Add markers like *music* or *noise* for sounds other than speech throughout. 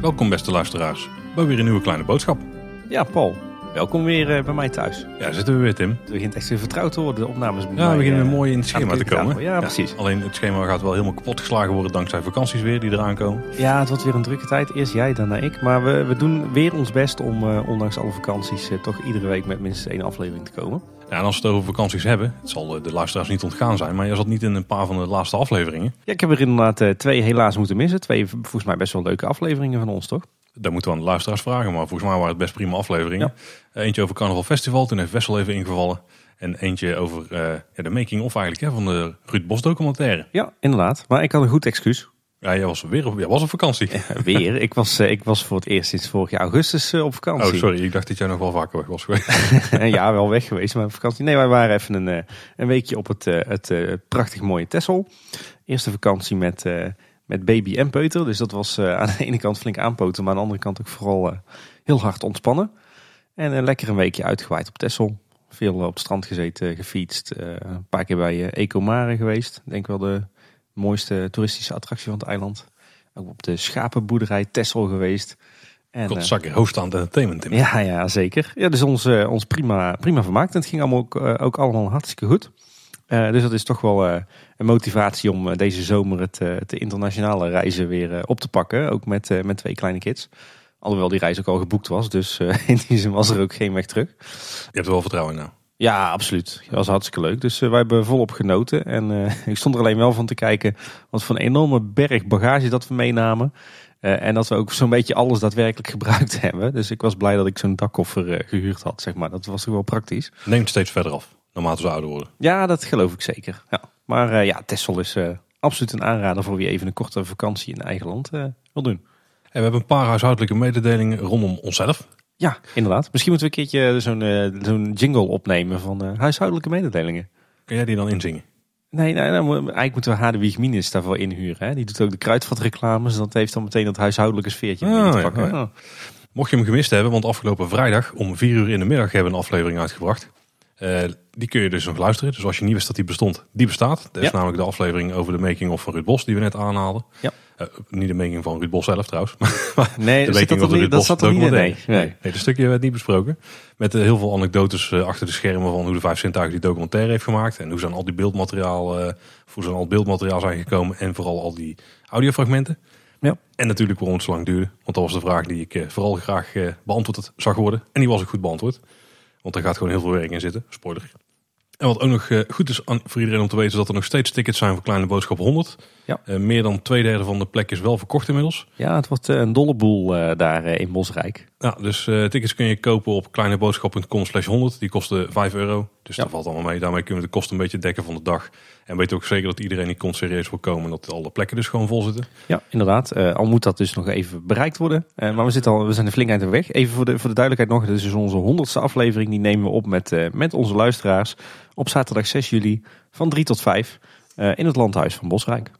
Welkom beste luisteraars bij weer een nieuwe kleine boodschap. Ja, Paul. Welkom weer eh, bij mij thuis. Ja, zitten we weer Tim. Het begint echt weer vertrouwd te worden, de opnames. Ja, we beginnen eh, mooi in het schema te komen. Ja, precies. Alleen het schema gaat wel helemaal kapot geslagen worden dankzij vakanties weer die eraan komen. Ja, het wordt weer een drukke tijd. Eerst jij, daarna ik. Maar we, we doen weer ons best om, eh, ondanks alle vakanties, toch iedere week met minstens één aflevering te komen. Ja, en als we het over vakanties hebben, het zal de luisteraars niet ontgaan zijn, maar je zat niet in een paar van de laatste afleveringen. Ja, ik heb er inderdaad twee helaas moeten missen. Twee volgens mij best wel leuke afleveringen van ons, toch? Daar moeten we aan de luisteraars vragen, maar volgens mij waren het best prima afleveringen. Eh, Eentje over Carnaval Festival, toen heeft Wessel even ingevallen. En eentje over eh, ja, de making-of eigenlijk hè, van de Ruud Bos documentaire. Ja, inderdaad. Maar ik had een goed excuus. Ja, jij was weer op, jij was op vakantie. *laughs* Weer. ik, was, eh, ik was voor het eerst sinds vorig jaar augustus op vakantie. Oh, sorry, ik dacht dat jij nog wel vaker weg was geweest. *laughs* Ja, wel weg geweest, maar op vakantie. Nee, wij waren even een, een weekje op het, het prachtig mooie Texel. Eerste vakantie met, met baby en peuter. Dus dat was eh, *laughs* aan de ene kant flink aanpoten, maar aan de andere kant ook vooral eh, heel hard ontspannen. En eh, lekker een weekje uitgewaaid op Texel. Veel op het strand gezeten, gefietst. eh, een paar keer bij Ecomare geweest. Denk wel de mooiste toeristische attractie van het eiland. Ook op de schapenboerderij Texel geweest. En, Kot zakken host aan het entertainment. Ja, ja, zeker. Ja, dus ons, ons prima, prima vermaakt. En het ging allemaal ook, ook allemaal hartstikke goed. Dus dat is toch wel een motivatie om eh, deze zomer het, eh, het internationale reizen weer eh, op te pakken. Ook met, eh, met twee kleine kids. Alhoewel die reis ook al geboekt was. Dus eh, *laughs* in die zin was er ook geen weg terug. Je hebt er wel vertrouwen in nou. Ja, absoluut. Dat was hartstikke leuk. Dus eh, wij hebben volop genoten. En eh, *laughs* ik stond er alleen wel van te kijken wat voor een enorme berg bagage dat we meenamen. Eh, en dat we ook zo'n beetje alles daadwerkelijk *laughs* gebruikt hebben. Dus ik was blij dat ik zo'n dakkoffer eh, gehuurd had, zeg maar. Dat was toch wel praktisch. Neemt steeds verder af, naarmate ze ouder worden. Ja, dat geloof ik zeker. Ja. Maar eh, ja, Texel is eh, absoluut een aanrader voor wie even een korte vakantie in eigen land eh, wil doen. En we hebben een paar huishoudelijke mededelingen rondom onszelf. Ja, inderdaad. Misschien moeten we een keertje zo'n zo'n jingle opnemen van huishoudelijke mededelingen. Kun jij die dan inzingen? Nee, nee, nou, eigenlijk moeten we Hadewig Minus daarvoor inhuren. Hè? Die doet ook de kruidvatreclames. Dat heeft dan meteen dat huishoudelijke sfeertje Ah, te pakken. ja. Oh. Mocht je hem gemist hebben, want afgelopen vrijdag om 4 uur in de middag hebben we een aflevering uitgebracht. Eh, die kun je dus nog luisteren. Dus als je niet wist dat die bestond, die bestaat. Dat is Ja. namelijk de aflevering over de making of van Ruud Bos die we net aanhaalden. Ja. Eh, niet de making van Ruud Bos zelf trouwens. *laughs* Nee, de making dat, niet, dat zat er niet in. Nee. Nee. Nee, dat stukje werd niet besproken. Met eh, heel veel anekdotes achter de schermen van hoe de Vijf Zintuigen die documentaire heeft gemaakt. En hoe ze aan al die beeldmateriaal, hoe ze aan al het beeldmateriaal zijn gekomen. En vooral al die audiofragmenten. Ja. En natuurlijk waarom het zo lang duurde. Want dat was de vraag die ik vooral graag beantwoord zag worden. En die was ook goed beantwoord. Want er gaat gewoon heel veel werk in zitten. Spoiler. En wat ook nog eh, goed is voor iedereen om te weten... is dat er nog steeds tickets zijn voor Kleine Boodschap 100. Ja. Eh, meer dan twee derde van de plek is wel verkocht inmiddels. Ja, het wordt eh, een dolle boel daar in Bosrijk. Ja, dus eh, tickets kun je kopen op kleineboodschap.com slash 100. Die kosten 5 euro. Dus Ja. dat valt allemaal mee. Daarmee kunnen we de kosten een beetje dekken van de dag. En weet ook zeker dat iedereen die komt serieus wil komen. En dat alle plekken dus gewoon vol zitten. Ja, inderdaad. Eh, al moet dat dus nog even bereikt worden. Eh, maar we, zitten al, we zijn een flink eind op weg. Even voor de, voor de duidelijkheid nog. Dit is dus onze honderdste aflevering. Die nemen we op met, eh, met onze luisteraars. Op zaterdag 6 juli van 3 tot 5. eh, in het landhuis van Bosrijk.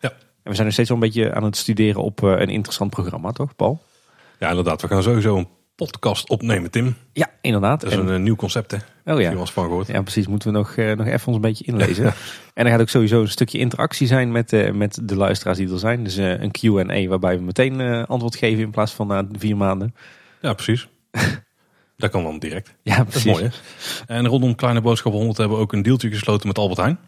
Ja. En we zijn nog steeds wel een beetje aan het studeren op een interessant programma, toch Paul? Ja, inderdaad. We gaan sowieso een podcast opnemen, Tim. Ja, inderdaad. Dat is En- een nieuw concept, hè? Oh ja. eens van gehoord? Ja, precies. Moeten we nog, eh, nog even ons een beetje inlezen. *laughs* en er gaat ook sowieso een stukje interactie zijn met, eh, met de luisteraars die er zijn. Dus eh, een Q&A waarbij we meteen antwoord geven in plaats van na vier maanden. Ja, precies. *laughs* dat kan dan direct. Ja, Dat precies. is mooi, hè? En rondom Kleine Boodschap 100 hebben we ook een deeltje gesloten met Albert Heijn.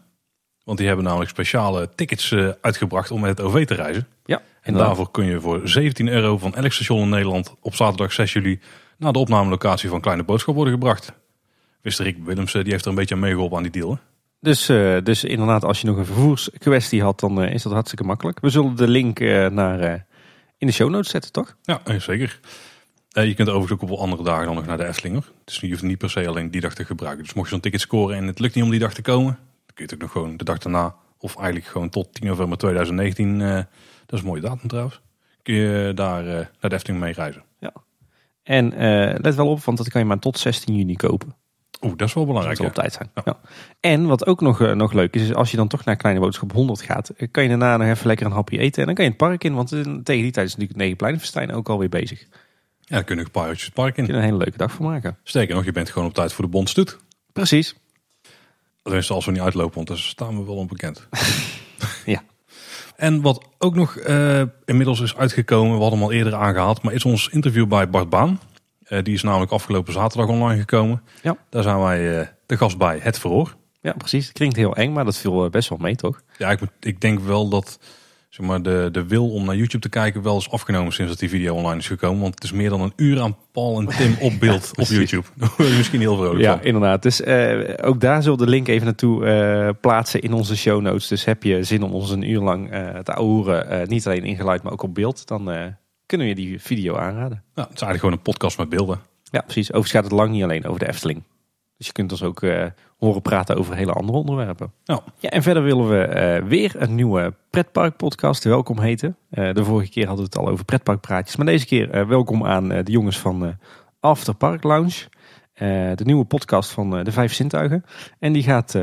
Want die hebben namelijk speciale tickets uitgebracht om met het OV te reizen. Ja, En daarvoor kun je voor 17 euro van elk station in Nederland op zaterdag 6 juli naar de opnamelocatie van Kleine Boodschap worden gebracht. Wist Rick Willemsen, die heeft er een beetje aan meegeholpen aan die deal. Hè? Dus, eh, dus inderdaad, als je nog een vervoerskwestie had, dan eh, is dat hartstikke makkelijk. We zullen de link eh, naar, in de show notes zetten, toch? Ja, zeker. Je kunt overigens ook op wel andere dagen dan nog naar de Efteling. Dus je hoeft niet per se alleen die dag te gebruiken. Dus mocht je zo'n ticket scoren en het lukt niet om die dag te komen, dan kun je het ook nog gewoon de dag daarna, of eigenlijk gewoon tot 10 november 2019, eh, dat is een mooie datum trouwens, kun je daar naar de Efteling mee reizen. En eh, let wel op, want dat kan je maar tot 16 juni kopen. Oeh, dat is wel Dat belangrijk. zal op hè? tijd zijn. Ja. Ja. En wat ook nog, eh, nog leuk is, is als je dan toch naar Kleine Boodschap 100 gaat, eh, kan je daarna nog even lekker een hapje eten. En dan kan je het park in, want eh, tegen die tijd is natuurlijk Negenpleinenfestijn ook alweer bezig. Ja, dan kun je nog een paar uurtjes het park kun in. je er een hele leuke dag van maken. Sterker nog, je bent gewoon op tijd voor de bondstoet. Precies. Tenminste, als we niet uitlopen, want daar staan we wel onbekend. *laughs* Ja. En wat ook nog inmiddels is uitgekomen, we hadden hem al eerder aangehaald, maar is ons interview bij Bart Baan. Eh, die is namelijk afgelopen zaterdag online gekomen. Ja. Daar zijn wij eh, de gast bij Het Verhoor. Ja, precies. Het klinkt heel eng, maar dat viel eh, best wel mee, toch? Ja, ik, ik denk wel dat zeg maar, de, de wil om naar YouTube te kijken wel is afgenomen sinds dat die video online is gekomen. Want het is meer dan een uur aan Paul en Tim *laughs* op beeld op. YouTube. Daar word je misschien heel vrolijk Ja, van. inderdaad. Dus ook daar zullen we de link even naartoe plaatsen in onze show notes. Dus heb je zin om ons een uur lang te horen, eh, niet alleen in geluid, maar ook op beeld, dan kunnen we je die video aanraden. Ja, het is eigenlijk gewoon een podcast met beelden. Ja, precies. Overigens gaat het lang niet alleen over de Efteling. Dus je kunt ons ook eh, horen praten over hele andere onderwerpen. Ja. Ja, en verder willen we eh, weer een nieuwe pretparkpodcast welkom heten. Eh, de vorige keer hadden we het al over pretparkpraatjes. Maar deze keer welkom aan de jongens van After Park Lounge. De nieuwe podcast van de Vijf Zintuigen. En die gaat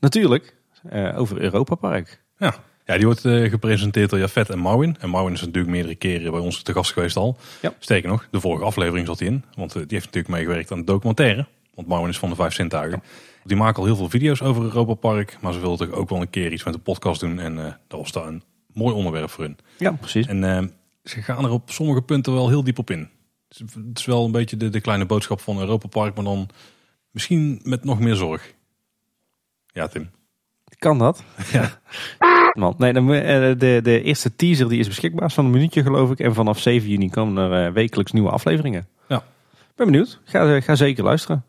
natuurlijk over Europa Park. Ja. Ja, die wordt eh, gepresenteerd door Jafet en Marwin. En Marwin is natuurlijk meerdere keren bij ons te gast geweest al. Ja. Nog, de vorige aflevering zat hij in. Want eh, die heeft natuurlijk meegewerkt aan de documentaire. Want Marwin is van de Vijf Zintuigen. Die maken al heel veel video's over Europa Park. Maar ze wilden toch ook wel een keer iets met de podcast doen. En eh, dat was daar een mooi onderwerp voor hun. Ja, precies. En ze gaan er op sommige punten wel heel diep op in. Het is- Het is wel een beetje de, de kleine boodschap van Europa Park. Maar dan misschien met nog meer zorg. Ja, Tim. Kan dat? *laughs* Ja. *laughs* Man, nee, moet- eh, de, de eerste teaser die is beschikbaar, van een minuutje geloof ik. En vanaf 7 juni komen er eh, wekelijks nieuwe afleveringen. Ja. Ben benieuwd. Ga, eh, ga zeker luisteren.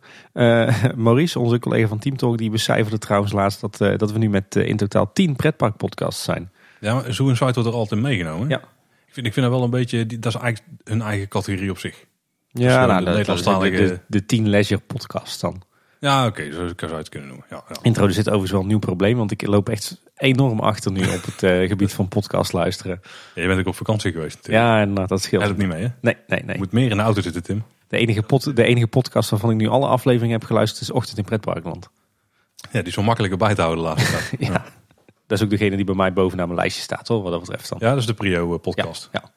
*laughs* Maurice, onze collega van Team Talk, die becijferde trouwens laatst dat, dat we nu met in totaal 10 pretparkpodcasts zijn. Ja, maar Zoo Inside wordt er altijd meegenomen. Ja. Ik vind, ik vind dat wel een beetje, dat is eigenlijk hun eigen categorie op zich. Ja, gewoon nou, de de, de, de 10 leisure podcasts dan. Ja, oké, zo zou je het kunnen noemen. Ja, ja. Introduceert overigens wel een nieuw probleem, want ik loop echt enorm achter nu op het eh, *laughs* gebied van podcast luisteren. Ja, je bent ook op vakantie geweest natuurlijk. Ja, en dat scheelt. Helpt niet mee, hè? Nee, nee, nee. Je moet meer in de auto zitten, Tim. De enige, pod, de enige podcast waarvan ik nu alle afleveringen heb geluisterd is Ochtend in Pretparkland. Ja, die is wel makkelijker bij te houden de laatste tijd. *laughs* Ja. Dat is ook degene die bij mij bovenaan mijn lijstje staat, hoor, wat dat betreft dan. Ja, dat is de Prio eh, ja.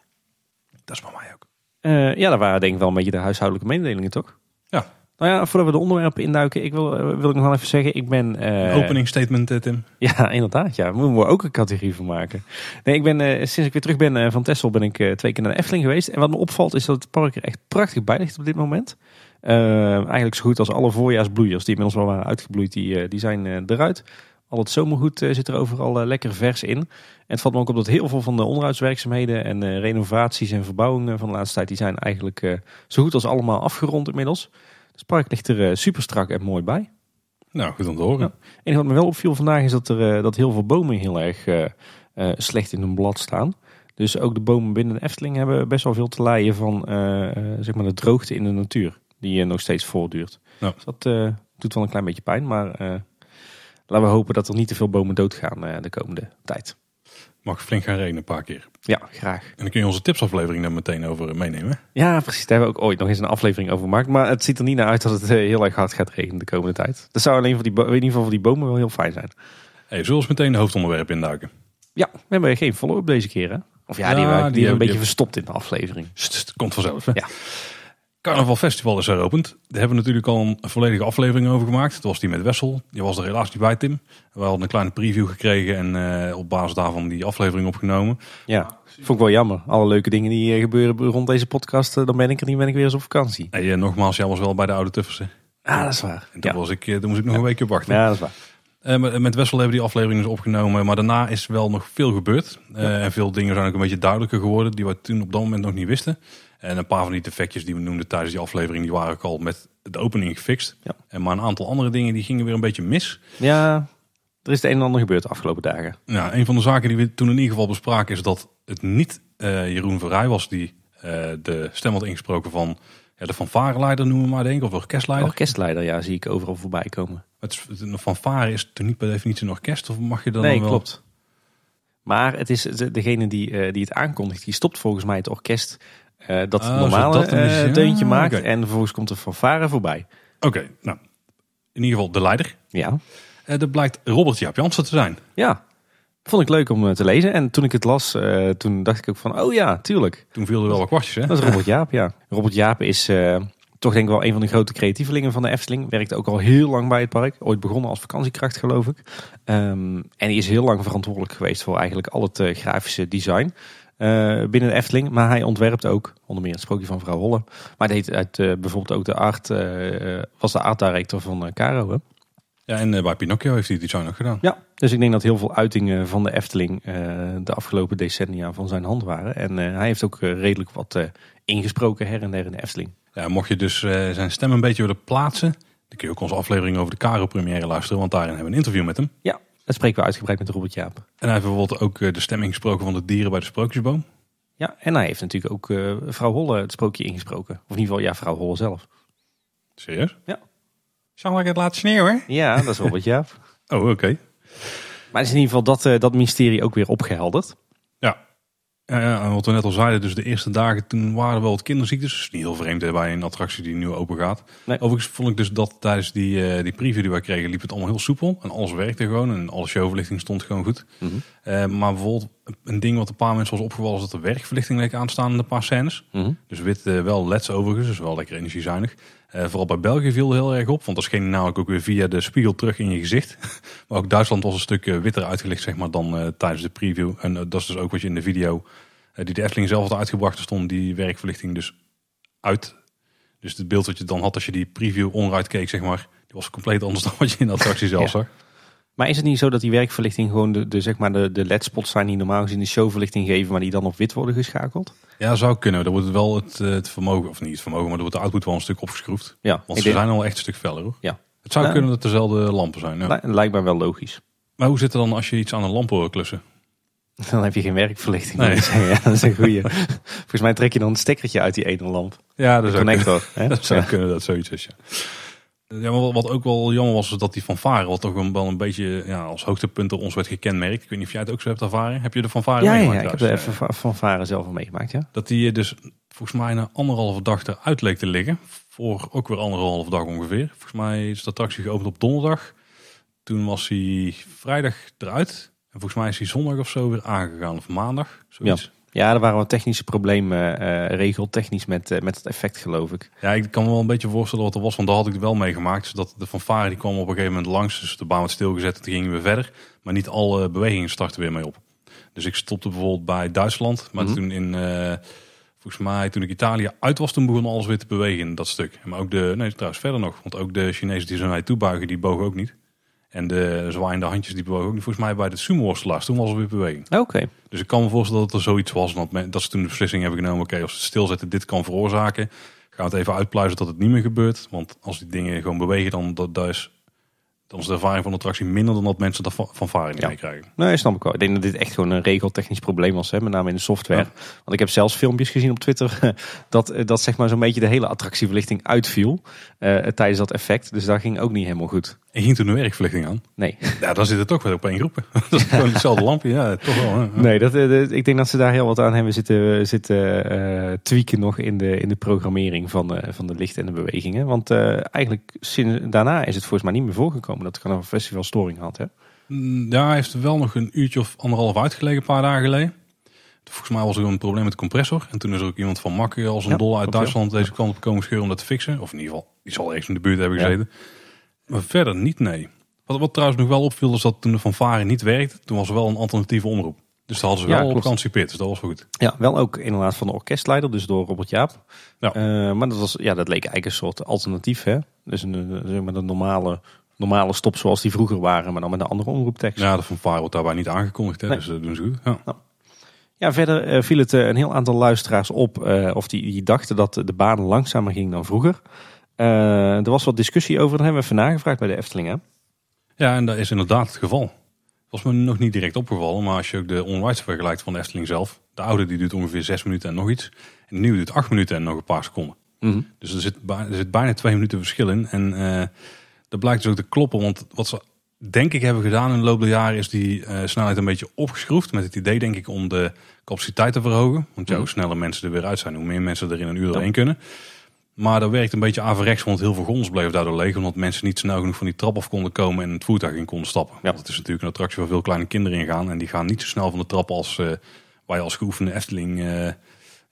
Dat is bij mij ook. Eh, ja, dat waren denk ik wel een beetje de huishoudelijke mededelingen, toch? Ja. Nou ja, voordat we de onderwerpen induiken, ik wil, eh, wil ik nog wel even zeggen, ik ben... eh, Opening statement, eh, Tim. *laughs* Ja, inderdaad. Ja, moeten we ook een categorie van maken. Nee, ik ben, sinds ik weer terug ben van Texel ben ik twee keer naar de Efteling geweest. En wat me opvalt is dat het park er echt prachtig bij ligt op dit moment. Eigenlijk zo goed als alle voorjaarsbloeiers die inmiddels wel waren uitgebloeid, die, die zijn eruit. Al het zomergoed zit er overal lekker vers in. En het valt me ook op dat heel veel van de onderhoudswerkzaamheden en renovaties en verbouwingen van de laatste tijd, die zijn eigenlijk zo goed als allemaal afgerond inmiddels. Het park ligt er eh, super strak en mooi bij. Nou, goed om te horen. Ja. En wat me wel opviel vandaag is dat er eh, dat heel veel bomen heel erg eh, slecht in hun blad staan. Dus ook de bomen binnen de Efteling hebben best wel veel te lijden van zeg maar de droogte in de natuur. Die nog steeds voortduurt. Ja. Dus dat doet wel een klein beetje pijn. Maar laten we hopen dat er niet te veel bomen doodgaan de komende tijd. Mag flink gaan regenen een paar keer. Ja, graag. En dan kun je onze tipsaflevering daar meteen over eh, meenemen. Ja, precies. Daar hebben we ook ooit nog eens een aflevering over gemaakt. Maar het ziet er niet naar uit dat het eh, heel erg hard gaat regenen de komende tijd. Dat zou alleen voor die, in ieder geval voor die bomen wel heel fijn zijn. Hey, zullen we meteen de hoofdonderwerpen induiken? Ja, we hebben geen follow-up deze keer hè? Of ja, Ja, die, hebben die die hebben we een beetje die- verstopt in de aflevering. St, st, komt vanzelf. Hè? Ja. Carnaval Festival is heropend. Daar hebben we natuurlijk al een volledige aflevering over gemaakt. Dat was die met Wessel. Die was er helaas niet bij, Tim. We hadden een kleine preview gekregen en eh, op basis daarvan die aflevering opgenomen. Ja, vond ik wel jammer. Alle leuke dingen die eh, gebeuren rond deze podcast, eh, dan ben ik er niet, ben ik weer eens op vakantie. Eh, nogmaals, jij was wel bij de oude Tuffers. hè? Ah, dat is waar. En toen, Ja, was ik, toen moest ik nog een weekje op wachten. ja dat is waar. Met- Wessel hebben die aflevering dus opgenomen. Maar daarna is wel nog veel gebeurd. En veel dingen zijn ook een beetje duidelijker geworden. Die we toen op dat moment nog niet wisten. En een paar van die defectjes die we noemden tijdens die aflevering. Die waren ook al met de opening gefixt. Ja. En maar een aantal andere dingen die gingen weer een beetje mis. Ja, er is het een en ander gebeurd de afgelopen dagen. Ja, een van de zaken die we toen in ieder geval bespraken is dat het niet eh, Jeroen Verrij was die eh, de stem had ingesproken van ja, de fanfareleider noemen we maar denk ik, of de orkestleider. Orkestleider, ja, zie ik overal voorbij komen. Het, is- een fanfare is toch niet per definitie een orkest of mag je dan nee, dan wel? klopt. Maar het is de- degene die, eh, die het aankondigt, die stopt volgens mij het orkest eh, dat Ah, normale is- eh, ja, deuntje maakt. En vervolgens komt de fanfare voorbij. Oké, nou in ieder geval de leider. Ja, Eh dat blijkt Robert Jaap Jansen te zijn. ja. Vond ik leuk om te lezen. En toen ik het las, toen dacht ik ook van, oh ja, tuurlijk. Toen viel er wel wat kwartjes hè. Dat is Robert *laughs* Jaap, ja. Robert Jaap is toch denk ik wel een van de grote creatievelingen van de Efteling. Werkt ook al heel lang bij het park. Ooit begonnen als vakantiekracht geloof ik. Ehm, en hij is heel lang verantwoordelijk geweest voor eigenlijk al het grafische design. Eh, binnen de Efteling, maar hij ontwerpt ook onder meer het sprookje van vrouw Holle. Maar hij deed uit, eh, bijvoorbeeld ook de art, eh, was de art director van Caro. Hè? Ja, en bij Pinocchio heeft hij het design ook gedaan. Ja, dus ik denk dat heel veel uitingen van de Efteling de afgelopen decennia van zijn hand waren. En hij heeft ook redelijk wat ingesproken her en der in de Efteling. Ja, mocht je dus zijn stem een beetje willen plaatsen, dan kun je ook onze aflevering over de Caro première luisteren, want daarin hebben we een interview met hem. Ja, dat spreken we uitgebreid met Robert Jaap. En hij heeft bijvoorbeeld ook eh, de stem ingesproken van de dieren bij de Sprookjesboom. Ja, en hij heeft natuurlijk ook eh, vrouw Holle het sprookje ingesproken. Of in ieder geval, ja, vrouw Holle zelf. Serieus? Ja. Zal ik het laten sneeuwen? Ja, dat is Robert Jaap. *laughs* Oh, oké. Maar is in ieder geval dat, eh, dat mysterie ook weer opgehelderd. Ja. Wat we net al zeiden, dus de eerste dagen toen waren wel wat kinderziektes. Dus niet heel vreemd hè, bij een attractie die nu open gaat. Nee. Overigens vond ik dus dat tijdens die, eh, die preview die wij kregen, liep het allemaal heel soepel. En alles werkte gewoon en alle showverlichting stond gewoon goed. Mhm. Eh, maar bijvoorbeeld een ding wat een paar mensen was opgevallen, is dat de werkverlichting leek aan te staan in een paar scènes. Mhm. Dus wit eh, wel leds overigens, dus wel lekker energiezuinig. Eh, vooral bij België viel het heel erg op, want dat scheen namelijk ook weer via de spiegel terug in je gezicht. *laughs* maar ook Duitsland was een stuk eh, witter uitgelicht zeg maar, dan eh, tijdens de preview. En dat is dus ook wat je in de video die de Efteling zelf had uitgebracht, er stond die werkverlichting dus uit. Dus het beeld wat je dan had als je die preview onderuit keek, zeg maar, die was compleet anders *laughs* dan wat je in de attractie zelf Ja. Maar is het niet zo dat die werkverlichting gewoon de, de, zeg maar de, de LED-spots zijn die normaal gezien de showverlichting geven, maar die dan op wit worden geschakeld? Ja, zou kunnen. Dan wordt het wel het, eh, het vermogen, of niet het vermogen, maar dan wordt de output wel een stuk opgeschroefd. Ja, Want ze denk- zijn al echt een stuk feller hoor. Ja. Het zou kunnen dat dezelfde lampen zijn. Ja. li- lijkt mij wel logisch. Maar hoe zit het dan als je iets aan een lamp hoort klussen? *laughs* Dan heb je geen werkverlichting. Nee. Ja, dat is een goeie. *laughs* Volgens mij trek je dan een stekkertje uit die ene lamp. Ja, dat De zou, kunnen, connector. hè? *laughs* dat zou kunnen dat zoiets is. Ja. Ja, maar wat- ook wel jammer was, is dat die fanfare, wat toch wel een beetje ja, als hoogtepunt door ons werd gekenmerkt. Ik weet niet of jij het ook zo hebt ervaren. Heb je de fanfare Ja, ja, meegemaakt ja, ik heb de Ja. van fanfare zelf al meegemaakt, ja. Dat die dus volgens mij na anderhalve dag eruit leek te liggen. Voor ook weer anderhalve dag ongeveer. Volgens mij is de attractie geopend op donderdag. Toen was hij vrijdag eruit. En volgens mij is hij zondag of zo weer aangegaan. Of maandag. Zoiets. Ja, er waren wat technische problemen, eh regeltechnisch met, eh, met het effect, geloof ik. Ja, ik kan me wel een beetje voorstellen wat er was, want daar had ik het wel meegemaakt. Dus dat de fanfare die kwam op een gegeven moment langs, dus de baan werd stilgezet en toen gingen we verder. Maar niet alle bewegingen startten weer mee op. Dus ik stopte bijvoorbeeld bij Duitsland, maar Mhm. toen in, eh, volgens mij toen ik Italië uit was, toen begon alles weer te bewegen in dat stuk. Maar ook de, nee trouwens verder nog, want ook de Chinezen die zo naar je toe buigen, die bogen ook niet. En de zwaaiende handjes die bewogen ook niet. Volgens mij bij de sumo-worstelaars, toen was er weer beweging. Oké. Dus ik kan me voorstellen dat er zoiets was. En dat, dat ze toen de beslissing hebben genomen. Oké, als het stilzetten dit kan veroorzaken. Gaan we het even uitpluizen dat het niet meer gebeurt. Want als die dingen gewoon bewegen, dan, dat, dat is, dan is de ervaring van de attractie minder dan dat mensen dat van, Ja. meekrijgen. Nee, snap ik wel. Ik denk dat dit echt gewoon een regeltechnisch probleem was, hè, met name in de software. Ja. Want ik heb zelfs filmpjes gezien op Twitter *laughs* dat, eh, dat zeg maar zo'n beetje de hele attractieverlichting uitviel eh, tijdens dat effect. Dus dat ging ook niet helemaal goed. En ging toen de werkverlichting aan. Nee, Ja, dan zit het toch weer op één groep. *laughs* dat is gewoon hetzelfde lampje. Ja, toch wel. Hè? Nee dat, eh, dat- ik denk dat ze daar heel wat aan hebben zitten, zitten eh, tweaken nog in de, in de programmering van, eh, van de licht en de bewegingen. Want eigenlijk sinds, daarna is het volgens mij niet meer voorgekomen dat Carnaval Festival storing had. Hè? Mm, Ja, hij heeft wel nog een uurtje of anderhalf uitgelegen, een paar dagen geleden. Volgens mij was er een probleem met de compressor. En toen is er ook iemand van Makke als een Ja, dol uit. Duitsland deze kant op komen scheuren om dat te fixen. Of in ieder geval, die zal ergens in de buurt hebben Ja. Maar verder niet, nee. Wat, wat trouwens nog wel opviel, is dat toen de fanfare niet werkte, toen was er wel een alternatieve omroep. Dus daar hadden ze Ja, wel op geanticipeerd, dus dat was wel goed. Ja, wel ook inderdaad van de orkestleider, dus door Robert Jaap. Ja. Eh, maar dat, was, ja, dat leek eigenlijk een soort alternatief. Hè? Dus een, een, zeg maar een normale, normale stop zoals die vroeger waren, maar dan met een andere omroeptekst. Ja, Ja, de fanfare wordt daarbij niet aangekondigd, hè, Nee. dus dat doen ze goed. Ja. verder eh, viel het eh, een heel aantal luisteraars op, eh, of die, die dachten dat de baan langzamer ging dan vroeger. Eh, er was wat discussie over, daar hebben we even nagevraagd bij de Efteling. Hè? ja, en dat is inderdaad het geval. Was me nog niet direct opgevallen, maar als je ook de onrides vergelijkt van de Efteling zelf. De oude die duurt ongeveer zes minuten en nog iets. En de nieuwe duurt acht minuten en nog een paar seconden. Dus er zit, er zit bijna twee minuten verschil in. En eh, dat blijkt dus ook te kloppen. Want wat ze denk ik hebben gedaan in de loop der jaren... is die eh, snelheid een beetje opgeschroefd. Met het idee denk ik om de capaciteit te verhogen. Want ja, hoe sneller mensen er weer uit zijn... hoe meer mensen er in een uur doorheen kunnen. Maar dat werkt een beetje averechts. Want heel veel grond bleef daardoor leeg. Omdat mensen niet snel genoeg van die trap af konden komen... en het voertuig in konden stappen. Want het is natuurlijk een attractie waar veel kleine kinderen in gaan. En die gaan niet zo snel van de trap als... eh, je als geoefende Efteling... eh,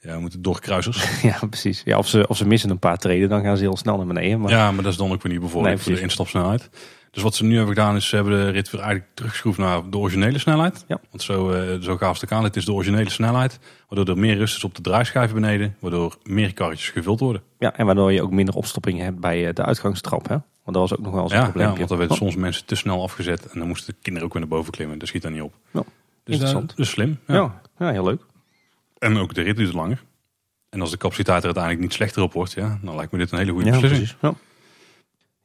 Ja, we moeten door kruisers. *laughs* ja, precies. Ja, of, ze, of ze missen een paar treden, dan gaan ze heel snel naar beneden. Maar... Ja, maar dat is dan ook weer niet Nee, voor de instapsnelheid. Dus wat ze nu hebben gedaan is, ze hebben de rit weer eigenlijk teruggeschroefd naar de originele snelheid. Ja. Want zo, eh zo gaaf het aan. Het is de originele snelheid, waardoor er meer rust is op de draaischijven beneden. Waardoor meer karretjes gevuld worden. Ja, en waardoor je ook minder opstoppingen hebt bij eh, de uitgangstrap. Hè? Want dat was ook nog wel eens een Ja, probleem. ja, want dan werden soms mensen te snel afgezet. En dan moesten de kinderen ook weer naar boven klimmen. Dat schiet daar niet op. Ja, dus dat is slim. Ja. ja. Ja, heel leuk. En ook de rit duurt langer. En als de capaciteit er uiteindelijk niet slechter op wordt, ja, dan lijkt me dit een hele goede Ja, beslissing. precies.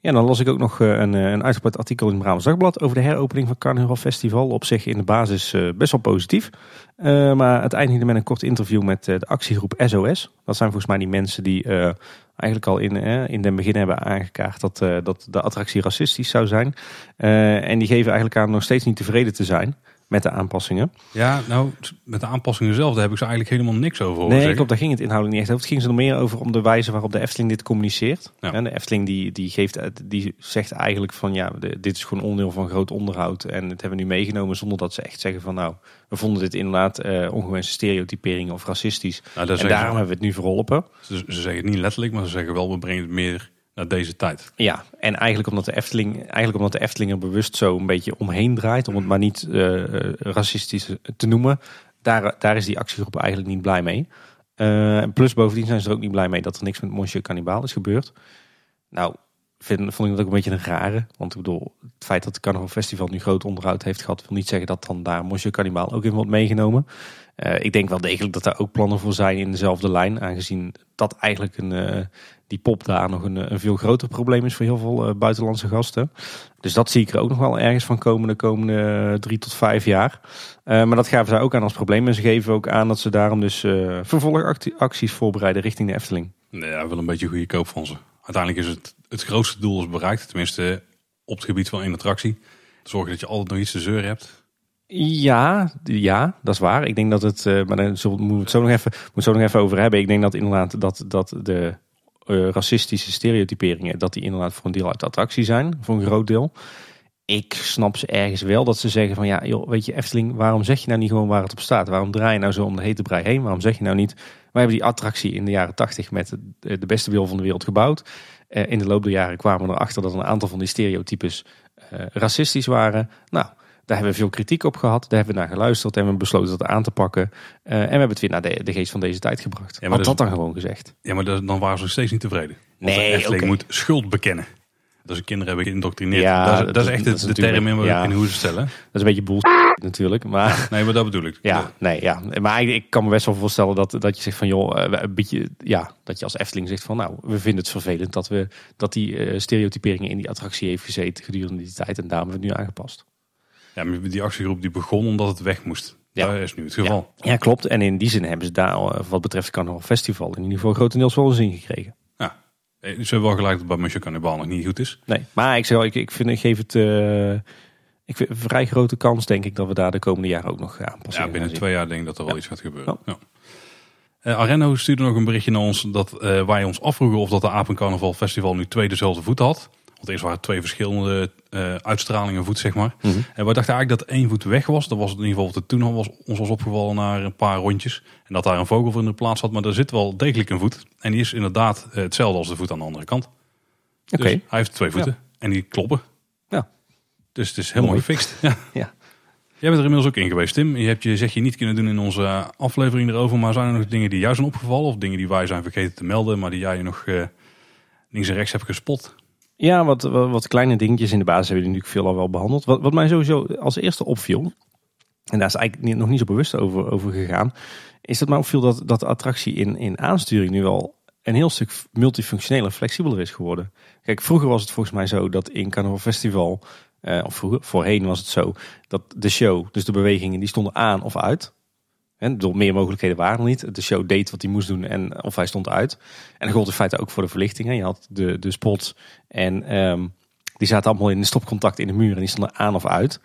Ja. Dan las ik ook nog eh, een, eh, een uitgebreid artikel in het Brabants Dagblad over de heropening van Carnaval Festival. Op zich in de basis eh, best wel positief. Eh, maar het eindigde met een kort interview met de actiegroep SOS. Dat zijn volgens mij die mensen die eigenlijk al in, eh, in den begin hebben aangekaart dat, dat de attractie racistisch zou zijn. En die geven eigenlijk aan nog steeds niet tevreden te zijn met de aanpassingen. Ja, nou, met de aanpassingen zelf, daar heb ik ze eigenlijk helemaal niks over horen Nee, zeggen. klopt, daar ging het inhoudelijk niet echt over. Het ging ze er meer over om de wijze waarop de Efteling dit communiceert. Ja. En de Efteling die, die, geeft, die zegt eigenlijk van ja, dit is gewoon onderdeel van groot onderhoud. En het hebben we nu meegenomen zonder dat ze echt zeggen van nou, we vonden dit inderdaad eh, ongewenste stereotypering of racistisch. Nou, En daarom hebben we het nu verholpen. ze, ze zeggen het niet letterlijk, maar ze zeggen wel, we brengen het meer naar deze tijd. Ja, en eigenlijk omdat de Efteling, eigenlijk omdat de Efteling er bewust zo een beetje omheen draait, om het maar niet eh, racistisch te noemen, daar, daar is die actiegroep eigenlijk niet blij mee. Eh, plus bovendien zijn ze er ook niet blij mee dat er niks met Monsieur Cannibal is gebeurd. Nou, vind, vond ik dat ook een beetje een rare. Want ik bedoel, het feit dat het Carnaval Festival nu groot onderhoud heeft gehad, wil niet zeggen dat dan daar Monsieur Cannibal ook in wordt meegenomen. Eh, ik denk wel degelijk dat daar ook plannen voor zijn in dezelfde lijn. Aangezien dat eigenlijk een, die pop daar nog een, eh, een veel groter probleem is voor heel veel eh, buitenlandse gasten. Dus dat zie ik er ook nog wel ergens van komen de komende drie tot vijf jaar. Eh, maar dat gaven zij ook aan als probleem. En ze geven ook aan dat ze daarom dus eh vervolgacties voorbereiden richting de Efteling. Ja, wel een beetje goede koop van ze. Uiteindelijk is het, het grootste doel is bereikt, tenminste op het gebied van één attractie. Zorgen dat je altijd nog iets te zeuren hebt. Ja, ja, dat is waar. Ik denk dat het, maar daar zullen- moeten we het zo nog even, moeten we het zo nog even over hebben. Ik denk dat inderdaad dat, dat de eh, racistische stereotyperingen, dat die inderdaad voor een deel uit attractie zijn, voor een groot deel. Ik snap ze ergens wel dat ze zeggen van ja, joh, weet je Efteling, waarom zeg je nou niet gewoon waar het op staat? Waarom draai je nou zo om de hete brei heen? Waarom zeg je nou niet, wij hebben die attractie in de jaren tachtig met de, de beste wil van de wereld gebouwd. Eh, in de loop der jaren kwamen we erachter dat een aantal van die stereotypes eh, racistisch waren. Nou, daar hebben we veel kritiek op gehad. Daar hebben we naar geluisterd en we hebben besloten dat aan te pakken. Eh, en we hebben het weer naar de, de geest van deze tijd gebracht. maar Had dat dan gewoon gezegd? Ja, maar dat- dan waren ze nog steeds niet tevreden. Want Nee, de Efteling moet schuld bekennen. Dat ze kinderen hebben geïndoctrineerd. Ja, dat, is- dat dat is echt dat de, is de term in, ja. hoe ze stellen. Dat is een beetje bullshit *laughs* natuurlijk. Maar *laughs* Nee, maar dat bedoel ik. ja, nee, ja. Maar ik, ik kan me best wel voorstellen dat, dat je zegt van joh, eh, een beetje, ja, dat je als Efteling zegt van nou, we vinden het vervelend dat, we, dat die eh, stereotyperingen in die attractie heeft gezeten gedurende die tijd. En daarom hebben we het nu aangepast. Ja, maar die actiegroep die begon omdat het weg moest. Ja. Dat is nu het geval. Ja, ja, klopt. En in die zin hebben ze daar, eh, wat betreft het Carnaval Festival, in ieder geval grotendeels wel zin gekregen. Ja. Eh, Ze hebben wel gelijk dat het bij Monsieur Cannibal nog niet goed is. Nee, maar ik, zeg, ik, ik, vind, ik geef het eh, ik vind een vrij grote kans, denk ik, dat we daar de komende jaren ook nog aanpassingen Ja, binnen twee jaar denk ik dat er wel Ja. iets gaat gebeuren. Ja. Areno stuurde nog een berichtje naar ons dat wij ons afvroegen of dat de Apencarnaval Festival nu twee dezelfde voet had. Want eerst waren het twee verschillende eh, uitstralingen voet, zeg maar. Mhm. En we dachten eigenlijk dat één voet weg was. Dat was in ieder geval wat er toen al was, ons was opgevallen na een paar rondjes. En dat daar een vogel voor in de plaats zat. Maar er zit wel degelijk een voet. En die is inderdaad eh, hetzelfde als de voet aan de andere kant. Oké, Dus hij heeft twee voeten. En die kloppen. Ja. Dus het is helemaal Mooi. gefixt. *laughs* Ja. Ja. Jij bent er inmiddels ook in geweest, Tim. Je hebt je zeg je niet kunnen doen in onze aflevering erover. Maar zijn er nog dingen die jou zijn opgevallen? Of dingen die wij zijn vergeten te melden, maar die jij nog eh, links en rechts hebt gespot? Ja, wat, wat, kleine dingetjes in de basis hebben we natuurlijk veel al wel behandeld. Wat, wat mij sowieso als eerste opviel, en daar is eigenlijk nog niet zo bewust over, over gegaan, is dat mij opviel dat, dat de attractie in, in aansturing nu wel een heel stuk multifunctioneler, flexibeler is geworden. Kijk, vroeger was het volgens mij zo dat in Carnaval Festival, eh, of vroeger, voorheen was het zo, dat de show, dus de bewegingen, die stonden aan of uit. En door meer mogelijkheden waren er niet. De show deed wat hij moest doen en of hij stond uit. En dat gold in feite ook voor de verlichting. hè. Je had de, de spots en ehm, die zaten allemaal in de stopcontact in de muur en die stonden aan of uit.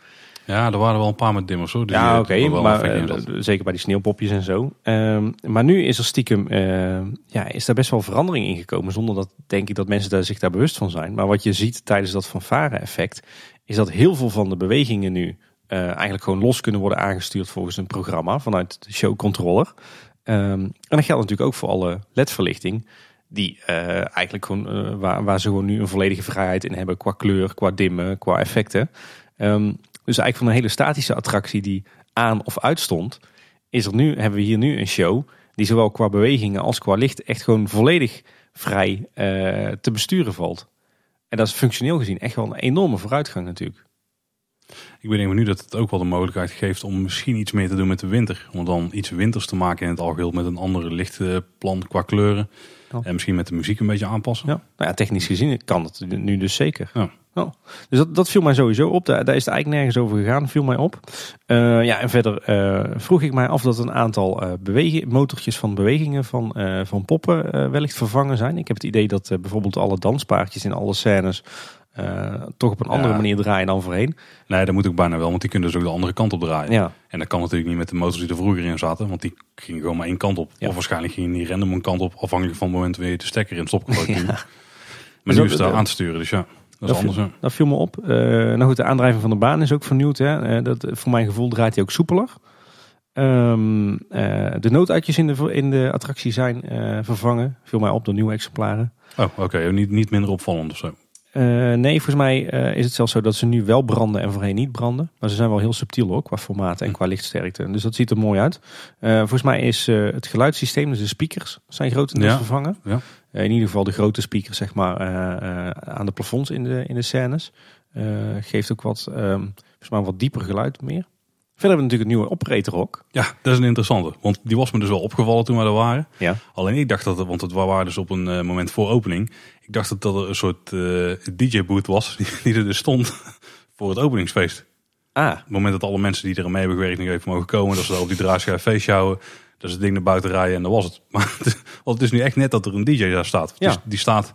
Ja, er waren wel een paar met dimmers hoor. Die, ja, eh, oké, maar effect eh, zeker bij die sneeuwpopjes en zo. Ehm, maar nu is er stiekem, eh, ja, is daar best wel verandering in gekomen. Zonder dat denk ik dat mensen daar, zich daar bewust van zijn. Maar wat je ziet tijdens dat fanfare-effect, is dat heel veel van de bewegingen nu eh, eigenlijk gewoon los kunnen worden aangestuurd volgens een programma vanuit de showcontroller. Ehm, en dat geldt natuurlijk ook voor alle LED-verlichting. Die eh, eigenlijk gewoon, eh, waar, waar ze gewoon nu een volledige vrijheid in hebben qua kleur, qua dimmen, qua effecten. Ehm, dus eigenlijk van een hele statische attractie die aan of uit stond, is er nu, hebben we hier nu een show die zowel qua bewegingen als qua licht echt gewoon volledig vrij te besturen valt. En dat is functioneel gezien echt wel een enorme vooruitgang natuurlijk. Ik bedenk nu dat het ook wel de mogelijkheid geeft om misschien iets meer te doen met de winter. Om dan iets winters te maken in het algeheel met een andere lichtplan qua kleuren. En misschien met de muziek een beetje aanpassen. Ja. Nou ja, technisch gezien kan het nu dus zeker. Ja. Oh. Dus dat, dat viel mij sowieso op. Daar, daar is het eigenlijk nergens over gegaan, viel mij op. Eh, ja, en verder eh, vroeg ik mij af dat een aantal uh, beweging, motortjes van bewegingen van, van poppen wellicht vervangen zijn. Ik heb het idee dat bijvoorbeeld alle danspaardjes in alle scènes toch op een andere Ja. manier draaien dan voorheen. Nee, dat moet ook bijna wel, want die kunnen dus ook de andere kant op draaien. Ja, En dat kan natuurlijk niet met de motors die er vroeger in zaten, want die gingen gewoon maar één kant op. Ja. Of waarschijnlijk gingen die random een kant op, afhankelijk van het moment waar je de stekker in stop kon duwen. Ja. *laughs* Maar Dus nu is het daar aan te sturen, dus ja, dat is Dat anders. hè. dat viel me op. Eh, nou goed, de aandrijving van de baan is ook vernieuwd. Hè. Eh, dat, voor mijn gevoel draait hij ook soepeler. Ehm, eh, de nooduitjes in de, in de attractie zijn eh, vervangen. Viel mij op door nieuwe exemplaren. Oh, oké, niet, niet minder opvallend of zo. Eh, nee, volgens mij eh, is het zelfs zo dat ze nu wel branden en voorheen niet branden. Maar ze zijn wel heel subtiel ook qua formaat en qua lichtsterkte. Dus dat ziet er mooi uit. Eh, volgens mij is het geluidssysteem, dus de speakers, zijn grotendeels Ja. vervangen. Ja. In ieder geval de grote speakers zeg maar, aan de plafonds in de, in de scènes. Geeft ook wat, ehm, volgens mij wat dieper geluid meer. Verder hebben we natuurlijk een nieuwe operator ook. Ja, dat is een interessante. Want die was me dus wel opgevallen toen we er waren. Ja. Alleen ik dacht dat, want het waren dus op een eh, moment voor opening. Ik dacht dat dat er een soort eh, DJ-boot was die, *laughs* die er dus stond *laughs* voor het openingsfeest. Ah, Op het moment dat alle mensen die er mee hebben gewerkt nog even mogen komen. Dat ze daar op die draaischijf feestje houden. Dat ze het ding naar buiten rijden en dat was het. *laughs* Maar het, want het is nu echt net dat er een DJ daar staat. Ja. Dus die staat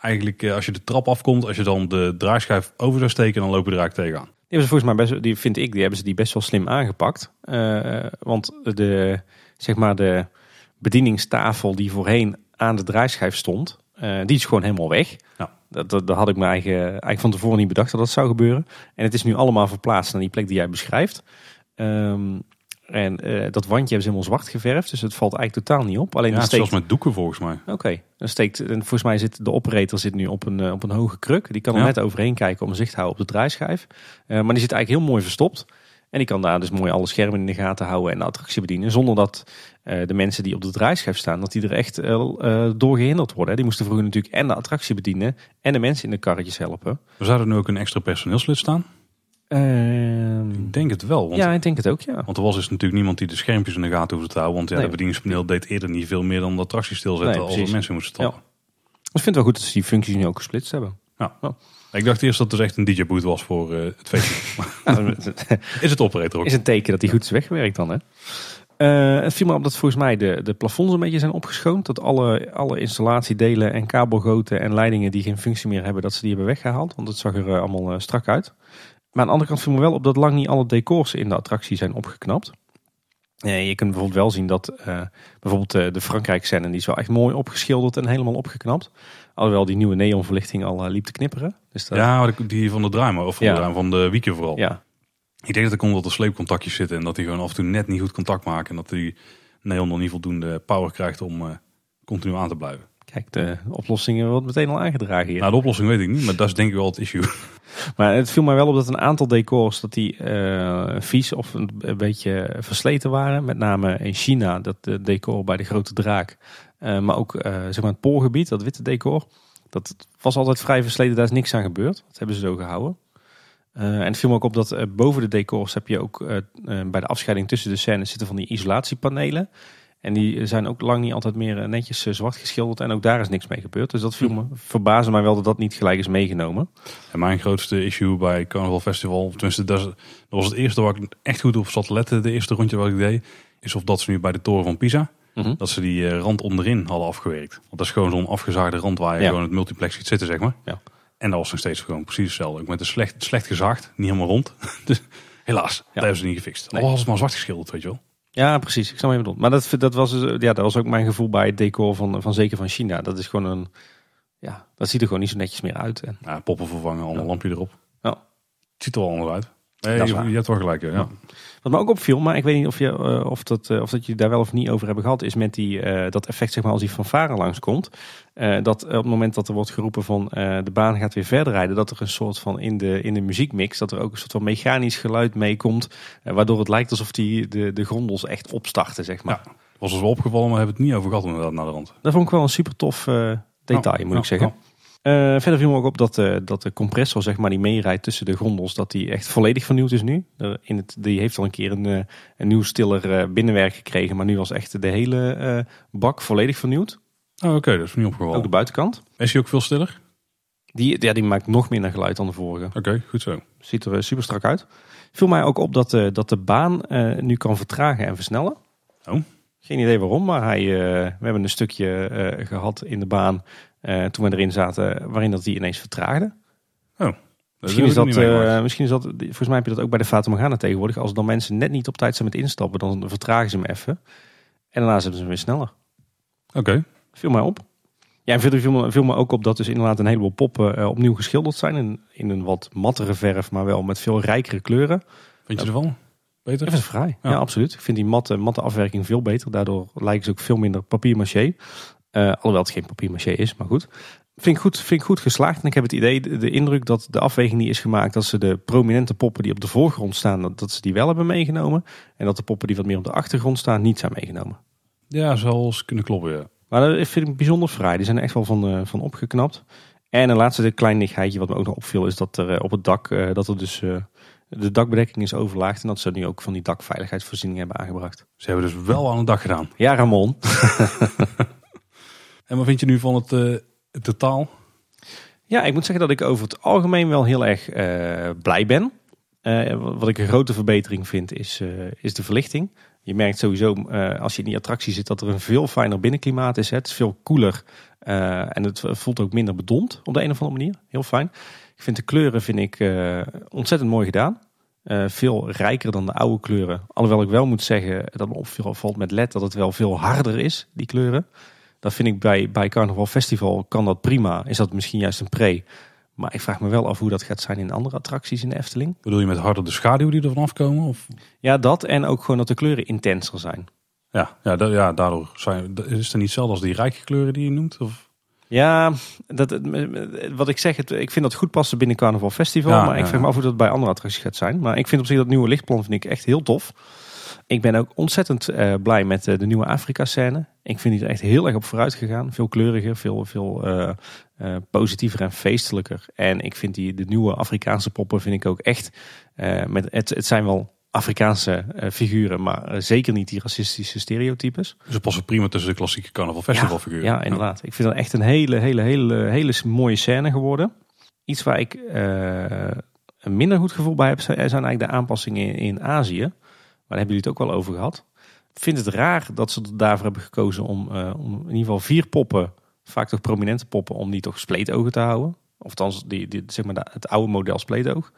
eigenlijk eh, als je de trap afkomt. Als je dan de draaischijf over zou steken dan lopen we er eigenlijk tegenaan. Die hebben ze volgens mij best, die vind ik, die hebben ze die best wel slim aangepakt. Eh, want de, zeg maar de bedieningstafel die voorheen aan de draaischijf stond, eh, die is gewoon helemaal weg. Ja. Dat, dat, dat had ik me eigen, eigenlijk van tevoren niet bedacht dat dat zou gebeuren. En het is nu allemaal verplaatst naar die plek die jij beschrijft. Ehm, en eh, dat wandje hebben ze helemaal zwart geverfd, dus het valt eigenlijk totaal niet op. Alleen Ja, steekt, zelfs met doeken volgens mij. Oké, dan steekt, en volgens mij zit de operator zit nu op een, eh, op een hoge kruk. Die kan er Ja. net overheen kijken om zicht te houden op de draaischijf. Eh, maar die zit eigenlijk heel mooi verstopt. En die kan daar dus mooi alle schermen in de gaten houden en de attractie bedienen. Zonder dat de mensen die op de draaischijf staan, dat die er echt door gehinderd worden. Die moesten vroeger natuurlijk en de attractie bedienen en de mensen in de karretjes helpen. We zouden nu ook een extra personeelslid staan. Ehm, Ik denk het wel. Want, ja, ik denk het ook, ja. want er was dus natuurlijk niemand die de schermpjes in de gaten hoefde te houden. Want ja, Nee. bedieningspaneel deed eerder niet veel meer dan de attractie stilzetten Nee, als er mensen moesten stappen. Dus ik vind het wel goed dat ze die functies nu ook gesplitst hebben. Ik dacht eerst dat het echt een DJ-boot was voor eh, het feestje. *laughs* *laughs* Is het operator ook? is een teken dat die goed is weggewerkt dan, hè? Eh, het viel me op dat volgens mij de, de plafonds een beetje zijn opgeschoond. Dat alle, alle installatiedelen en kabelgoten en leidingen die geen functie meer hebben, dat ze die hebben weggehaald. Want het zag er eh, allemaal strak uit. Maar aan de andere kant viel me wel op dat lang niet alle decors in de attractie zijn opgeknapt. Eh, je kunt bijvoorbeeld wel zien dat eh, bijvoorbeeld eh, de Frankrijk scène, die is wel echt mooi opgeschilderd en helemaal opgeknapt. Alhoewel die nieuwe neonverlichting al eh, liep te knipperen. Dus dat, Ja, die van de draaien, of van Ja. de, van de wieken vooral. ja, Ik denk dat er komt dat er sleepcontactjes zitten en dat die gewoon af en toe net niet goed contact maken. En dat die neon nog niet voldoende power krijgt om continu aan te blijven. Kijk, de oplossingen wordt meteen al aangedragen hier. Nou, de oplossing weet ik niet, maar dat is denk ik wel het issue. *laughs* Maar het viel mij wel op dat een aantal decors dat die eh, vies of een, beetje versleten waren. Met name in China, dat decor bij de grote draak. Eh, maar ook eh, zeg maar het poolgebied, dat witte decor. Dat was altijd vrij versleten, daar is niks aan gebeurd. Dat hebben ze zo gehouden. Eh, en het viel me ook op dat boven de decors heb je ook bij de afscheiding tussen de scènes zitten van die isolatiepanelen. En die zijn ook lang niet altijd meer eh, netjes eh, zwart geschilderd. En ook daar is niks mee gebeurd. Dus dat viel me, verbaasde mij wel dat dat niet gelijk is meegenomen. En mijn grootste issue bij Carnival Festival, tenminste dat, was het eerste waar ik echt goed op zat te letten, de eerste rondje wat ik deed, is of dat ze nu bij de toren van Pisa, Mhm. dat ze die eh, rand onderin hadden afgewerkt. Want dat is gewoon zo'n afgezaagde rand waar je Ja. gewoon het multiplex ziet zitten, zeg maar. Ja. En dat was nog steeds gewoon precies hetzelfde. Ook met een slecht, slecht gezaagd, niet helemaal rond. *laughs* dus helaas, dat hebben ze niet gefixt. Nee. Al was het maar zwart geschilderd, weet je wel. Ja, precies. Ik snap je bedoelt. Maar dat, dat, was, dus, ja, dat was ook mijn gevoel bij het decor van, van zeker van China. Dat is gewoon een... Ja, dat ziet er gewoon niet zo netjes meer uit. En, Ja, poppen vervangen, allemaal Ja. lampje erop. Ja. Het ziet er wel anders uit. Nee, je, je hebt wel gelijk. Ja. Ja. Wat me ook opviel, maar ik weet niet of, je, eh, of, dat, eh, of dat je daar wel of niet over hebben gehad, is met die, eh, dat effect zeg maar als die fanfare langskomt. dat op het moment dat er wordt geroepen van de baan gaat weer verder rijden, dat er een soort van in de, in de muziekmix, dat er ook een soort van mechanisch geluid meekomt, waardoor het lijkt alsof die de, de grondels echt opstarten, zeg maar. Ja. Was ons wel opgevallen, maar we hebben het niet over gehad inderdaad naar de rand. Dat vond ik wel een super tof detail, moet ik zeggen. Eh, verder viel me ook op dat, eh, dat de compressor, zeg maar, die meerijdt tussen de grondels, dat die echt volledig vernieuwd is nu. Er in het, die heeft al een keer een, eh, een nieuw stiller eh, binnenwerk gekregen, maar nu was echt de hele eh, bak volledig vernieuwd. Oh, Oké, dat is niet Ook opgevallen. de buitenkant. Is hij ook veel stiller? Die, ja, die maakt nog minder geluid dan de vorige. Oké, goed zo. Ziet er eh, super strak uit. Viel mij ook op dat, eh, dat de baan eh, nu kan vertragen en versnellen. Oh. Geen idee waarom, maar hij, eh, we hebben een stukje eh, gehad in de baan eh, toen we erin zaten, waarin dat die ineens vertraagde. Dat Misschien is, dat, eh, misschien is dat, volgens mij heb je dat ook bij de Fata Morgana tegenwoordig. Als dan mensen net niet op tijd zijn met instappen, dan vertragen ze hem even. En daarna zetten ze hem weer sneller. Oké, Viel mij op. Ja, en verder viel me, viel me ook op dat dus inderdaad een heleboel poppen eh, opnieuw geschilderd zijn. In, in een wat mattere verf, maar wel met veel rijkere kleuren. vind je ervan? Beter? Even vrij. Ja. Ja. absoluut. Ik vind die matte, matte afwerking veel beter. Daardoor lijken ze ook veel minder papier-maché. Eh, alhoewel het geen papier-maché is, maar goed. Vind ik goed, vind ik goed geslaagd. En ik heb het idee, de, de indruk dat de afweging die is gemaakt, dat ze de prominente poppen die op de voorgrond staan, dat, dat ze die wel hebben meegenomen. En dat de poppen die wat meer op de achtergrond staan, niet zijn meegenomen. Ja, eens kunnen kloppen, ja. Maar dat vind ik bijzonder fraai. Die zijn er echt wel van, eh, van opgeknapt. En een laatste kleinigheidje wat me ook nog opviel, is dat er eh, op het dak, dat er dus de dakbedekking is overlaagd. En dat ze nu ook van die dakveiligheidsvoorzieningen hebben aangebracht. Ze hebben dus wel aan de dag gedaan. Ja, Ramon. *laughs* En wat vind je nu van het, het totaal? Ja, ik moet zeggen dat ik over het algemeen wel heel erg eh, blij ben. Eh, wat ik een grote verbetering vind is, is de verlichting. Je merkt sowieso als je in die attractie zit dat er een veel fijner binnenklimaat is. hè. Het is veel koeler en het voelt ook minder bedond op de een of andere manier. Heel fijn. Ik vind de kleuren vind ik, ontzettend mooi gedaan. Veel rijker dan de oude kleuren. Alhoewel ik wel moet zeggen dat me opvalt met LED dat het wel veel harder is, die kleuren. Dat vind ik bij, bij Carnaval Festival kan dat prima. Is dat misschien juist een pre. Maar ik vraag me wel af hoe dat gaat zijn in andere attracties in de Efteling. Bedoel je met harder de schaduw die er vanaf komen? Of? Ja, dat en ook gewoon dat de kleuren intenser zijn. Ja, ja, da- ja, daardoor zijn, is het niet hetzelfde als die rijke kleuren die je noemt? Of? Ja, dat, wat ik zeg, het, ik vind dat goed passen binnen Carnaval Festival. Ja, maar ik vraag me af hoe dat bij andere attracties gaat zijn. Maar ik vind op zich dat nieuwe lichtplan vind ik echt heel tof. Ik ben ook ontzettend eh, blij met eh, de nieuwe Afrika-scène. Ik vind die er echt heel erg op vooruit gegaan. Veel kleuriger, veel, veel eh, positiever en feestelijker. En ik vind die, de nieuwe Afrikaanse poppen vind ik ook echt... met, het, het zijn wel Afrikaanse figuren, maar zeker niet die racistische stereotypes. Ze passen prima tussen de klassieke carnaval festival figuren. Ja, inderdaad. Ik vind dat echt een hele, hele, hele, hele mooie scène geworden. Iets waar ik een minder goed gevoel bij heb, zijn zijn eigenlijk de aanpassingen in, in Azië. Maar daar hebben jullie het ook wel over gehad. Ik vind het raar dat ze daarvoor hebben gekozen om, eh, om in ieder geval vier poppen, vaak toch prominente poppen, om die toch spleetogen te houden. Of althans, die, die, zeg maar het oude model spleetoog.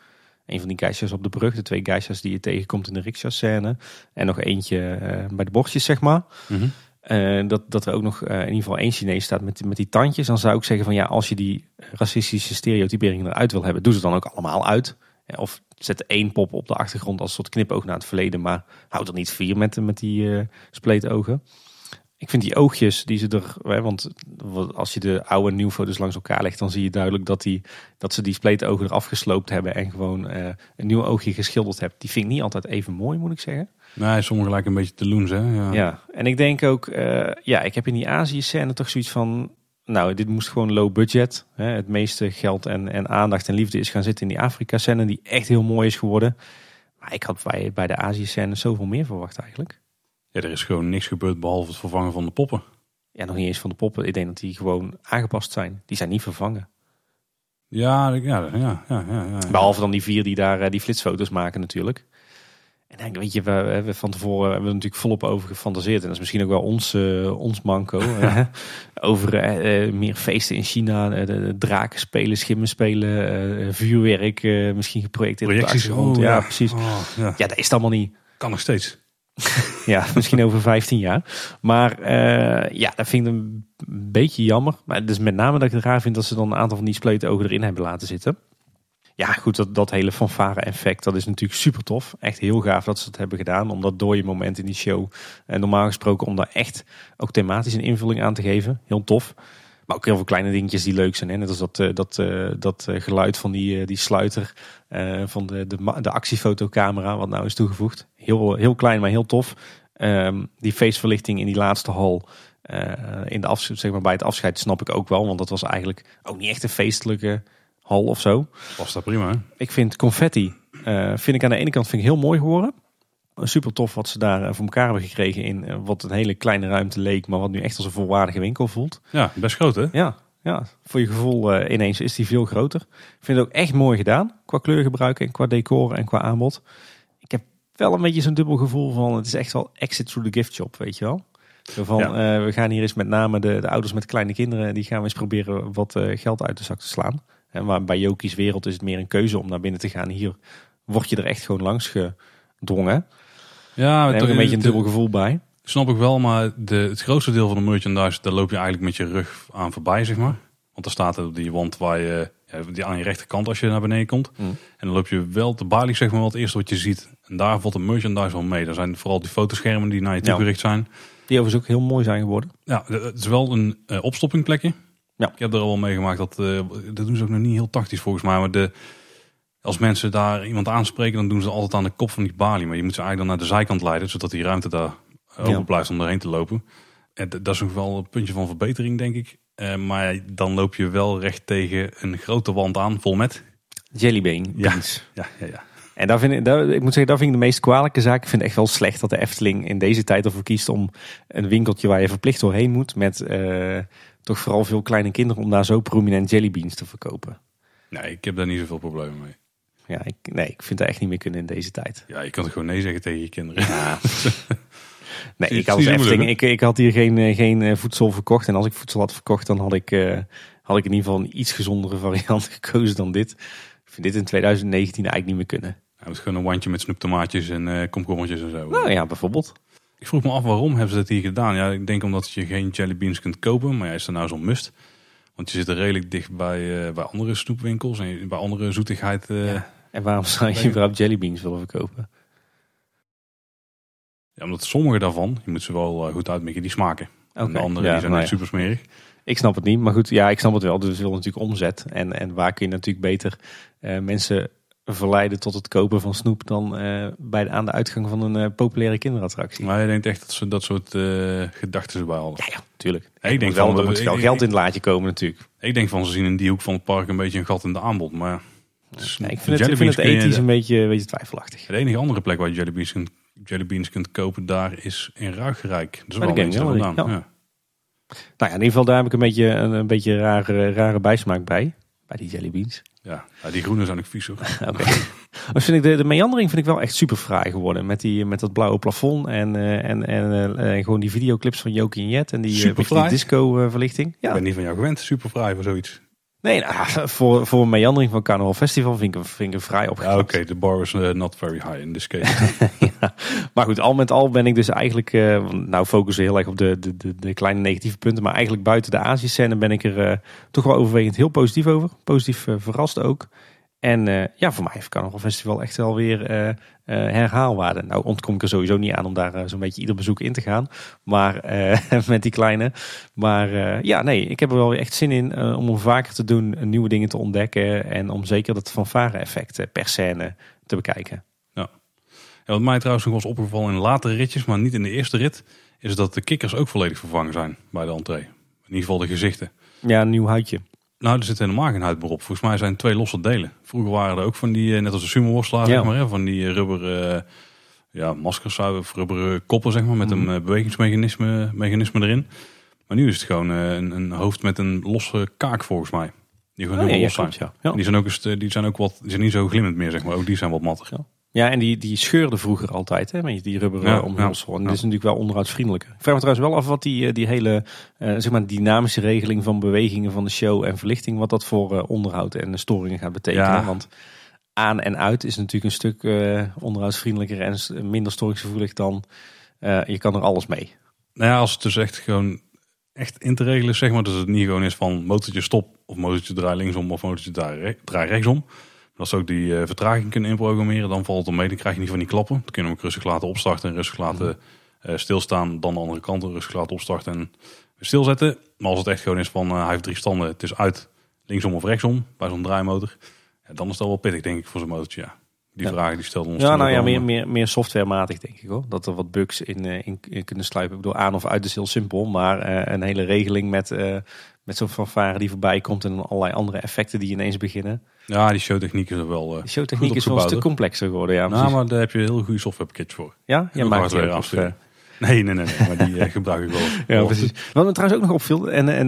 Een van die geisjes op de brug, de twee geisjes die je tegenkomt in de rickshaw scène. En nog eentje eh, bij de bordjes, zeg maar. Mhm. Eh, dat, dat er ook nog in ieder geval één Chinees staat met, met die tandjes. Dan zou ik zeggen van ja, als je die racistische stereotyperingen eruit wil hebben, doe ze dan ook allemaal uit. Of zet één pop op de achtergrond als soort knipoog naar het verleden. Maar houd er niet vier met, met die eh spleetogen. Ik vind die oogjes die ze er, hè, want als je de oude en nieuwe foto's langs elkaar legt, dan zie je duidelijk dat, die, dat ze die spleetogen eraf gesloopt hebben en gewoon eh, een nieuw oogje geschilderd hebben. Die vind ik niet altijd even mooi, moet ik zeggen. Nee, sommige lijken een beetje te loens, hè? Ja. Ja, en ik denk ook, eh, ja, ik heb in die Azië-scène toch zoiets van, nou, dit moest gewoon low budget. Hè, het meeste geld en, en aandacht en liefde is gaan zitten in die Afrika-scène, die echt heel mooi is geworden. Maar ik had bij, bij de Azië-scène zoveel meer verwacht eigenlijk. Ja, er is gewoon niks gebeurd behalve het vervangen van de poppen. Ja, nog niet eens van de poppen. Ik denk dat die gewoon aangepast zijn. Die zijn niet vervangen. Ja, ja, ja, ja, ja, ja. Behalve dan die vier die daar eh, die flitsfoto's maken natuurlijk. En dan, weet je, we hebben van tevoren hebben we natuurlijk volop over gefantaseerd. En dat is misschien ook wel ons, eh, ons manco. *laughs* over eh, eh, meer feesten in China. de, draken spelen, schimmen spelen. vuurwerk misschien geprojecteerd op de Projecties. oh, ja, precies. Oh, ja. Ja, dat is het allemaal niet. Kan nog steeds. *laughs* Ja, misschien over 15 jaar. Maar ja, dat vind ik een beetje jammer. Maar het is met name dat ik het raar vind dat ze dan een aantal van die spleetogen erin hebben laten zitten. Ja, goed, dat, dat hele fanfare effect, dat is natuurlijk super tof. Echt heel gaaf dat ze het hebben gedaan. Om dat dode moment in die show, en normaal gesproken, om daar echt ook thematisch een invulling aan te geven. Heel tof. Maar ook heel veel kleine dingetjes die leuk zijn. Hè? Net als dat, dat, dat geluid van die, die sluiter van de, de, de actiefotocamera, wat nou is toegevoegd. Heel, heel klein, maar heel tof. Um, die feestverlichting in die laatste hal. in de afscheid, zeg maar bij het afscheid snap ik ook wel. Want dat was eigenlijk ook niet echt een feestelijke hal of zo. Was dat prima. Hè? Ik vind confetti, uh, vind ik aan de ene kant vind ik heel mooi geworden. Super tof wat ze daar voor elkaar hebben gekregen in wat een hele kleine ruimte leek, maar wat nu echt als een volwaardige winkel voelt. Ja, best groot hè? Ja, ja voor je gevoel uh, ineens is die veel groter. Ik vind het ook echt mooi gedaan qua kleurgebruik en qua decor en qua aanbod. Ik heb wel een beetje zo'n dubbel gevoel van het is echt wel exit through the gift shop, weet je wel. Van, ja. uh, we gaan hier eens met name de, de, ouders met kleine kinderen, die gaan we eens proberen wat geld uit de zak te slaan. En waar bij Joki's wereld is het meer een keuze om naar binnen te gaan. Hier word je er echt gewoon langs gedrongen. Ja, daar heb ik een beetje een dubbel gevoel bij. Snap ik wel, maar de, het grootste deel van de merchandise, daar loop je eigenlijk met je rug aan voorbij, zeg maar. Want er staat op die wand waar je, die aan je rechterkant als je naar beneden komt. Mm. En dan loop je wel de balie, zeg maar, wat het eerste wat je ziet. En daar valt de merchandise wel mee. Er zijn vooral die fotoschermen die naar je toe gericht zijn. Die overigens ook heel mooi zijn geworden. Ja, het is wel een uh, opstoppingplekje. Ja. Ik heb er al wel meegemaakt dat, uh, dat doen ze ook nog niet heel tactisch volgens mij. Maar de, als mensen daar iemand aanspreken, dan doen ze altijd aan de kop van die balie. Maar je moet ze eigenlijk dan naar de zijkant leiden, zodat die ruimte daar open blijft om erheen te lopen. En dat is nog wel een puntje van verbetering, denk ik. Uh, maar dan loop je wel recht tegen een grote wand aan, vol met... Jellybean. Ja, ja, ja, ja. En daar vind ik, daar, ik moet zeggen, dat vind ik de meest kwalijke zaak. Ik vind het echt wel slecht dat de Efteling in deze tijd ervoor kiest om een winkeltje waar je verplicht doorheen moet met... Uh, toch vooral veel kleine kinderen om daar zo prominent jellybeans te verkopen. Nee, ik heb daar niet zoveel problemen mee. Ja, ik, nee, ik vind dat echt niet meer kunnen in deze tijd. Ja, je kan er gewoon nee zeggen tegen je kinderen. Ja. *laughs* nee, ik, Efteling, ik, ik had hier geen, eh, geen eh, voedsel verkocht. En als ik voedsel had verkocht, dan had ik, uh, had ik in ieder geval een iets gezondere *laughs* variant gekozen dan dit. Ik vind dit in 2019 eigenlijk niet meer kunnen. Ja, het is gewoon een wandje met snoeptomaatjes en uh, komkommertjes en zo. Nou ja, bijvoorbeeld. Ik vroeg me af waarom hebben ze dat hier gedaan. Ja, ik denk omdat je geen jellybeans kunt kopen, maar ja, is er nou zo'n must? Want je zit er redelijk dicht bij, uh, bij andere snoepwinkels en bij andere zoetigheid. Uh, ja. En waarom zou je überhaupt jellybeans willen verkopen? Ja, omdat sommige daarvan, je moet ze wel uh, goed uitmikken, die smaken. Okay. En de andere ja, die zijn nee. echt super smerig. Ik snap het niet, maar goed, ja, ik snap het wel. Dus we willen natuurlijk omzet. En, en waar kun je natuurlijk beter mensen verleiden tot het kopen van snoep dan uh, bij de, aan de uitgang van een uh, populaire kinderattractie. Maar je denkt echt dat ze dat soort uh, gedachten erbij hadden? Ja, ja, tuurlijk. ik denk wel, van, er moet wel geld in het laadje komen natuurlijk. Ik denk van ze zien in die hoek van het park een beetje een gat in de aanbod. Maar dus nee, ik vind het, ik vind het ethisch een beetje, een beetje twijfelachtig. De enige andere plek waar je jellybeans kunt, jellybeans kunt kopen daar is in Ruigrijk. Dat is wel gedaan. Ja. ja. Nou ja, in ieder geval daar heb ik een beetje een, een beetje rare, rare bijsmaak bij. Bij die jellybeans. Ja, die groene zijn ook vies hoor. *laughs* Oké. Vind ik de, de meandering vind ik wel echt super fraai geworden. Met, die, met dat blauwe plafond en, uh, en, en uh, gewoon die videoclips van Joki en Jet. En die, uh, die disco verlichting. Ja. Ik ben niet van jou gewend, super fraai voor zoiets. Nee, nou, *laughs* voor, voor een meandering van Carnaval Festival vind ik, vind ik hem vrij opgeknapt. Ja, Oké, okay, de bar was not very high in this case. *laughs* ja. Maar goed, al met al ben ik dus eigenlijk... Uh, nou focussen heel erg op de, de, de, de, kleine negatieve punten. Maar eigenlijk buiten de Azië-scène ben ik er uh, toch wel overwegend heel positief over. Positief verrast ook. En uh, ja, voor mij heeft Carnaval Festival echt wel weer uh, uh, herhaalwaarde. Nou ontkom ik er sowieso niet aan om daar zo'n beetje ieder bezoek in te gaan. Maar *laughs* met die kleine. Maar ja, nee, ik heb er wel weer echt zin in om hem vaker te doen, nieuwe dingen te ontdekken. En om zeker dat fanfare effect per scène te bekijken. Ja. ja, wat mij trouwens nog was opgevallen in latere ritjes, maar niet in de eerste rit, is dat de kikkers ook volledig vervangen zijn bij de entree. In ieder geval de gezichten. Ja, een nieuw huidje. Nou, er zit helemaal geen huid meer op. Volgens mij zijn het twee losse delen. Vroeger waren er ook van die, net als de sumo ja. zeg maar, hè, van die rubber uh, ja, maskers of rubberen koppen, zeg maar, met mm. een bewegingsmechanisme mechanisme erin. Maar nu is het gewoon uh, een, een, hoofd met een losse kaak, volgens mij. Die gewoon oh, heel ja, los zijn. Klopt, ja. Die zijn ook, eens, die zijn ook wat, die zijn niet zo glimmend meer, zeg maar. Ook die zijn wat matter. Ja, en die, die scheurde vroeger altijd, hè, met die rubberen ja, omhulsel. En dat is natuurlijk wel onderhoudsvriendelijker. Ik vraag me trouwens wel af wat die, die hele uh, zeg maar dynamische regeling van bewegingen van de show en verlichting, wat dat voor uh, onderhoud en storingen gaat betekenen. Ja. Want aan en uit is natuurlijk een stuk uh, onderhoudsvriendelijker en minder storingsgevoelig dan je kan er alles mee. Nou ja, als het dus echt gewoon echt in te regelen is, zeg maar, dat het niet gewoon is van motortje stop of motortje draai linksom of motortje draai, draai rechtsom. Als ze ook die eh, vertraging kunnen inprogrammeren, dan valt het mee. Dan krijg je niet van die klappen. Dan kunnen we hem rustig laten opstarten en rustig laten eh, stilstaan. Dan de andere kant rustig laten opstarten en stilzetten. Maar als het echt gewoon is van eh, hij heeft drie standen, het is uit linksom of rechtsom bij zo'n draaimotor. Ja, dan is dat wel pittig denk ik voor zo'n motortje. Ja. Die Ja. vragen die stelde ons Ja, nou ja, meer, meer, meer softwarematig denk ik hoor. Dat er wat bugs in, in, in kunnen sluipen. Ik bedoel, aan of uit is heel simpel. Maar een hele regeling met, eh, met zo'n fanfare die voorbij komt. En allerlei andere effecten die ineens beginnen. Ja, die showtechniek is er wel... eh, De showtechniek is wel een stuk complexer geworden. Ja, nou, maar daar heb je een heel goede softwarepakket voor. ja? Ook maakt eh, *laughs* Nee, nee, nee, nee maar die eh, gebruik ik wel. *laughs* Ja, precies. Wat me trouwens ook nog opviel, en, en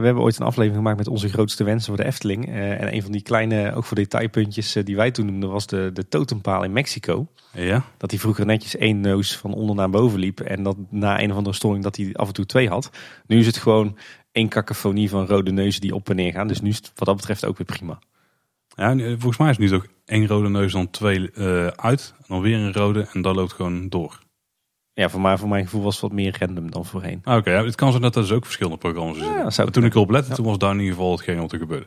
we hebben ooit een aflevering gemaakt met onze grootste wensen voor de Efteling. En een van die kleine, ook voor detailpuntjes die wij toen noemden, was de, de totempaal in Mexico. Ja? Dat hij vroeger netjes één neus van onder naar boven liep. En dat na een of andere storing dat hij af en toe twee had. Nu is het gewoon één cacophonie van rode neuzen die op en neer gaan. Dus nu is het wat dat betreft ook weer prima. Ja, eh, volgens mij is het nu toch één rode neus, dan twee eh, uit. En dan weer een rode en dat loopt gewoon door. Ja, voor, mij, voor mijn gevoel was het wat meer random dan voorheen. Ah, Oké, ja, het kan zijn dat er dus ook verschillende programma's in Ja, toen ik erop lette, Ja. toen was daar in ieder geval hetgeen wat er gebeurde.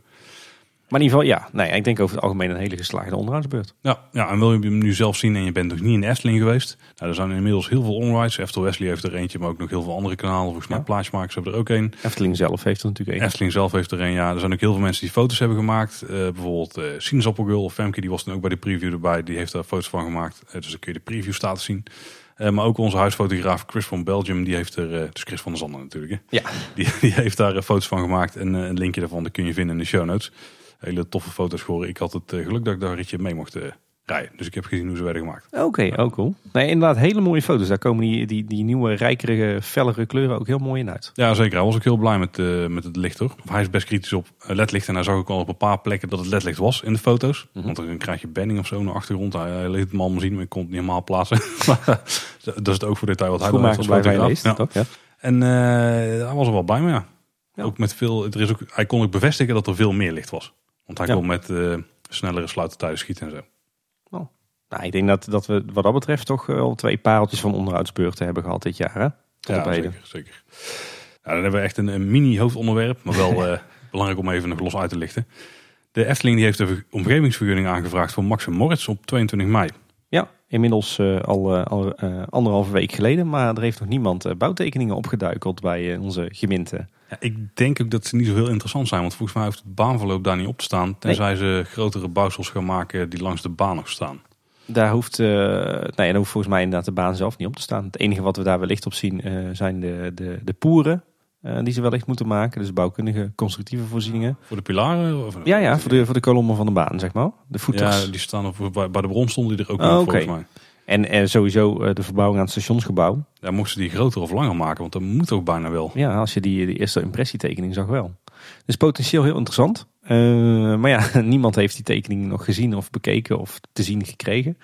Maar in ieder geval, ja. Nee, ik denk over het algemeen een hele geslaagde onderhoudsbeurt. Ja, ja, en wil je hem nu zelf zien en je bent nog niet in de Efteling geweest. Nou, er zijn inmiddels heel veel onrides. Eftel Wesley heeft er eentje, maar ook nog heel veel andere kanalen. Volgens mij Ja. plaatsmakers hebben er ook een. Efteling zelf heeft er natuurlijk één. Efteling zelf heeft er een, ja. Er zijn ook heel veel mensen die foto's hebben gemaakt. Eh, bijvoorbeeld eh Sinaasappelgirl of Femke, die was dan ook bij de preview erbij. Die heeft daar foto's van gemaakt. Eh, dus dan kun je de preview status zien. Maar ook onze huisfotograaf Chris van Belgium, die heeft er, dus Chris van der Zanden natuurlijk, hè? Ja. Die, die heeft daar foto's van gemaakt. En een linkje daarvan dat kun je vinden in de show notes. Hele toffe foto's geworden. Ik had het eh, geluk dat ik daar een ritje mee mocht eh, rijden. Dus ik heb gezien hoe ze werden gemaakt. Oké, ook cool. Nee, inderdaad, hele mooie foto's. Daar komen die, die, die nieuwe, rijkere, fellere kleuren ook heel mooi in uit. Ja, zeker. Hij was ook heel blij met, eh, met het licht hoor. Of hij is best kritisch op ledlicht. En hij zag ook al op een paar plekken dat het ledlicht was in de foto's. Mhm. Want dan krijg je banning of zo naar achtergrond. Hij, hij liet het me allemaal zien, maar ik kon het niet helemaal plaatsen. *laughs* Dat is het ook voor detail wat hij dan als fotograaf. leest, Ja. En eh, hij was er wel bij me, ja. Ja. Ook met veel, er is ook, hij kon ook bevestigen dat er veel meer licht was. Want hij Ja. kon met eh, snellere sluitertijden schieten en zo. Nou, ik denk dat, dat we wat dat betreft toch wel twee pareltjes van onderhoudsbeurten hebben gehad dit jaar. Hè? Tot Ja, zeker. zeker. Ja, dan hebben we echt een, een mini hoofdonderwerp, maar wel *laughs* eh, belangrijk om even nog los uit te lichten. De Efteling die heeft de omgevingsvergunning aangevraagd voor Max en Moritz op 22 mei. Inmiddels eh, al, eh, al eh, anderhalve week geleden. Maar er heeft nog niemand bouwtekeningen opgeduikeld bij onze gemeente. Ja, ik denk ook dat ze niet zo heel interessant zijn, want volgens mij heeft het baanverloop daar niet op te staan. Tenzij ze grotere bouwsels gaan maken die langs de baan nog staan. Daar hoeft, eh nee, daar hoeft volgens mij inderdaad de baan zelf niet op te staan. Het enige wat we daar wellicht op zien zijn de, de, de poeren eh, die ze wellicht moeten maken. Dus bouwkundige constructieve voorzieningen. Voor de pilaren? Of, Ja, ja, voor de, voor de kolommen van de baan, zeg maar. De voeters. Ja, die staan op, bij, bij de bron stonden die er ook Oh, nog, oké. volgens mij. En eh, sowieso eh, de verbouwing aan het stationsgebouw. Ja, mochten ze die groter of langer maken, want dat moet ook bijna wel. Ja, als je die, die eerste impressietekening zag wel. Dus potentieel heel interessant. Maar ja, *laughs* niemand heeft die tekening nog gezien of bekeken of te zien gekregen.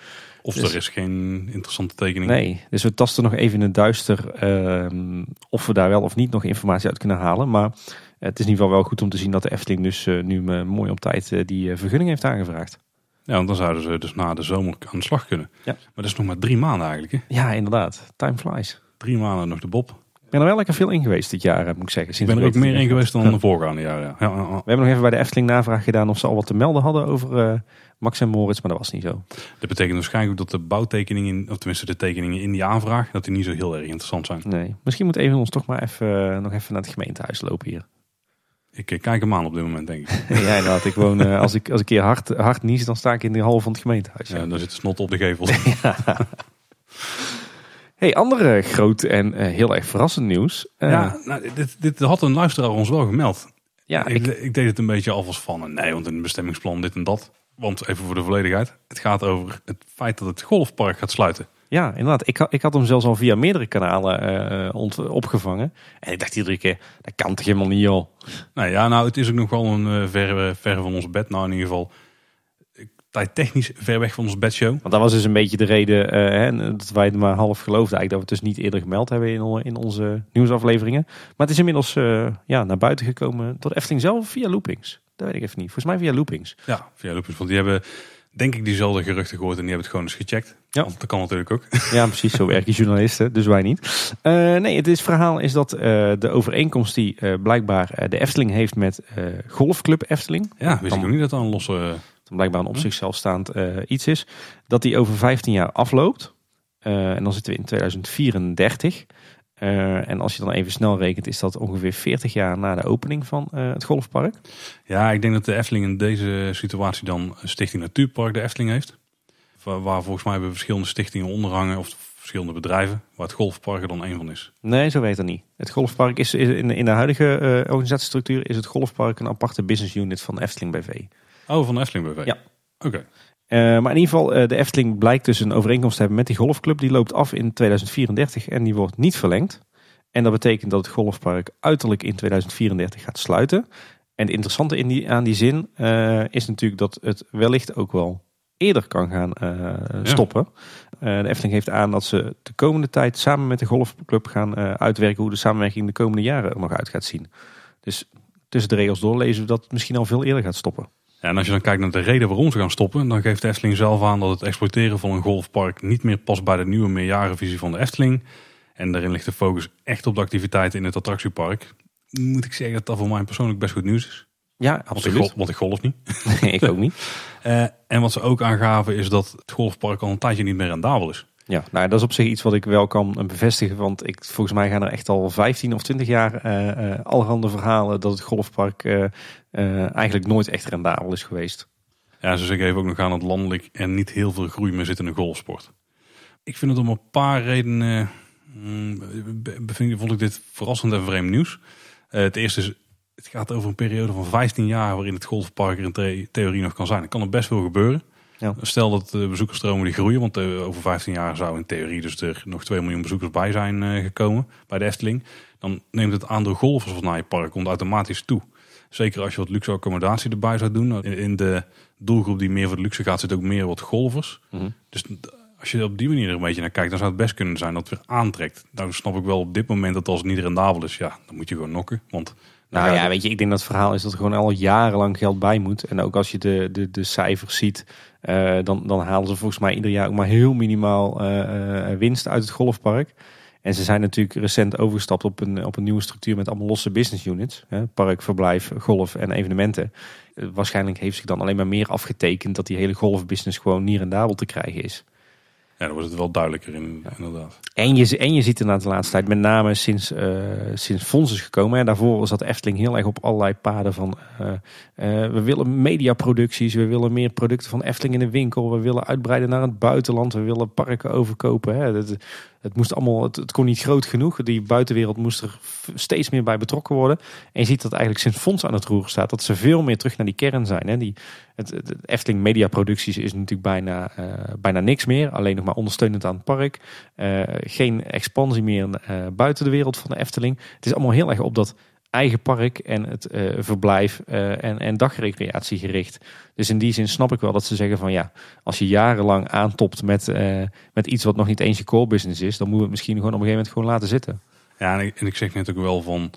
Of Dus- er is geen interessante tekening. Nee, dus we tasten nog even in het duister ehm, of we daar wel of niet nog informatie uit kunnen halen. Maar het is in ieder geval wel goed om te zien dat de Efteling dus eh, nu eh, mooi op tijd eh, die vergunning heeft aangevraagd. Ja, want dan zouden ze dus na de zomer aan de slag kunnen. Ja. Maar dat is nog maar drie maanden eigenlijk. Hè? Ja, inderdaad. Time flies. Drie maanden nog de Bob. Ik ben er wel lekker veel in geweest dit jaar, moet ik zeggen. Ik Sinds ben er ook meer in geweest dan de voorgaande jaren. Ja. Ja, ja, ja. We hebben nog even bij de Efteling navraag gedaan of ze al wat te melden hadden over Max en Moritz, maar dat was niet zo. Dat betekent waarschijnlijk ook dat de bouwtekeningen, of tenminste de tekeningen in die aanvraag, dat die niet zo heel erg interessant zijn. Nee. Misschien moet even ons toch maar even, eh, nog even naar het gemeentehuis lopen hier. Ik eh, kijk hem aan op dit moment, denk ik. *laughs* ja, inderdaad. Ik woon, eh, als, ik, als ik een keer hard, hard nies, dan sta ik in de hal van het gemeentehuis. Ja, dan zit de snot op de gevel. *laughs* *laughs* Hey, andere groot en heel erg verrassend nieuws. Ja, nou, dit, dit had een luisteraar ons wel gemeld. ja, ik, ik, ik deed het een beetje alvast van, nee, want een bestemmingsplan dit en dat. Want even voor de volledigheid, het gaat over het feit dat het golfpark gaat sluiten. ja, inderdaad. Ik, had- ik had hem zelfs al via meerdere kanalen eh, opgevangen. En ik dacht iedere keer, dat kan toch helemaal niet, joh. Nou ja, nou, het is ook nog wel een eh, ver, ver van ons bed. Nou, in ieder geval eh, tijdtechnisch ver weg van ons bedshow. Want dat was dus een beetje de reden eh, hè, dat wij het maar half geloofden. Eigenlijk dat we het dus niet eerder gemeld hebben in, in onze nieuwsafleveringen. Maar het is inmiddels eh, ja, naar buiten gekomen door de Efteling zelf via Loopings. Dat weet ik even niet. Volgens mij via Loopings. Ja, via Lupus. Want die hebben, denk ik, diezelfde geruchten gehoord en die hebben het gewoon eens gecheckt. Ja. Want dat kan natuurlijk ook. Ja, precies. Zo werken journalisten, dus wij niet. Eh, nee, het is, verhaal is dat eh, de overeenkomst die eh, blijkbaar de Efteling heeft met Golfclub Efteling. Ja, wist ik Dan- ook niet dat dat een losse... Te blijkbaar een op zichzelf staand iets is, dat die over 15 jaar afloopt. En dan zitten we in 2034. Eh, en als je dan even snel rekent, is dat ongeveer 40 jaar na de opening van eh, het golfpark. Ja, ik denk dat de Efteling in deze situatie dan een Stichting Natuurpark de Efteling heeft. Waar, waar volgens mij hebben verschillende stichtingen onderhangen of verschillende bedrijven, waar het golfpark er dan één van is. Nee, zo weet dat niet. Het golfpark is is in, in de huidige eh, organisatiestructuur is het golfpark een aparte business unit van Efteling BV. Oh, van de Efteling BV? Ja. Oké. Eh, maar in ieder geval, eh, de Efteling blijkt dus een overeenkomst te hebben met die golfclub. Die loopt af in 2034 en die wordt niet verlengd. En dat betekent dat het golfpark uiterlijk in 2034 gaat sluiten. En het interessante in die, aan die zin eh, is natuurlijk dat het wellicht ook wel eerder kan gaan stoppen. De Efteling geeft aan dat ze de komende tijd samen met de golfclub gaan uitwerken hoe de samenwerking de komende jaren er nog uit gaat zien. Dus tussen de regels door lezen we dat het misschien al veel eerder gaat stoppen. Ja, en als je dan kijkt naar de reden waarom ze gaan stoppen, dan geeft de Efteling zelf aan dat het exploiteren van een golfpark niet meer past bij de nieuwe meerjarenvisie van de Efteling. En daarin ligt de focus echt op de activiteiten in het attractiepark. Moet ik zeggen dat dat voor mij persoonlijk best goed nieuws is. Ja, Want ik, absoluut. want ik golf niet. *laughs* ik ook niet. *laughs* Eh, en wat ze ook aangaven is dat het golfpark al een tijdje niet meer rendabel is. Ja, nou dat is op zich iets wat ik wel kan bevestigen. Want ik, volgens mij gaan er echt al 15 of 20 jaar eh eh, allerhande verhalen dat het golfpark eigenlijk nooit echt rendabel is geweest. Ja, ze zeggen even ook nog aan dat landelijk er niet heel veel groei meer zit in de golfsport. Ik vind het om een paar redenen, mm, bevind- vond ik dit verrassend en vreemd nieuws. Eh, het eerste is, het gaat over een periode van 15 jaar waarin het golfpark er in the- theorie nog kan zijn. Er kan er best veel gebeuren. Ja. Stel dat de bezoekersstromen die groeien, want eh, over 15 jaar zou in theorie dus er nog 2 miljoen bezoekers bij zijn eh, gekomen bij de Efteling. Dan neemt het aandeel golfers naar je park komt automatisch toe. Zeker als je wat luxe accommodatie erbij zou doen. In, de doelgroep die meer voor de luxe gaat, zit ook meer wat golfers. Mhm. Dus als je op die manier er een beetje naar kijkt, dan zou het best kunnen zijn dat het weer aantrekt. Nou snap ik wel op dit moment dat als het niet rendabel is, ja, dan moet je gewoon nokken. Want dan Nou ja, weet je, ik denk dat het verhaal is dat er gewoon al jarenlang geld bij moet. En ook als je de, de, de cijfers ziet, eh, dan, dan halen ze volgens mij ieder jaar ook maar heel minimaal eh, eh, winst uit het golfpark. En ze zijn natuurlijk recent overgestapt op een, op een nieuwe structuur met allemaal losse business units. Hè, park, verblijf, golf en evenementen. Eh, waarschijnlijk heeft zich dan alleen maar meer afgetekend dat die hele golfbusiness gewoon niet rendabel te krijgen is. Ja, dan wordt het wel duidelijker in, inderdaad. En je, en je ziet inderdaad de laatste tijd, met name sinds, eh sinds Fons is gekomen. En daarvoor zat Efteling heel erg op allerlei paden van... eh, eh, we willen mediaproducties, we willen meer producten van Efteling in de winkel. We willen uitbreiden naar het buitenland, we willen parken overkopen. Hè. Het, het, moest allemaal, het, kon niet groot genoeg. Die buitenwereld moest er steeds meer bij betrokken worden. En je ziet dat eigenlijk sinds Fons aan het roer staat... dat ze veel meer terug naar die kern zijn. Hè. Die, het, Efteling mediaproducties is natuurlijk bijna, eh, bijna niks meer. Alleen nog maar ondersteunend aan het park. Eh, geen expansie meer eh, buiten de wereld van de Efteling. Het is allemaal heel erg op dat eigen park en het verblijf en, en dagrecreatie gericht. Dus in die zin snap ik wel dat ze zeggen van ja, als je jarenlang aantopt met, met iets wat nog niet eens je core business is, dan moeten we het misschien gewoon op een gegeven moment gewoon laten zitten. Ja, en ik, en ik zeg net ook wel van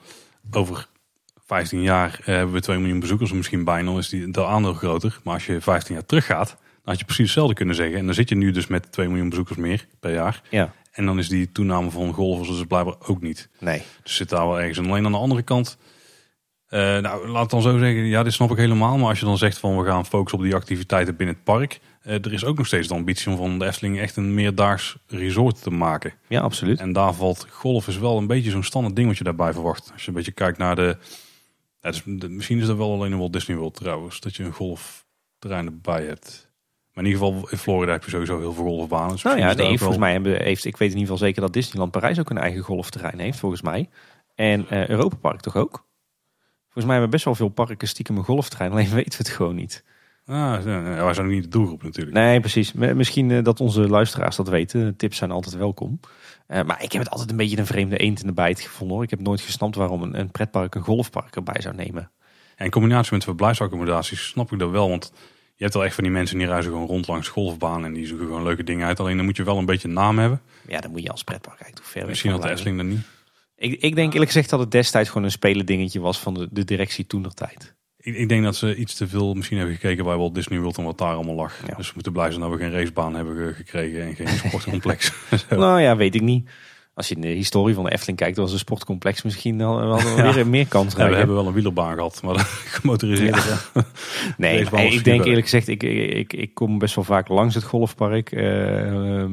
over 15 jaar eh, hebben we 2 miljoen bezoekers misschien bijna, is die, dat aandeel groter. Maar als je 15 jaar teruggaat, dan had je precies hetzelfde kunnen zeggen. En dan zit je nu dus met 2 miljoen bezoekers meer per jaar. Ja, En dan is die toename van golfers dus blijkbaar ook niet. nee. Dus zit daar wel ergens. En alleen aan de andere kant, eh, nou laat het dan zo zeggen, ja dit snap ik helemaal. Maar als je dan zegt van we gaan focussen op die activiteiten binnen het park. eh, er is ook nog steeds de ambitie om van de Efteling echt een meerdaags resort te maken. Ja, absoluut. En daar valt golf is wel een beetje zo'n standaard ding wat je daarbij verwacht. Als je een beetje kijkt naar de... Ja, dus misschien is dat wel alleen in Walt Disney World trouwens. Dat je een golfterrein erbij hebt. Maar in ieder geval in Florida heb je sowieso heel veel golfbanen. Dus Nou ja, nee, wel- volgens mij hebben, heeft, ik weet in ieder geval zeker dat Disneyland Parijs ook een eigen golfterrein heeft, volgens mij. En eh Europa Park toch ook? Volgens mij hebben best wel veel parken stiekem een golfterrein, *laughs* alleen weten we het gewoon niet. Ah, wij zijn ook niet de doelgroep natuurlijk. Nee, precies. Misschien eh, dat onze luisteraars dat weten. Tips zijn altijd welkom. Eh, maar ik heb het altijd een beetje een vreemde eend in de bijt gevonden. Hoor. Ik heb nooit gesnapt waarom een, een pretpark een golfpark erbij zou nemen. En in combinatie met verblijfsaccommodaties snap ik dat wel. Want je hebt wel echt van die mensen die reizen gewoon rond langs golfbaan. En die zoeken gewoon leuke dingen uit. Alleen dan moet je wel een beetje een naam hebben. Ja, dan moet je als pretpark eigenlijk ver Misschien had de. Efteling dat niet. Ik, ik denk eerlijk gezegd dat het destijds gewoon een spelen dingetje was van de, de directie toen tijd. Ik, ik denk dat ze iets te veel misschien hebben gekeken bij Walt Disney World en wat daar allemaal lag. Ja. Dus we moeten blij zijn dat we geen racebaan hebben ge- gekregen en geen *laughs* sportcomplex. *laughs* Nou ja, weet ik niet. Als je in de historie van de Efteling kijkt, was een sportcomplex misschien wel *laughs* ja. weer meer kans. Ja, we hebben wel een wielerbaan gehad, maar gemotoriseerde. Ja. nee, ik denk eerlijk gezegd, ik, ik, ik, kom best wel vaak langs het golfpark. Uh, uh,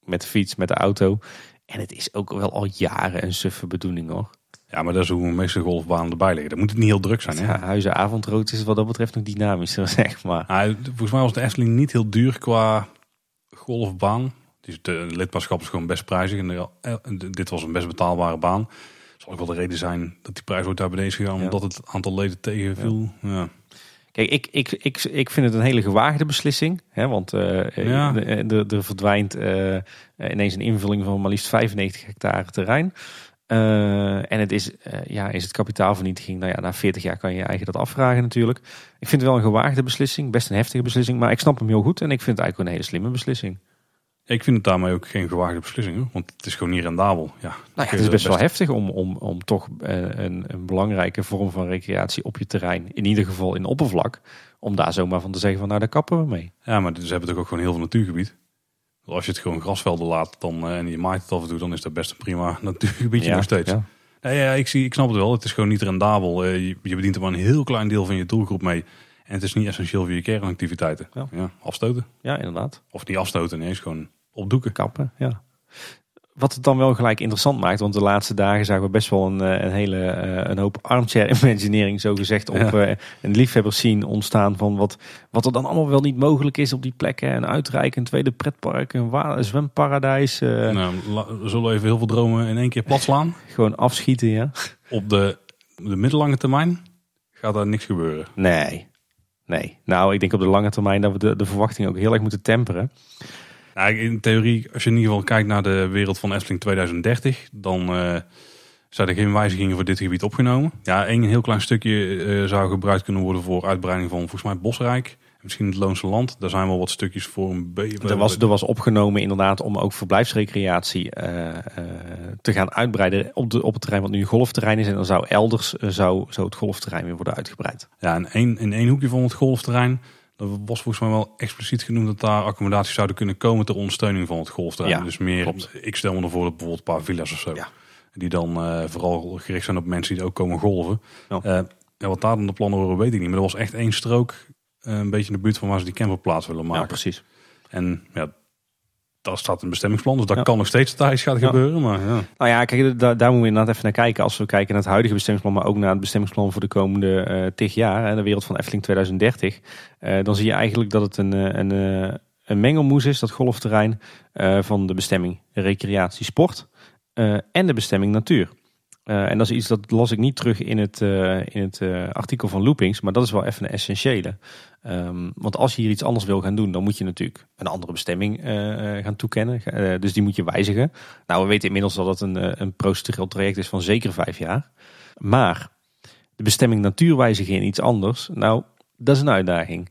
met de fiets, met de auto. En het is ook wel al jaren een suffe bedoeling hoor. Ja, maar dat is hoe meeste golfbanen erbij liggen. Dan moet het niet heel druk zijn. Ja, Huizen Avondrood is wat dat betreft nog dynamischer, *laughs* zeg maar. Nou, volgens mij was de Efteling niet heel duur qua golfbaan. Dus de lidmaatschap is gewoon best prijzig. En dit was een best betaalbare baan. Zal ook wel de reden zijn dat die prijs ooit daar beneden is gegaan. Omdat het aantal leden tegenviel. Ja. Kijk, ik, ik, ik, ik vind het een hele gewaagde beslissing. Hè, want uh, er, er verdwijnt uh, ineens een invulling van maar liefst 95 hectare terrein. Uh, en het is, ja, is het kapitaalvernietiging. Nou ja, na 40 jaar kan je je eigen dat afvragen natuurlijk. Ik vind het wel een gewaagde beslissing. Best een heftige beslissing. Maar ik snap hem heel goed. En ik vind het eigenlijk een hele slimme beslissing. Ik vind het daarmee ook geen gewaagde beslissing, want het is gewoon niet rendabel. Ja, nou ja, het is best, wel heftig om, om, om toch eh, een, een, belangrijke vorm van recreatie op je terrein, in ieder geval in oppervlak, om daar zomaar van te zeggen van nou daar kappen we mee. Ja, maar ze hebben toch ook gewoon heel veel natuurgebied. Als je het gewoon grasvelden laat dan, uh, en je maait het af en toe, dan is dat best een prima *laughs* natuurgebiedje nog steeds. Ja. ja, ik, zie, ik snap het wel. Het is gewoon niet rendabel. Uh, je, je bedient er maar een heel klein deel van je doelgroep mee. En het is niet essentieel voor je kernactiviteiten. Ja. afstoten. Ja, inderdaad. Of niet afstoten, nee, is gewoon opdoeken. Kappen, ja. Wat het dan wel gelijk interessant maakt, want de laatste dagen zagen we best wel een, eh, een hele uh, een hoop armchair *laughs* imagineering, zo gezegd, op ja. uh, een liefhebbers zien ontstaan van wat, wat er dan allemaal wel niet mogelijk is op die plekken. Een uitreiken, een tweede pretpark, een, een zwemparadijs. Nou, we zullen even heel veel dromen in één keer plat slaan. *laughs* Gewoon afschieten, ja. Op de, de middellange termijn gaat daar niks gebeuren. Nee, nee. Nou, ik denk op de lange termijn dat we de, de verwachtingen ook heel erg moeten temperen. In theorie, als je in ieder geval kijkt naar de wereld van Efteling 2030, dan uh, zijn er geen wijzigingen voor dit gebied opgenomen. Ja, één heel klein stukje uh, zou gebruikt kunnen worden voor uitbreiding van volgens mij Bosrijk. Misschien het Loonse Land. Daar zijn wel wat stukjes voor een beetje. Er was, er was opgenomen inderdaad om ook verblijfsrecreatie uh, te gaan uitbreiden op, de, op het terrein wat nu een golfterrein is. En dan zou elders zou, zou het golfterrein weer worden uitgebreid. Ja, en één, in één hoekje van het golfterrein er was volgens mij wel expliciet genoemd dat daar accommodaties zouden kunnen komen ter ondersteuning van het golfterrein. dus meer, ik stel me ervoor dat bijvoorbeeld een paar villa's of zo. Ja. Die dan uh, vooral gericht zijn op mensen die ook komen golven. Ja. Uh, wat daar dan de plannen horen weet ik niet. Maar er was echt één strook, uh, een beetje in de buurt van waar ze die camperplaats willen maken. Ja, precies. En ja, daar staat een bestemmingsplan. Dus dat kan nog steeds tijdens gaat gebeuren. Maar, ja. Nou ja, kijk, daar, daar moeten we inderdaad even naar kijken. Als we kijken naar het huidige bestemmingsplan, maar ook naar het bestemmingsplan voor de komende uh, tig jaar. En de wereld van Efteling 2030. Uh, dan zie je eigenlijk dat het een, eh, een, een, een mengelmoes is, dat golfterrein, uh, van de bestemming recreatie sport en de bestemming natuur. Uh, en dat is iets dat las ik niet terug in het, uh, in het uh, artikel van Loopings, maar dat is wel even een essentiële. Um, want als je hier iets anders wil gaan doen, dan moet je natuurlijk een andere bestemming gaan toekennen. dus die moet je wijzigen. Nou, we weten inmiddels dat het een, een procedureel traject is van zeker vijf jaar. Maar de bestemming natuur wijzigen in iets anders, nou, dat is een uitdaging.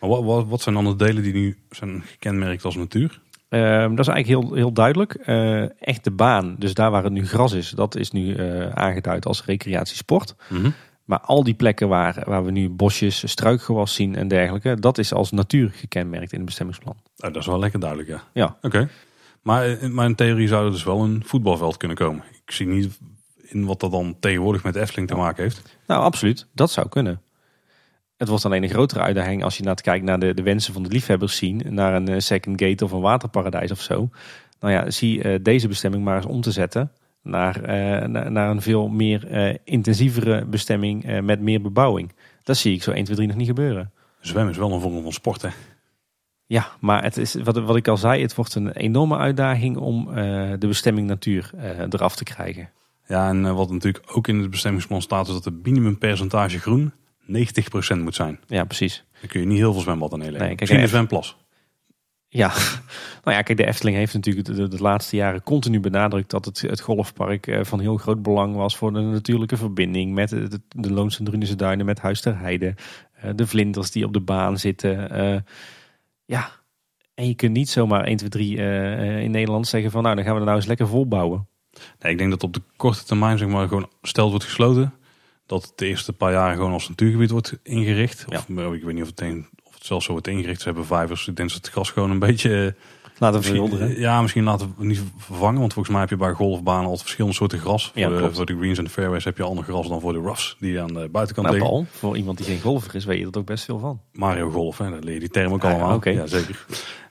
Maar wat, wat, wat zijn dan de delen die nu zijn gekenmerkt als natuur? Ehm, dat is eigenlijk heel, heel duidelijk. Uh, echt de baan, dus daar waar het nu gras is, dat is nu uh, aangeduid als recreatiesport. Mm Maar al die plekken waar, waar we nu bosjes, struikgewas zien en dergelijke, dat is als natuur gekenmerkt in het bestemmingsplan. Oh, dat is wel lekker duidelijk, ja. Ja. Oké. Maar, eh, maar in theorie zou er dus wel een voetbalveld kunnen komen. Ik zie niet in wat dat dan tegenwoordig met Efteling te maken heeft. Nou, absoluut. Dat zou kunnen. Het wordt alleen een grotere uitdaging als je naar kijkt naar de, de wensen van de liefhebbers zien. Naar een eh, second gate of een waterparadijs of zo. Nou ja, zie uh, deze bestemming maar eens om te zetten naar, uh, naar een veel meer intensievere bestemming met meer bebouwing. Dat zie ik zo 1, 2, 3 nog niet gebeuren. Zwemmen is wel een vorm van sport hè? Ja, maar het is, wat, wat ik al zei, het wordt een enorme uitdaging om de bestemming natuur eraf te krijgen. Ja, en wat natuurlijk ook in het bestemmingsplan staat, is dat het minimumpercentage groen 90% moet zijn. Ja, precies. Dan kun je niet heel veel zwembaden neerleggen. Nee, kijk, Misschien een zwemplas. Ja, *laughs* nou ja, kijk, de Efteling heeft natuurlijk de, de, laatste jaren continu benadrukt dat het, het golfpark eh, van heel groot belang was voor de natuurlijke verbinding met de, de Drunense Duinen, met Huis ter Heide, eh, de vlinders die op de baan zitten. Uh, ja, en je kunt niet zomaar 1, 2, 3 in Nederland zeggen van nou, dan gaan we er nou eens lekker volbouwen. Nee, ik denk dat op de korte termijn zeg maar gewoon stelt wordt gesloten dat het de eerste paar jaar gewoon als natuurgebied wordt ingericht. Of, Ik weet niet of het, een, of het zelfs zo wordt ingericht. Ze hebben vijvers. Ik denk dat het gas gewoon een beetje Laten we Misschien, verwilderen. ja, misschien laten we niet vervangen. Want volgens mij heb je bij golfbanen altijd verschillende soorten gras. Voor, Ja, de, voor de greens en de fairways heb je ander gras dan voor de roughs. Die aan de buitenkant Nou, liggen. Paul, voor iemand die geen golfer is, weet je er ook best veel van. Mario Golf, hè, daar leer je die term ook Ah, ja, allemaal. Ja, zeker.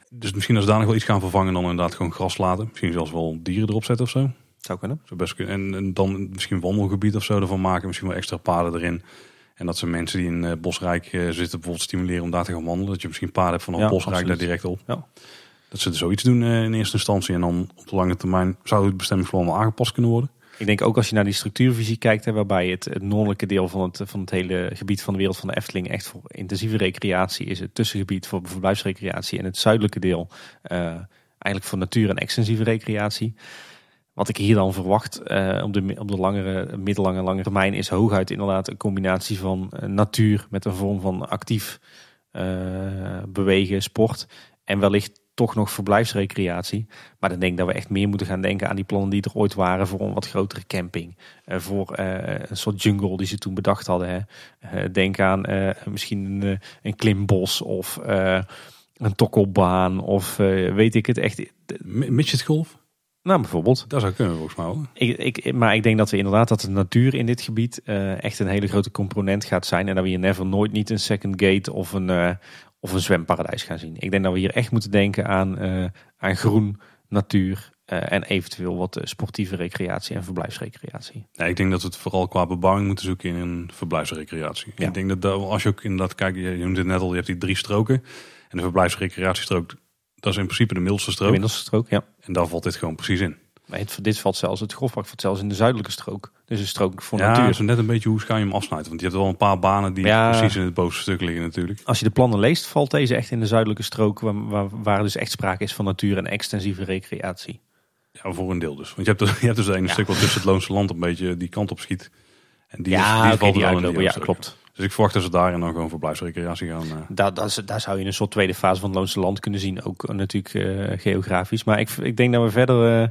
Dus misschien als we daar nog wel iets gaan vervangen, dan inderdaad gewoon gras laten. Misschien zelfs wel dieren erop zetten of zo. Zou kunnen. Zou best kunnen. En, dan misschien wandelgebied of zo ervan maken. Misschien wel extra paden erin. En dat ze mensen die in eh, Bosrijk eh, zitten bijvoorbeeld stimuleren om daar te gaan wandelen. Dat je misschien paden hebt vanaf Ja, Bosrijk absoluut. daar direct op. Ja. Dat ze er zoiets doen eh, in eerste instantie. En dan op de lange termijn zou het bestemmingsplan wel aangepast kunnen worden. Ik denk ook als je naar die structuurvisie kijkt, hè, waarbij het, het noordelijke deel van het, van het hele gebied van de wereld van de Efteling echt voor intensieve recreatie is. Het tussengebied voor verblijfsrecreatie en het zuidelijke deel eigenlijk voor natuur en extensieve recreatie. Wat ik hier dan verwacht eh, op, de, op de langere, middellange lange termijn is hooguit inderdaad een combinatie van eh, natuur met een vorm van actief eh, bewegen, sport en wellicht toch nog verblijfsrecreatie. Maar dan denk ik dat we echt meer moeten gaan denken aan die plannen die er ooit waren voor een wat grotere camping. Voor een soort jungle die ze toen bedacht hadden. Hè. Denk aan misschien een, een klimbos of een tokkelbaan of weet ik het echt. Midget golf, Nou, bijvoorbeeld. dat zou kunnen volgens mij wel. Ik, ik, maar ik denk dat we inderdaad dat de natuur in dit gebied eh, echt een hele grote component gaat zijn. En dat we hier never nooit niet een second gate of een, eh, of een zwemparadijs gaan zien. Ik denk dat we hier echt moeten denken aan, eh, aan groen, natuur en eventueel wat sportieve recreatie en verblijfsrecreatie. Ja, ik denk dat we het vooral qua bebouwing moeten zoeken in een verblijfsrecreatie. Ja. Ik denk dat als je ook inderdaad kijkt, je noemde het net al, je hebt die drie stroken. En de verblijfsrecreatiestrook, dat is in principe de middelste De strook. middelste strook, ja. En daar valt dit gewoon precies in. Maar het, dit valt zelfs, het golfpark valt zelfs in de zuidelijke strook. Dus een strook voor ja, natuur. zo net een beetje hoe ga je hem afsnijden. Want je hebt wel een paar banen die Ja. precies in het bovenste stuk liggen natuurlijk. Als je de plannen leest, valt deze echt in de zuidelijke strook, waar, waar, waar dus echt sprake is van natuur en extensieve recreatie. Ja, voor een deel dus. Want je hebt, je hebt dus Ja. stuk wat tussen het Loonse Land een beetje die kant op schiet. En die, ja, is, die valt die wel in uitlopen, ja, klopt. Dus ik verwacht dat ze daarin dan gewoon verblijfsrecreatie gaan. eh, Daar, daar, z- daar zou je een soort tweede fase van het Loonse Land kunnen zien. Ook natuurlijk eh, geografisch. Maar ik, ik denk dat we verder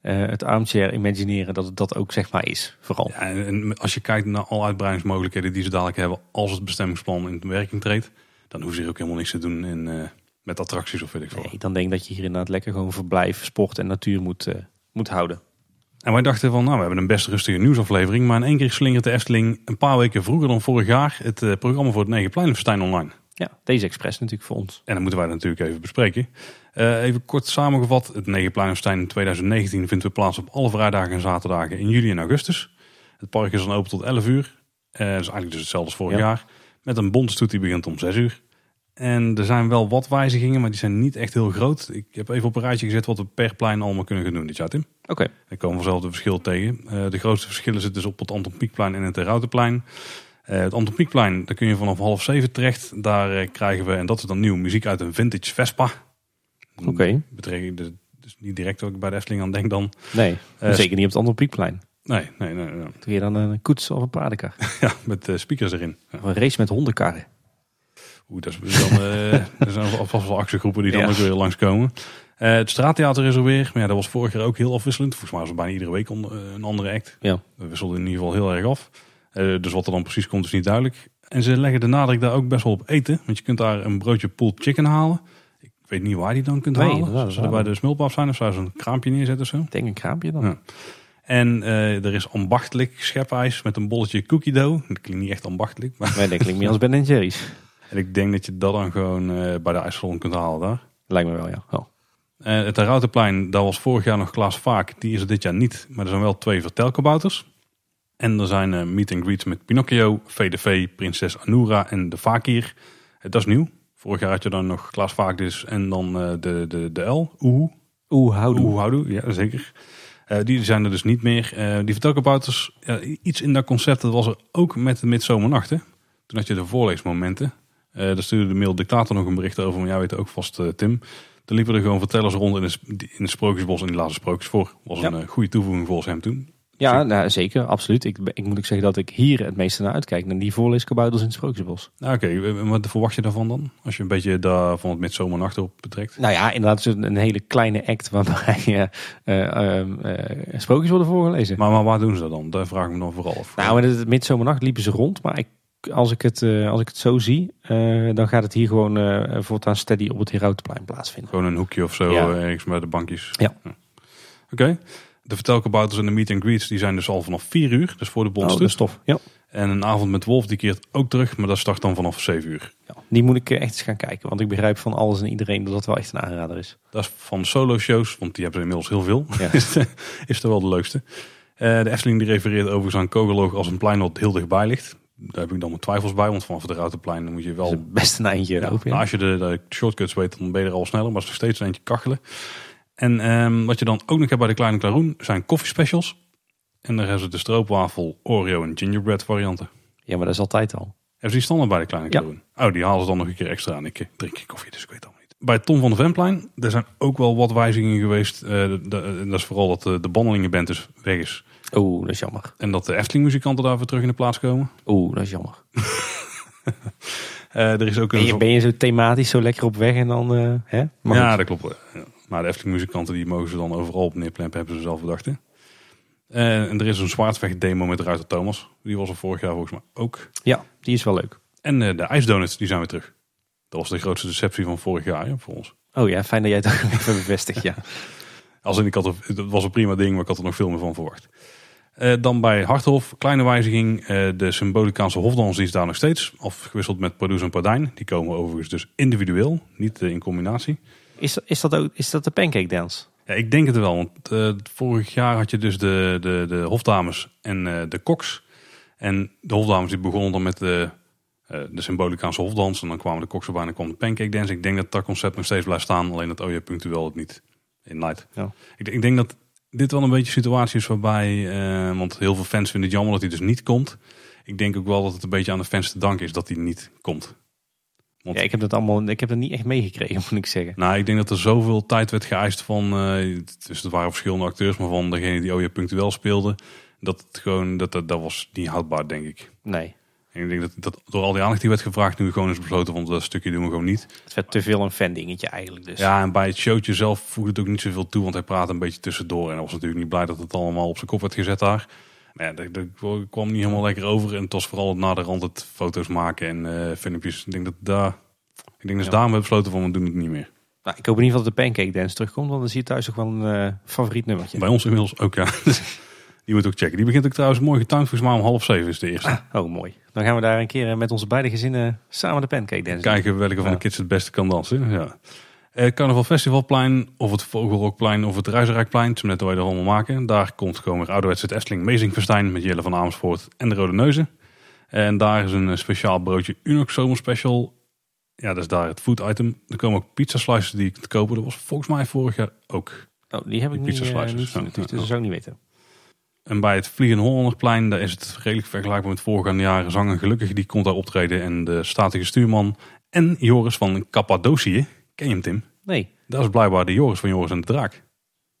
eh, het armchair imagineren dat het dat ook zeg maar is. Vooral. Ja, en, als je kijkt naar alle uitbreidingsmogelijkheden die ze dadelijk hebben als het bestemmingsplan in werking treedt, dan hoeven ze hier ook helemaal niks te doen in, met attracties of weet ik veel. Nee, dan denk ik dat je hier inderdaad lekker gewoon verblijf, sport en natuur moet, moet houden. En wij dachten van, nou, we hebben een best rustige nieuwsaflevering, maar in één keer slingert de Efteling een paar weken vroeger dan vorig jaar het eh, programma voor het Negenpleinenfestijn online. Ja, deze expres natuurlijk voor ons. En dat moeten wij natuurlijk even bespreken. Eh, even kort samengevat, het Negenpleinenfestijn in 2019 vindt weer plaats op alle vrijdagen en zaterdagen in juli en augustus. Het park is dan open tot 11 uur. Dat is eigenlijk dus hetzelfde als vorig Ja. jaar. Met een bontestoet die begint om 6 uur. En er zijn wel wat wijzigingen, maar die zijn niet echt heel groot. Ik heb even op een rijtje gezet wat we per plein allemaal kunnen gaan doen dit jaar, Tim. Oké, Er komen vanzelf de verschillen tegen. Eh, de grootste verschillen zitten dus op het Anton Pieckplein en het Routenplein. Eh het Anton Pieckplein, daar kun je vanaf half zeven terecht. Daar eh, krijgen we, en dat is dan nieuw, muziek uit een vintage Vespa. Oké. Betrek, dus, dus niet direct wat ik bij de Efteling aan denk dan. nee. Zeker niet op het andere piekplein. Nee, nee, nee. nee. Doe je dan een koets of een paardenkar? *laughs* Ja, met speakers erin. Ja. Of een race met hondenkarren? Oeh, dat is dan, eh *laughs* er zijn alvast wel actiegroepen die dan Ja. ook weer langskomen. Eh het straattheater is er weer. Maar ja, dat was vorig jaar ook heel afwisselend. Volgens mij was het bijna iedere week eh, een andere act. Ja. We wisselden in ieder geval heel erg af. Eh, dus wat er dan precies komt is niet duidelijk. En ze leggen de nadruk daar ook best wel op eten. Want je kunt daar een broodje pulled chicken halen. Ik weet niet waar die dan kunt Nee, halen. Zou er bij de smulpaap zijn of zou ze een kraampje neerzetten of zo? Ik denk een kraampje dan. Ja. En eh, er is ambachtelijk schepijs met een bolletje cookie dough. Dat klinkt niet echt ambachtelijk. Maar Nee, dat klinkt meer als Ben Jerry's. *laughs* en ik denk dat je dat dan gewoon eh, bij de IJsselon kunt halen daar. Lijkt me wel, ja. Oh. Eh, het Routenplein, daar was vorig jaar nog Klaas Vaak. Die is er dit jaar niet. Maar er zijn wel twee vertelkabouters. En er zijn eh, meet and greets met Pinocchio, VDV, Prinses Anura en de Fakir. Dat is nieuw. Vorig jaar had je dan nog Klaas Vaak dus en dan de, de, de L, Oeh. Oeh, houdoe. Oeh, houdoe, ja zeker. Die zijn er dus niet meer. Die vertelkabouters, ja, iets in dat concept, dat was er ook met de midzomernachten. Toen had je de voorleesmomenten. Eh daar stuurde de mail dictator nog een bericht over, maar jij weet ook vast eh, Tim. Toen liepen er gewoon vertellers rond in het, in het sprookjesbos en die lazen sprookjes voor. was Ja. een eh, goede toevoeging volgens hem toen. Ja, nou, zeker, absoluut. Ik, ik moet ook zeggen dat ik hier het meeste naar uitkijk. Naar die voorleeskabouters in het Sprookjesbos. Nou, Oké, wat verwacht je daarvan dan? Als je een beetje daar van het midzomernachten op betrekt. Nou ja, inderdaad is het een hele kleine act waarbij eh, eh, ehm, eh, sprookjes worden voorgelezen. Maar, maar waar doen ze dat dan? Daar vraag ik me dan vooral af. nou, in het midzomernacht liepen ze rond, maar ik als ik het, eh, als ik het zo zie, eh, dan gaat het hier gewoon eh voortaan steady op het Herautenplein plaatsvinden. Gewoon een hoekje of zo, Ja. ergens bij de bankjes. Ja. Oké. De vertelkabouters en de meet and greets die zijn dus al vanaf 4 uur. Dus voor de Oh, dat is tof. Ja. En een avond met Wolf die keert ook terug, maar dat start dan vanaf 7 uur. ja. Die moet ik echt eens gaan kijken. Want ik begrijp van alles en iedereen dat dat wel echt een aanrader is. Dat is van solo shows, want die hebben er inmiddels heel veel. Ja. *laughs* is, er wel de leukste. De Efteling die refereert overigens aan Kogeloog als een plein wat heel dichtbij ligt. Daar heb ik dan mijn twijfels bij, want vanaf het Routenplein dan moet je wel... Best een eindje Ja, nou, als je de, de shortcuts weet, dan ben je er al sneller, maar het is nog steeds een eentje kachelen. En ehm, wat je dan ook nog hebt bij de Kleine Klaroen zijn koffiespecials. En daar hebben ze de stroopwafel, Oreo en gingerbread varianten. ja, maar dat is altijd al. Hebben ze die standaard bij de Kleine Ja. Klaroen? Oh, die halen ze dan nog een keer extra aan. Ik eh, drink geen koffie, dus ik weet het allemaal niet. Bij Tom van de Venplein, er zijn ook wel wat wijzigingen geweest. Eh, de- de- dat is vooral dat de, de bandelingenband dus weg is. Oeh, dat is jammer. En dat de Efteling muzikanten daar weer terug in de plaats komen. Oeh, dat is jammer. *laughs* Eh, er is ook een... Ben je, ben je zo thematisch zo lekker op weg en dan... eh, hè? Maar ja, goed. dat klopt. Ja. Maar de Efteling muzikanten die mogen ze dan overal op neerplempen, hebben ze zelf bedacht. hè. Eh, en er is een zwaardvecht demo met Ruiter Thomas. Die was er vorig jaar volgens mij ook. ja, die is wel leuk. En eh, de ijsdonuts, die zijn weer terug. Dat was de grootste deceptie van vorig jaar ja, voor ons. Oh ja, fijn dat jij het ook *laughs* even bevestigt. Ja. Als in, ik had er, het was een prima ding, maar ik had er nog veel meer van verwacht. Eh, dan bij Harthof, kleine wijziging. eh, de symbolicaanse hofdans die is daar nog steeds. Afgewisseld met Pardoes en Pardijn. Die komen overigens dus individueel, niet eh, in combinatie. Is, dat- is, dat ook, is dat de pancake dance? Ja, ik denk het wel. Want vorig jaar had je dus de, de, de hofdames en de koks. En de hofdames die begonnen dan met de, de symbolicaanse hofdans. En dan kwamen de koks erbij en dan kwam de pancake dance. Ik denk dat dat concept nog steeds blijft staan. Alleen dat OJ punctueel het niet in light. Ja. Ik, ik denk dat dit wel een beetje een situatie is waarbij... eh, want heel veel fans vinden het jammer dat hij dus niet komt. Ik denk ook wel dat het een beetje aan de fans te danken is dat hij niet komt. Want- Ja, ik heb dat allemaal, ik heb dat niet echt meegekregen, *laughs* moet ik zeggen. Nou, ik denk dat er zoveel tijd werd geëist van, eh dus het waren verschillende acteurs, maar van degene die OJ punctueel speelde, dat het gewoon, dat, dat, dat was niet houdbaar, denk ik. Nee, En ik denk dat, dat door al die aandacht die werd gevraagd, nu gewoon is besloten, want dat stukje doen we gewoon niet. het werd te veel een fan dingetje eigenlijk. Dus. Ja, en bij het showtje zelf voegde het ook niet zoveel toe, want hij praatte een beetje tussendoor. En hij was natuurlijk niet blij dat het allemaal op zijn kop werd gezet daar. Maar ja, dat, dat kwam niet helemaal lekker over. En het was vooral het naderhand het foto's maken en eh filmpjes. Ik denk dat daar, ik denk dat ze Ja. daarom hebben besloten van, we doen het niet meer. Nou, ik hoop in ieder geval dat de pancake dance terugkomt, want dan zie je thuis toch wel een eh, favoriet nummertje. Bij ons inmiddels ook, ja. *laughs* Die moet ook checken. Die begint ook trouwens mooi getimed. Volgens mij om half zeven is de eerste. Oh, mooi. Dan gaan we daar een keer eh, met onze beide gezinnen samen de pancake dance doen. Kijken welke van de kids het beste kan dansen. Ja. Eh, Carnaval Festivalplein, of het Vogelrokplein, of het Ruizerijkplein. Het is net hoe je allemaal maken. Daar komt gewoon weer ouderwets het Efteling Mezingfestijn met Jelle van Amersfoort en de Rode Neuzen. En daar is een eh, speciaal broodje Unox Zomerspecial. Ja, dat is daar het food item. Er komen ook pizza slices die ik te kopen. Dat was volgens mij vorig jaar ook. Oh, die heb ik Die niet, pizza eh, slices, niet dus dat zou ik niet weten. En bij het Vliegen Hollanderplein, daar is het redelijk vergelijkbaar met voorgaande jaren. Zanger Gelukkig, die komt daar optreden. En de statige stuurman en Joris van Cappadocië. Ken je hem, Tim? Nee, Dat is blijkbaar de Joris van Joris en de Draak.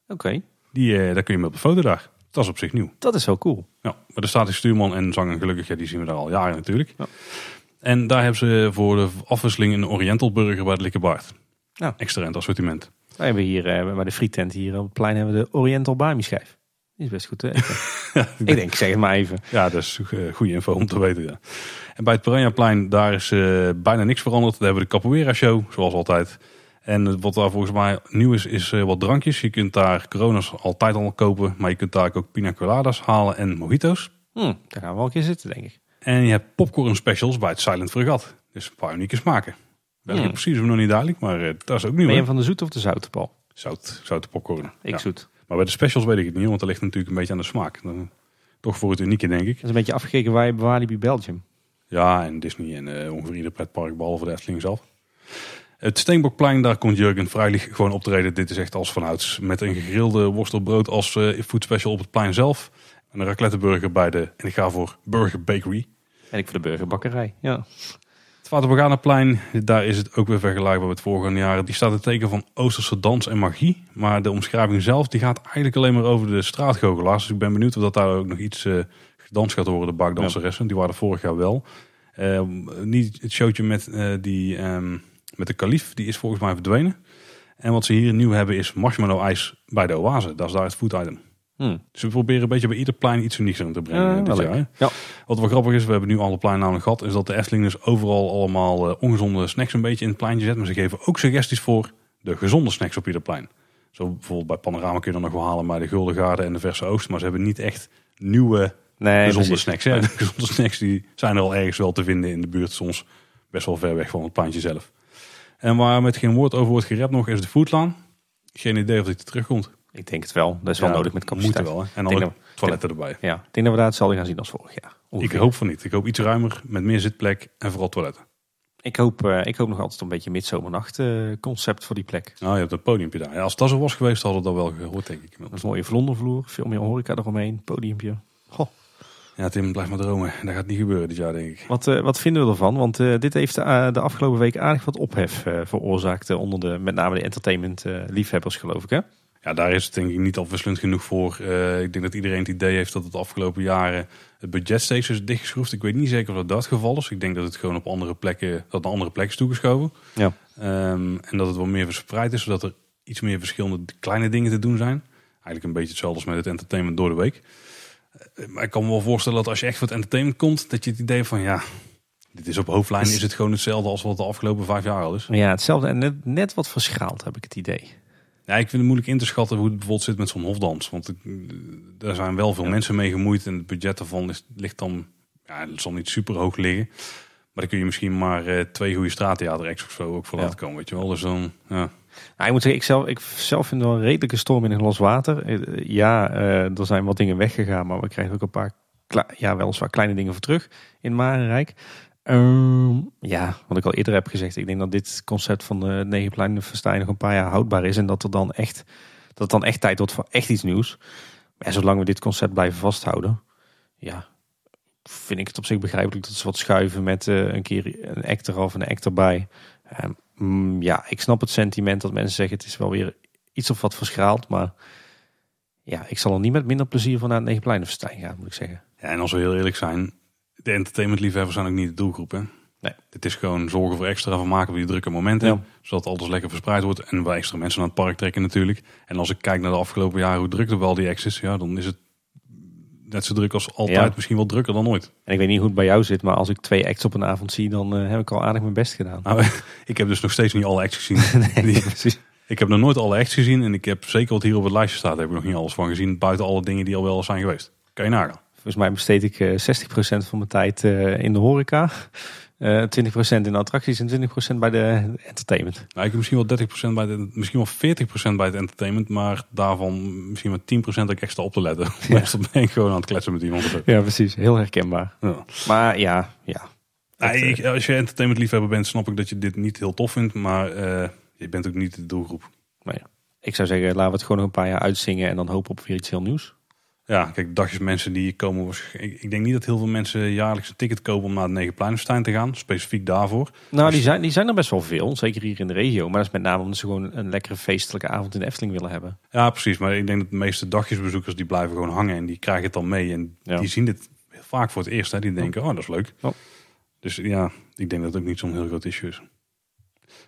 oké. Die, eh, daar kun je mee op de foto daar. Dat is op zich nieuw. Dat is wel cool. Ja, maar de statige stuurman en zanger Gelukkig, ja, die zien we daar al jaren natuurlijk. Ja. En daar hebben ze voor de afwisseling een Oriental burger bij de Likkebaard. Ja. Extra assortiment. Wij hebben hier eh, bij de frietent hier op het plein hebben we de Oriental Bami schijf. Die is best goed te eten. *laughs* ik denk, zeg het maar even. Ja, dat is goede info om te weten. Ja. En bij het Piranhaplein, daar is eh, bijna niks veranderd. Daar hebben we de Capoeira show, zoals altijd. En wat daar volgens mij nieuw is, is eh, wat drankjes. Je kunt daar coronas altijd al kopen. Maar je kunt daar ook pina coladas halen en mojito's. Hm, daar gaan we wel een keer zitten, denk ik. En je hebt popcorn specials bij het Silent Fregat. Dus een paar unieke smaken. Welke Hmm. precies nog niet duidelijk, maar eh, dat is ook nieuw. Ben je van de zoete of de zoute, Paul? Zout, zoute popcorn. Ik Ja. zoet. Maar bij de specials weet ik het niet, want dat ligt natuurlijk een beetje aan de smaak. Dan, toch voor het unieke, denk ik. Dat is een beetje afgekeken waar je bij Walibi Belgium. Ja, en Disney en eh, ongeveer ieder pretpark, behalve de Efteling zelf. Het Steenbokplein, daar komt Jurgen Freilich gewoon optreden. Dit is echt als vanouds. Met een gegrilde worstelbrood als eh food special op het plein zelf. En een racletteburger bij de, en ik ga voor Burger Bakery. En ik voor de burgerbakkerij. Ja. Het Waterborganaplein, daar is het ook weer vergelijkbaar met vorige jaren. Die staat het teken van Oosterse dans en magie. Maar de omschrijving zelf, die gaat eigenlijk alleen maar over de straatgoochelaars. Dus ik ben benieuwd of dat daar ook nog iets gedanst gaat horen, de bakdanseressen. Die waren vorig jaar wel. Eh, niet het showtje met, eh, die, ehm, met de kalif, die is volgens mij verdwenen. En wat ze hier nieuw hebben is marshmallow ijs bij de oase. Dat is daar het food item. Hm. Dus we proberen een beetje bij ieder plein iets unieks aan te brengen Ja, eh, dit jaar. hè. Ja. Wat wel grappig is, we hebben nu alle pleinen namelijk gehad, is dat de Efteling dus overal allemaal eh, ongezonde snacks een beetje in het pleintje zet. Maar ze geven ook suggesties voor de gezonde snacks op ieder plein. Zo bijvoorbeeld bij Panorama kun je dan nog wel halen bij de Gulden Garde en de Verse Oost. Maar ze hebben niet echt nieuwe Nee, gezonde precies. snacks. Hè? De *laughs* gezonde snacks die zijn er al ergens wel te vinden in de buurt, soms best wel ver weg van het pleintje zelf. En waar met geen woord over wordt gerept nog is de Foodlaan. Geen idee of dit terugkomt. Ik denk het wel. Dat is wel Ja, nodig met capaciteit. wel, hè? En dan toiletten erbij. Ja, ik denk dat we daar hetzelfde gaan zien als vorig jaar. Ik hoop van niet. Ik hoop iets ruimer, met meer zitplek en vooral toiletten. Ik hoop, eh, ik hoop nog altijd een beetje midzomernacht eh, concept voor die plek. Nou, je hebt een podiumpje daar. Ja, als dat zo was geweest, hadden we dat wel gehoord, denk ik. Een mooie vlondervloer, veel meer horeca eromheen, podiumpje. Goh. Ja, Tim, blijf maar dromen. Dat gaat niet gebeuren dit jaar, denk ik. Wat, eh, wat vinden we ervan? Want dit heeft de afgelopen week aardig wat ophef veroorzaakt onder de, met name de entertainment liefhebbers geloof ik hè? Ja, daar is het denk ik niet afwisselend genoeg voor. Eh, ik denk dat iedereen het idee heeft dat het de afgelopen jaren het budget steeds is dichtgeschroefd. Ik weet niet zeker of dat dat het geval is. Ik denk dat het gewoon op andere plekken, dat naar andere plekken is toegeschoven. Ja. Ehm, en dat het wel meer verspreid is, zodat er iets meer verschillende kleine dingen te doen zijn. Eigenlijk een beetje hetzelfde als met het entertainment door de week. Eh, maar ik kan me wel voorstellen dat als je echt voor het entertainment komt, dat je het idee van ja, dit is op hoofdlijnen is het gewoon hetzelfde als wat de afgelopen vijf jaar al is. Ja, hetzelfde en net, net wat verschaald heb ik het idee. Ja, ik vind het moeilijk in te schatten hoe het bijvoorbeeld zit met zo'n hofdans. Want ik- er zijn wel veel Ja. mensen mee gemoeid en het budget daarvan is, ligt dan, ja, het zal niet super hoog liggen. Maar dan kun je misschien maar eh, twee goede straattheater of zo ook voor Ja. laten komen, weet je wel. Dus dan, ja. Nou, ik moet zeggen, ik zelf, ik zelf vind het wel een redelijke storm in een glas water. Eh, Ja, eh, er zijn wat dingen weggegaan, maar we krijgen ook een paar, ja, weliswaar kleine dingen voor terug in Marenrijk. Ehm, ja, wat ik al eerder heb gezegd, ik denk dat dit concept van de Negenplein Festijn nog een paar jaar houdbaar is. En dat, er dan echt, dat het dan echt tijd wordt voor echt iets nieuws. Maar zolang we dit concept blijven vasthouden, ja, vind ik het op zich begrijpelijk dat ze wat schuiven met eh, een keer een act eraf en een act erbij. Ehm, mm, ja, ik snap het sentiment dat mensen zeggen het is wel weer iets of wat verschraald. Maar ja, ik zal er niet met minder plezier van naar het Negenpleinenfestijn gaan, moet ik zeggen. ja, en als we heel eerlijk zijn, de entertainmentliefhebbers zijn ook niet de doelgroep. Hè? Nee. Het is gewoon zorgen voor extra vermaken op die drukke momenten. Ja. Zodat alles lekker verspreid wordt en wij extra mensen naar het park trekken natuurlijk. En als ik kijk naar de afgelopen jaren hoe druk er wel die acts is, ja, dan is het net zo druk als altijd, Ja. misschien wel drukker dan ooit. En ik weet niet hoe het bij jou zit, maar als ik twee acts op een avond zie, dan eh, heb ik al aardig mijn best gedaan. Nou, *laughs* ik heb dus nog steeds niet alle acts gezien. *laughs* Die- *laughs* precies. ik heb nog nooit alle acts gezien en ik heb zeker wat hier op het lijstje staat, heb ik nog niet alles van gezien. Buiten alle dingen die al wel zijn geweest. Kan je nagaan. Volgens mij besteed ik eh 60% van mijn tijd eh, in de horeca, eh 20% in de attracties en 20% bij de entertainment. Nou, ik heb misschien wel 30% bij de, misschien wel 40% bij het entertainment, maar daarvan misschien maar 10% dat ik extra op te letten. *laughs* Meestal ben ik gewoon aan het kletsen met iemand. Ja, precies. Heel herkenbaar. Ja. Maar ja, ja. Eh, ik- als je entertainment liefhebber bent, snap ik dat je dit niet heel tof vindt, maar eh, je bent ook niet de doelgroep. Ik zou zeggen, laten we het gewoon nog een paar jaar uitzingen en dan hopen op weer iets heel nieuws. Ja, kijk, dagjes mensen die komen. Ik, ik denk niet dat heel veel mensen jaarlijks een ticket kopen om naar het Negenpleinenstein te gaan. Specifiek daarvoor. Nou, die zijn, die zijn er best wel veel, zeker hier in de regio. Maar dat is met name omdat ze gewoon een lekkere feestelijke avond in de Efteling willen hebben. Ja, precies. Maar ik denk dat de meeste dagjesbezoekers die blijven gewoon hangen en die krijgen het dan mee. En Ja. die zien dit vaak voor het eerst. Hè. Die denken, oh, dat is leuk. Dus ja, ik denk dat het ook niet zo'n heel groot issue is.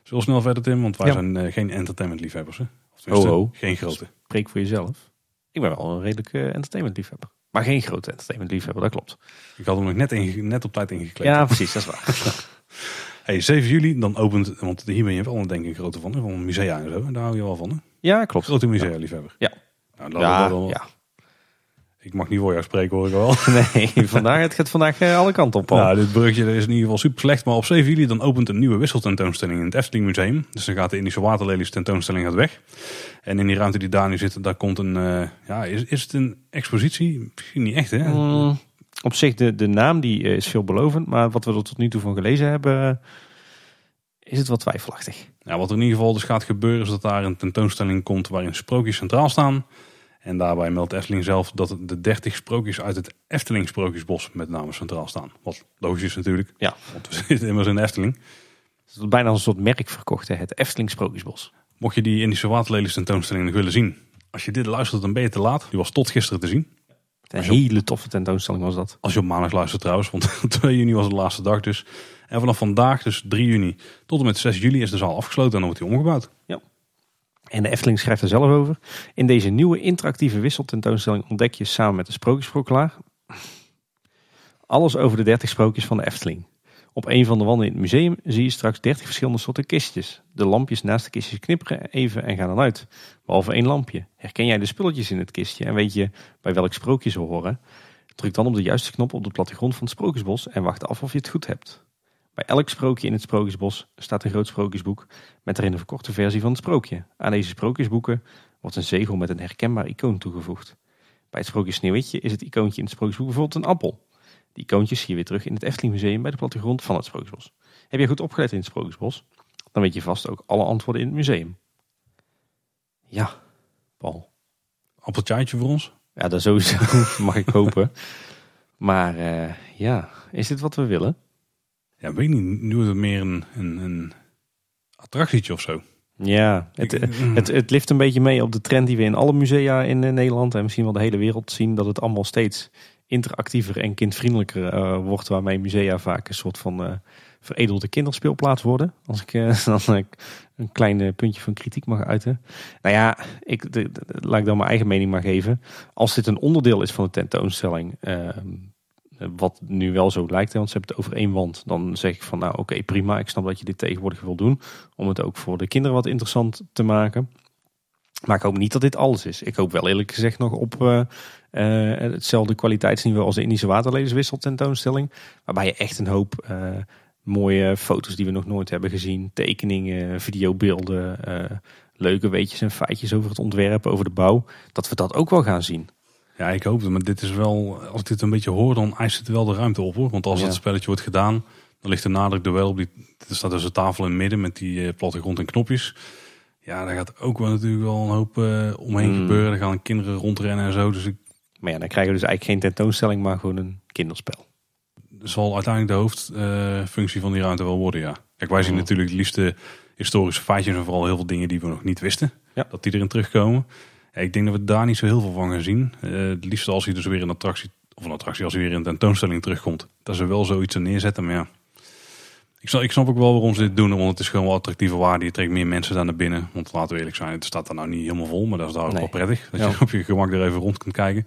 Zullen we snel verder, Tim? Want wij Ja. zijn eh, geen entertainment liefhebbers. Hè? Of Oh, oh. geen grote. Spreek voor jezelf. Ik ben wel een redelijke entertainment liefhebber. Maar geen grote entertainment liefhebber, dat klopt. Ik had hem nog net, in, net op tijd ingekleed. Ja, precies, dat is waar. *laughs* Hey, 7 juli, dan opent, want hier ben je wel denk ik een grote van, hè, van musea en zo. En daar hou je wel van, hè? Ja, klopt. Grote. Ja. Nou, dat- Ja, ja. Ik mag niet voor jou spreken, hoor ik wel. *laughs* Nee, vandaag, het gaat vandaag eh, alle kanten op. al. Nou, dit brugje is in ieder geval super slecht. Maar op 7 juli dan opent een nieuwe wisseltentoonstelling in het Efteling Museum. Dus dan gaat de Indische Waterlelies tentoonstelling gaat weg. En in die ruimte die daar nu zit, daar komt een... eh, ja, is, is het een expositie? Misschien niet echt, hè? Mm, op zich, de, de naam die eh, is veelbelovend. Maar wat we er tot nu toe van gelezen hebben, is het wat twijfelachtig. Ja, wat er in ieder geval dus gaat gebeuren is dat daar een tentoonstelling komt waarin sprookjes centraal staan. En daarbij meldt Efteling zelf dat de 30 sprookjes uit het Efteling Sprookjesbos met name centraal staan. Wat logisch is natuurlijk, Ja, want we *laughs* zitten immers in de Efteling. het is bijna als een soort merk verkocht, hè, het Efteling Sprookjesbos. Mocht je die Indische Waterlelies tentoonstelling nog willen zien. Als je dit luistert, dan ben je te laat. Die was tot gisteren te zien. Een hele toffe tentoonstelling was dat. Als je op maandag luistert trouwens, want *laughs* 2 juni was de laatste dag dus. En vanaf vandaag, dus 3 juni, tot en met 6 juli is de zaal afgesloten en dan wordt die omgebouwd. En de Efteling schrijft er zelf over. In deze nieuwe interactieve wisseltentoonstelling ontdek je samen met de sprookjesproklaar alles over de 30 sprookjes van de Efteling. Op een van de wanden in het museum zie je straks 30 verschillende soorten kistjes. De lampjes naast de kistjes knipperen even en gaan dan uit. Behalve één lampje. Herken jij de spulletjes in het kistje en weet je bij welk sprookje ze horen? Druk dan op de juiste knop op de plattegrond van het sprookjesbos en wacht af of je het goed hebt. Bij elk sprookje in het sprookjesbos staat een groot sprookjesboek met erin een verkorte versie van het sprookje. Aan deze sprookjesboeken wordt een zegel met een herkenbaar icoon toegevoegd. Bij het sprookje Sneeuwwitje is het icoontje in het sprookjesboek bijvoorbeeld een appel. Die icoontjes zie je weer terug in het Efteling Museum bij de plattegrond van het Sprookjesbos. Heb je goed opgelet in het Sprookjesbos? Dan weet je vast ook alle antwoorden in het museum. Ja, Paul. Appeltjaatje voor ons? Ja, dat sowieso *laughs* mag ik hopen. Maar uh, ja, is dit wat we willen? Ja, weet ik niet. Nu wordt het meer een, een, een attractietje of zo. Ja, het, het, het lift een beetje mee op de trend die we in alle musea in eh, Nederland en misschien wel de hele wereld zien. Dat het allemaal steeds interactiever en kindvriendelijker uh, wordt. Waarmee musea vaak een soort van uh, veredelde kinderspeelplaats worden. Als ik uh, *laughs* dan een klein puntje van kritiek mag uiten. Nou ja, ik, de, laat ik dan mijn eigen mening maar geven. Als dit een onderdeel is van de tentoonstelling. Wat nu wel zo lijkt, want ze hebben het over één wand. Dan zeg ik van nou oké prima, ik snap dat je dit tegenwoordig wil doen. Om het ook voor de kinderen wat interessant te maken. Maar ik hoop niet dat dit alles is. Ik hoop wel eerlijk gezegd nog op uh, uh, hetzelfde kwaliteitsniveau als de Indische waterlelingswissel tentoonstelling. Waarbij je echt een hoop uh, mooie foto's die we nog nooit hebben gezien. Tekeningen, videobeelden, leuke weetjes en feitjes over het ontwerp, over de bouw. Dat we dat ook wel gaan zien. Ja, ik hoop het. Maar dit is wel, als ik dit een beetje hoor, dan eist het wel de ruimte op hoor. Want als ja. het spelletje wordt gedaan, dan ligt de nadruk er wel op die. Er staat dus een tafel in het midden met die plattegrond en knopjes. Ja, daar gaat ook wel natuurlijk wel een hoop uh, omheen mm. gebeuren. Er gaan kinderen rondrennen en zo. Dus ik... Maar ja, dan krijgen we dus eigenlijk geen tentoonstelling, maar gewoon een kinderspel. Dat zal uiteindelijk de hoofdfunctie uh, van die ruimte wel worden, ja. Kijk, wij zien mm. natuurlijk het liefste historische feitjes en vooral heel veel dingen die we nog niet wisten. Ja. Dat die erin terugkomen. Ja, ik denk dat we daar niet zo heel veel van gaan zien. Uh, het liefste als hij dus weer een attractie, of een attractie, als hij weer in een tentoonstelling terugkomt. Dat ze wel zoiets er neerzetten, maar ja. Ik snap, ik snap ook wel waarom ze dit doen, want het is gewoon wel attractieve waarde. Je trekt meer mensen daar naar binnen. Want laten we eerlijk zijn, het staat er nou niet helemaal vol, maar dat is daar ook wel prettig. Dat je *laughs* op je gemak er even rond kunt kijken.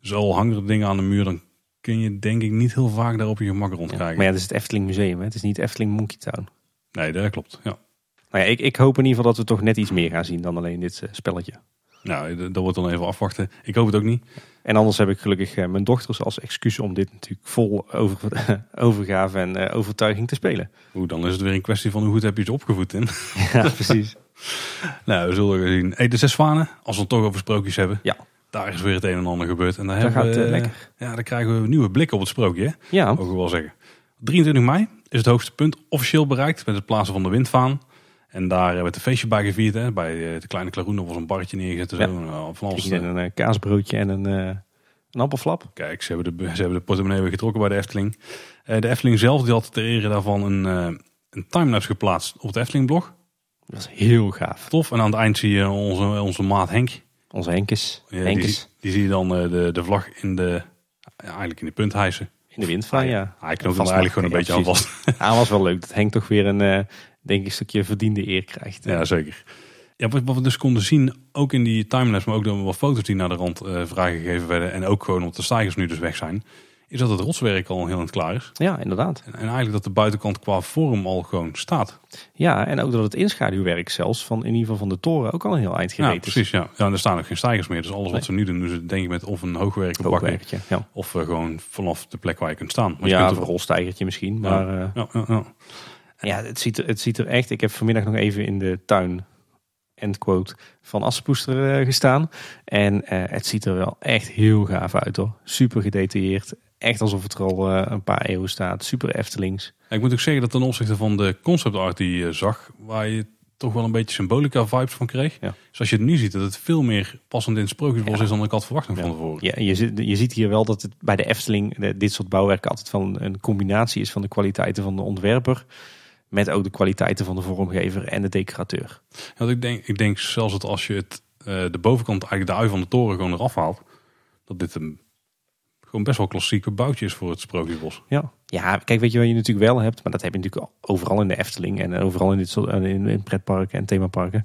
Dus al hangen er dingen aan de muur, dan kun je denk ik niet heel vaak daar op je gemak rondkijken. Ja, maar ja, het is het Efteling Museum, hè? het is niet Efteling Monkey Town. Nee, dat klopt, ja. Nou ja, ik, ik hoop in ieder geval dat we toch net iets meer gaan zien dan alleen dit uh, spelletje. Nou, dat wordt dan even afwachten. Ik hoop het ook niet. En anders heb ik gelukkig uh, mijn dochters als excuus om dit natuurlijk vol over, *laughs* overgave en uh, overtuiging te spelen. Oeh, dan is het weer een kwestie van hoe goed heb je ze opgevoed in. *laughs* *laughs* Ja, precies. nou, we zullen zien. Hey, de zes zwanen, als we het toch over sprookjes hebben. Ja. Daar is weer het een en ander gebeurd. En daar dat hebben gaat we, lekker. Ja, dan krijgen we nieuwe blik op het sprookje. Hè? Ja. Mogen we wel zeggen. 23 mei is het hoogste punt officieel bereikt met het plaatsen van de windvaan. En daar werd een feestje bij gevierd. Hè. Bij de kleine Klaroen was een barretje neergezet. Ja. Zo. Van alles, een uh, kaasbroodje en een, een appelflap. Kijk, ze hebben, de, ze hebben de portemonnee weer getrokken bij de Efteling. De Efteling zelf die had ter ere daarvan een, een timelapse geplaatst op het Efteling blog. Dat is heel gaaf. Tof. En aan het eind zie je onze, onze maat Henk. Onze Henkes. Ja, Henkes. Die, die zie je dan de, de vlag in de, ja, eigenlijk in de punt hijsen. In de windvaan, ja. Hij knoopt hem eigenlijk gewoon een beetje aan vast. Hij was wel leuk. Dat Henk toch weer een denk ik een stukje verdiende eer krijgt. Ja, zeker. Ja, wat, we dus konden zien, ook in die timelapse, maar ook door wat foto's die naar de rand uh, vrijgegeven werden. En ook gewoon omdat de stijgers nu dus weg zijn. Is dat het rotswerk al heel aan klaar is. Ja, inderdaad. En, en, eigenlijk dat de buitenkant qua vorm al gewoon staat. Ja, en ook dat het inschaduwwerk zelfs van in ieder geval van de toren ook al een heel eind gereden ja, precies, Ja, ja, en er staan ook geen stijgers meer. Dus alles wat ze nu doen, doen ze denk ik met of een hoogwerk hoogwerkje, ja. Of uh, gewoon vanaf de plek waar je kunt staan. Maar ja, een rolstijgertje misschien. Maar, uh, ja, ja, ja. Ja, het ziet, er, het ziet er echt. Ik heb vanmiddag nog even in de tuin, end quote, van Assepoester uh, gestaan. En uh, het ziet er wel echt heel gaaf uit hoor. Super gedetailleerd. Echt alsof het er al uh, een paar eeuwen staat. Super Eftelings. Ja, ik moet ook zeggen dat ten opzichte van de concept art die je zag, waar je toch wel een beetje symbolica vibes van kreeg. Ja. Dus als je het nu ziet, dat het veel meer passend in het sprookjesbos Ja. is dan ik had verwacht van tevoren. Ja, je, ziet- je ziet hier wel dat het bij de Efteling dit soort bouwwerken altijd van een combinatie is van de kwaliteiten van de ontwerper. Met ook de kwaliteiten van de vormgever en de decorateur. Want ik denk, ik denk zelfs dat als je het, eh, de bovenkant, eigenlijk de ui van de toren gewoon eraf haalt, dat dit een gewoon best wel klassieke boutje is voor het sprookjesbos. Ja. ja, kijk, weet je wat je natuurlijk wel hebt, maar dat heb je natuurlijk al- overal in de Efteling en overal in, dit soort, in, in pretparken en themaparken.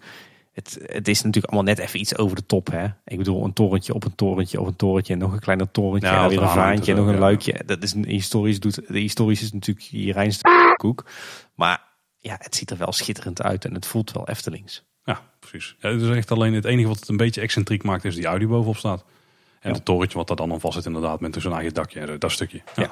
Het, het is natuurlijk allemaal net even iets over de top. Hè? Ik bedoel, een torentje op een torentje op een torentje. En nog een kleiner torentje. En weer een vaantje en nog een ja. luikje. Dat is een historisch doet. De historisch is natuurlijk je reinste koek. Maar ja, het ziet er wel schitterend uit. En het voelt wel Eftelings. Ja, precies. Ja, het is echt alleen het enige wat het een beetje excentriek maakt is die Audi bovenop staat. En Ja. het torentje wat daar dan aan vast zit inderdaad met zijn eigen dakje. en Dat stukje. Ja.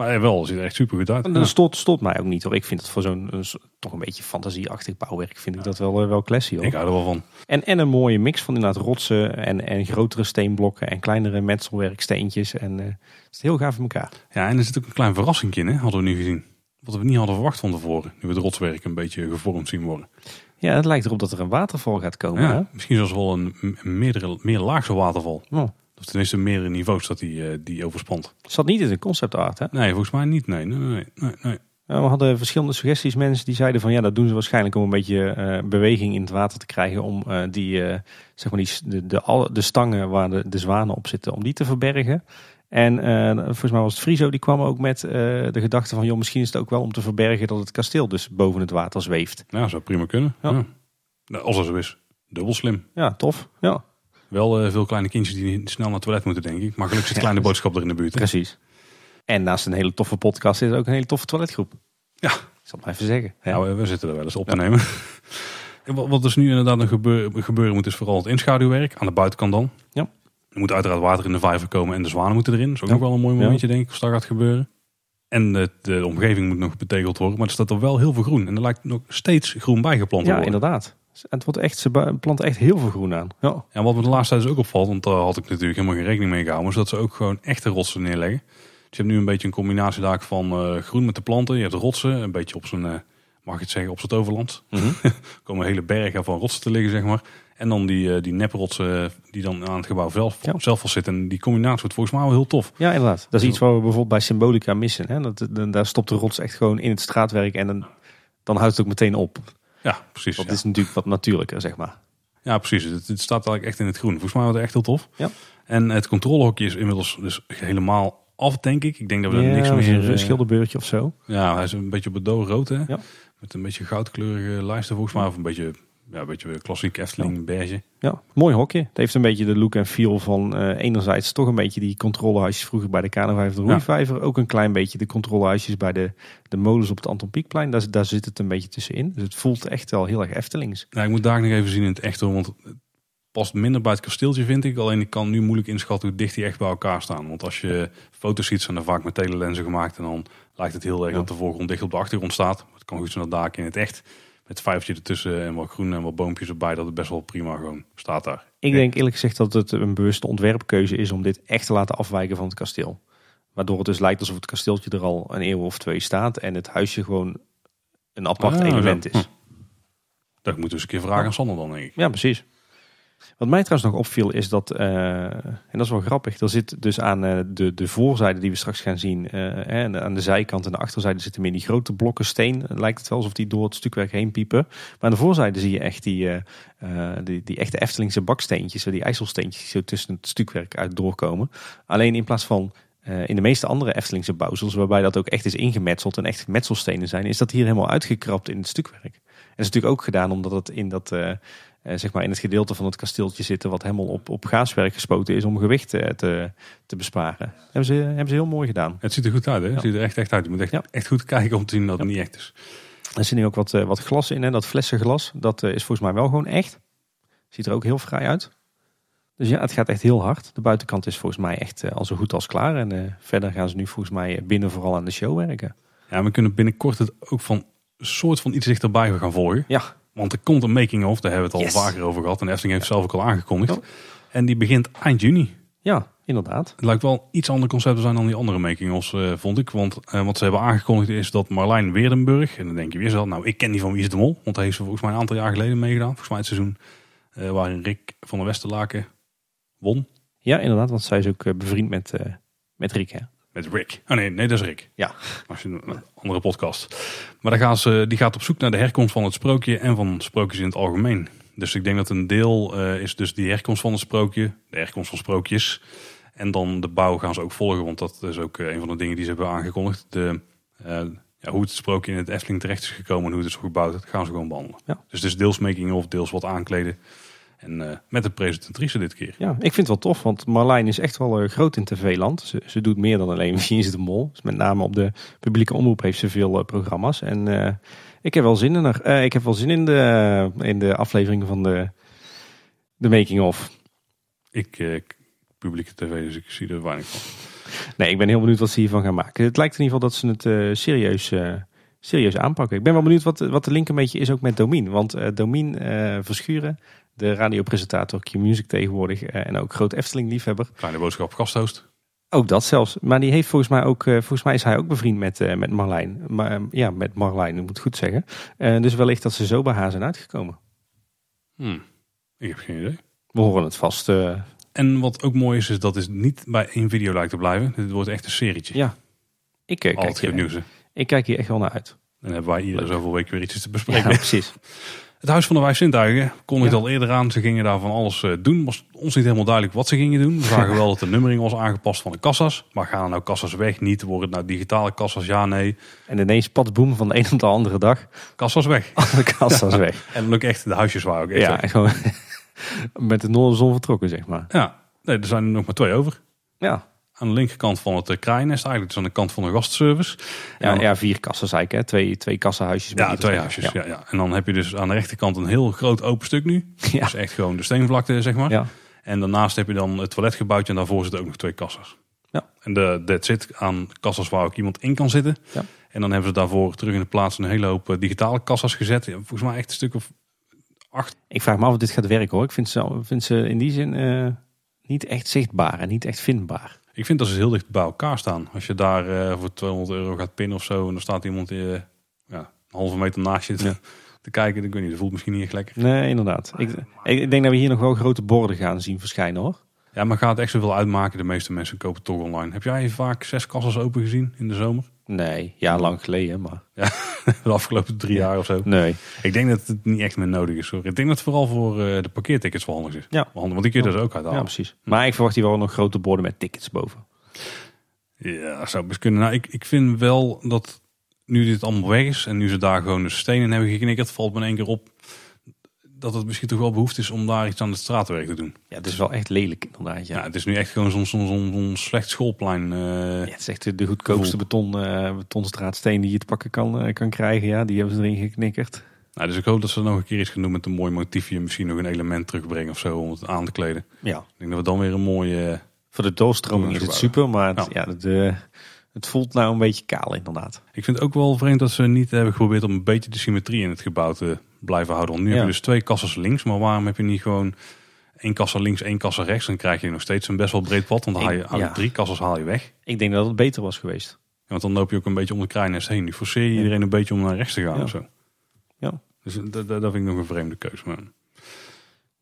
Maar wel, het ziet er echt super goed uit. En dat stoort mij ook niet hoor. Ik vind het voor zo'n toch een beetje fantasieachtig bouwwerk. Vind ik dat wel, eh, wel classy hoor. Ik hou er wel van. En, en een mooie mix van inderdaad rotsen en, en grotere steenblokken en kleinere metselwerksteentjes. En eh, het is heel gaaf in elkaar. Ja, en er zit ook een klein verrassing in, hè, hadden we nu gezien. Wat we niet hadden verwacht van tevoren. Nu we het rotswerk een beetje gevormd zien worden. Ja, het lijkt erop dat er een waterval gaat komen. Ja, Hè? misschien zelfs wel een, een meerdere, meer laagse waterval. Oh, Of tenminste meerdere niveaus dat die, eh, die overspant. zat niet in de concept art hè? Nee, volgens mij niet. Nee, nee, nee. nee, nee. We hadden verschillende suggesties. Mensen die zeiden van ja, dat doen ze waarschijnlijk om een beetje eh, beweging in het water te krijgen. Om eh, die, zeg maar die, de, de, de stangen waar de, de zwanen op zitten, om die te verbergen. En volgens mij was het Friso, die kwam ook met de gedachte van joh, misschien is het ook wel om te verbergen dat het kasteel dus boven het water zweeft. Ja, zou prima kunnen. Ja. Ja. Nou, als dat zo is, dubbel slim. Ja, tof. Ja, Wel eh, veel kleine kindjes die snel naar het toilet moeten, denk ik. Maar gelukkig zit kleine boodschap er in de buurt. hè? precies. En naast een hele toffe podcast is er ook een hele toffe toiletgroep. Ja. Ik zal het maar even zeggen. hè. Nou, eh, we zitten er wel eens op te nemen. *laughs* En wat- Wat dus nu inderdaad nog gebeur- gebeuren moet, is vooral het inschaduwwerk. Aan de buitenkant dan. Ja. Er moet uiteraard water in de vijver komen en de zwanen moeten erin. Dat is ook Ja. nog wel een mooi Ja. momentje, denk ik, als dat gaat gebeuren. En de, de omgeving moet nog betegeld worden. Maar er staat er wel heel veel groen. En er lijkt nog steeds groen bijgeplant te ja, worden. Inderdaad. Het wordt echt, ze planten echt heel veel groen aan. Ja. En wat me de laatste tijd dus ook opvalt, want daar had ik natuurlijk helemaal geen rekening mee gehouden, is dat ze ook gewoon echte rotsen neerleggen. Dus je hebt nu een beetje een combinatie daar van eh, groen met de planten. Je hebt rotsen, een beetje op zijn, eh, mag ik het zeggen, op zijn overland. *laughs* Er komen hele bergen van rotsen te liggen, zeg maar. En dan die, eh, die neprotsen die dan aan het gebouw zelf, Ja. zelf vastzitten. En die combinatie wordt volgens mij wel heel tof. Ja, inderdaad. Dat is iets wat we bijvoorbeeld bij Symbolica missen. Hè? Dat, dat- daar stopt de rots echt gewoon in het straatwerk en dan, dan houdt het ook meteen op. Ja, precies. Dat ja. is natuurlijk wat natuurlijker, zeg maar. Ja, precies. Het, het staat eigenlijk echt in het groen. Volgens mij wordt het echt heel tof. Ja. En het controlehokje is inmiddels dus helemaal af, denk ik. Ik denk dat we er Ja, niks meer... Een eh, schilderbeurtje of zo. Ja, hij is een beetje bedoelrood, hè? Ja. Met een beetje goudkleurige lijsten volgens mij. Of een beetje, ja, een beetje klassiek Efteling beige. Ja, mooi hokje. Het heeft een beetje de look en feel van eh, enerzijds toch een beetje die controlehuisjes vroeger bij de K5 de Roeivijver. Ook een klein beetje de controlehuisjes bij de, de molens op het Anton Pieckplein. Daar, daar zit het een beetje tussenin. Dus het voelt echt wel heel erg Eftelings. Nou, ik moet daar nog even zien in het echt hoor, want het past minder bij het kasteeltje vind ik. Alleen ik kan nu moeilijk inschatten hoe dicht die echt bij elkaar staan. Want als je foto's ziet, zijn er vaak met telelensen gemaakt. En dan lijkt het heel erg Ja. dat de voorgrond dicht op de achtergrond staat. Het kan goed zijn dat daar in het echt met vijvertje ertussen en wat groen en wat boompjes erbij, dat het best wel prima gewoon staat daar. Ik denk eerlijk gezegd dat het een bewuste ontwerpkeuze is om dit echt te laten afwijken van het kasteel. Waardoor het dus lijkt alsof het kasteeltje er al een eeuw of twee staat en het huisje gewoon een apart Ah, element is. Dat moet dus een keer vragen aan Sander dan denk ik. Ja, precies. Wat mij trouwens nog opviel is dat, eh, en dat is wel grappig, er zit dus aan eh, de, de voorzijde die we straks gaan zien, eh, en aan de zijkant en de achterzijde zitten meer die grote blokken steen. Lijkt het wel alsof die door het stukwerk heen piepen. Maar aan de voorzijde zie je echt die, die, die echte Eftelingse baksteentjes, die ijzelsteentjes die zo tussen het stukwerk uit doorkomen. Alleen in plaats van in de meeste andere Eftelingse bouwsels, waarbij dat ook echt is ingemetseld en echt metselstenen zijn, is dat hier helemaal uitgekrapt in het stukwerk. En dat is natuurlijk ook gedaan omdat het in dat... eh, zeg maar in het gedeelte van het kasteeltje zitten wat helemaal op, op gaaswerk gespoten is om gewicht eh, te, te besparen. Hebben ze, hebben ze heel mooi gedaan. Het ziet er goed uit hè, het ziet er echt, echt uit. Je moet echt, Ja. echt goed kijken om te zien dat het niet echt is. Er zit nu ook wat, eh, wat glas in, hè? dat flessenglas. Dat is volgens mij wel gewoon echt. Ziet er ook heel vrij uit. Dus ja, het gaat echt heel hard. De buitenkant is volgens mij echt al zo goed als klaar. En verder gaan ze nu volgens mij binnen vooral aan de show werken. Ja, we kunnen binnenkort het ook van soort van iets dichterbij gaan volgen. Ja, Want er komt een making-of, daar hebben we het al Yes. vaker over gehad. En Efteling heeft zelf ook al aangekondigd. Ja. En die begint eind juni. ja inderdaad. Het lijkt wel een iets ander concept te zijn dan die andere making-ofs, eh, vond ik. Want eh, wat ze hebben aangekondigd is dat Marlijn Weerdenburg... en dan denk je weer zo, nou ik ken die van Wie is de Mol. Want hij heeft ze volgens mij een aantal jaar geleden meegedaan. Volgens mij het seizoen eh, waarin Rick van der Westerlaken won. Ja, inderdaad, want zij is ook bevriend met, met Rick. Hè? Met Rick. Oh nee, nee, dat is Rick. Ja. Als je een andere podcast. Maar dan gaan ze, die gaat op zoek naar de herkomst van het sprookje en van sprookjes in het algemeen. Dus ik denk dat een deel eh, is dus die herkomst van het sprookje, de herkomst van sprookjes. En dan de bouw gaan ze ook volgen, want dat is ook eh, een van de dingen die ze hebben aangekondigd. De, eh, ja, hoe het sprookje in het Efteling terecht is gekomen en hoe het is gebouwd, dat gaan ze gewoon behandelen. Ja. Dus het is deels making of, deels wat aankleden. En eh, met de presentatrice dit keer. Ja, ik vind het wel tof, want Marlijn is echt wel eh, groot in tv-land. Ze, ze doet meer dan alleen *laughs* Wie is de Mol. Dus met name op de publieke omroep heeft ze veel eh, programma's. En ik heb wel zin in ik heb wel zin in de, in de aflevering van de, de making of. Ik, publieke tv, dus ik zie er weinig van. Nee, ik ben heel benieuwd wat ze hiervan gaan maken. Het lijkt in ieder geval dat ze het serieus, serieus aanpakken. Ik ben wel benieuwd wat, wat de link een beetje is ook met Domien. Want Domien Verschuren, de radiopresentator Q-Music tegenwoordig eh, en ook groot Efteling-liefhebber. Kleine boodschap gasthost. Ook dat zelfs. Maar die heeft volgens mij ook, eh, volgens mij is hij ook bevriend met, eh, met Marlijn. Maar, eh, ja, met Marlijn, ik moet goed zeggen. Dus wellicht dat ze zo bij haar zijn uitgekomen. Hmm. Ik heb geen idee. We horen het vast. En wat ook mooi is, is dat het niet bij één video lijkt te blijven. Dit wordt echt een serietje. ja, ik, kijk hier, nieuws. ik kijk hier echt wel naar uit. En hebben wij iedere zoveel weken weer iets te Ja, bespreken. precies. *laughs* Het Huis van de Vijf Zintuigen kondigde Ja. al eerder aan. Ze gingen daar van alles eh, doen. Was ons niet helemaal duidelijk wat ze gingen doen. We zagen *laughs* wel dat de nummering was aangepast van de kassas. Maar gaan er nou kassas weg? Niet. Worden het nou digitale kassas? Ja, nee. En ineens padboom van de een op de andere dag. Kassas weg. *laughs* Alle kassa's weg. En dan ook echt, de huisjes waren ook echt Ja, gewoon *laughs* met de noorderzon vertrokken, zeg maar. Ja. Nee, er zijn er nog maar twee over. Ja, Aan de linkerkant van het uh, kraaiennest eigenlijk. Dus aan de kant van de gastservice. Ja, ja vier kassen eigenlijk. Hè. Twee, twee kassenhuisjes. met Ja, twee huisjes. Ja. Ja, En dan heb je dus aan de rechterkant een heel groot open stuk nu. Ja. Dus echt gewoon de steenvlakte, zeg maar. Ja. En daarnaast heb je dan het toiletgebouwtje en daarvoor zitten ook nog twee kassas. Ja. En de that's it aan kassas waar ook iemand in kan zitten. Ja. En dan hebben ze daarvoor terug in de plaats een hele hoop eh, digitale kassas gezet. Volgens mij echt een stuk of acht. Ik vraag me af of dit gaat werken hoor. Ik vind ze, vind ze in die zin eh, niet echt zichtbaar en niet echt vindbaar. Ik vind dat ze heel dicht bij elkaar staan. Als je daar eh, voor 200 euro gaat pinnen of zo. En dan staat iemand eh, ja, een halve meter naast je te, Ja. *laughs* te kijken. Ik weet niet, dat voelt misschien niet echt lekker. Nee, inderdaad. Ik, ik denk dat we hier nog wel grote borden gaan zien verschijnen hoor. Ja, maar gaat het echt zoveel uitmaken? De meeste mensen kopen toch online. Heb jij vaak zes kassas open gezien in de zomer? Nee, ja, lang geleden, maar *laughs* De afgelopen drie jaar of zo. nee. Ik denk dat het niet echt meer nodig is. Hoor. Ik denk dat het vooral voor eh, de parkeertickets wel handig is. Ja. Handig, Want die kun je dus ook Ja, uithalen. precies. Maar ik verwacht hier wel nog grote borden met tickets boven. Ja, zou best kunnen. Nou, ik, ik vind wel dat nu dit allemaal weg is en nu ze daar gewoon de stenen hebben geknikkerd, valt me in één keer op dat het misschien toch wel behoefte is om daar iets aan het straatwerk te doen. Ja, het is wel echt lelijk inderdaad. Ja. Ja. het is nu echt gewoon zo'n zo'n zo'n slecht schoolplein. eh, Ja, het is echt de goedkoopste beton, eh betonstraatsteen die je te pakken kan, eh, kan krijgen. Ja, die hebben ze erin geknikkerd. Nou, dus ik hoop dat ze nog een keer iets gaan doen met een mooi motiefje. Misschien nog een element terugbrengen of zo om het aan te kleden. Ja. Ik denk dat we dan weer een mooie... Voor de doorstroming is het super, maar het, Ja. het voelt nou een beetje kaal inderdaad. Ik vind het ook wel vreemd dat ze niet hebben geprobeerd om een beetje de symmetrie in het gebouw te blijven houden. Want nu Ja. heb je dus twee kassas links, maar waarom heb je niet gewoon één kassa links, één kassa rechts? Dan krijg je nog steeds een best wel breed pad, want dan haal je Ik- uit ja. drie kassas haal je weg. Ik denk dat het beter was geweest. Ja, want dan loop je ook een beetje om de kruinest heen. Nu forceer je iedereen een beetje om naar rechts te gaan of zo. Ja. Dus dat, dat, vind ik nog een vreemde keuze. Maar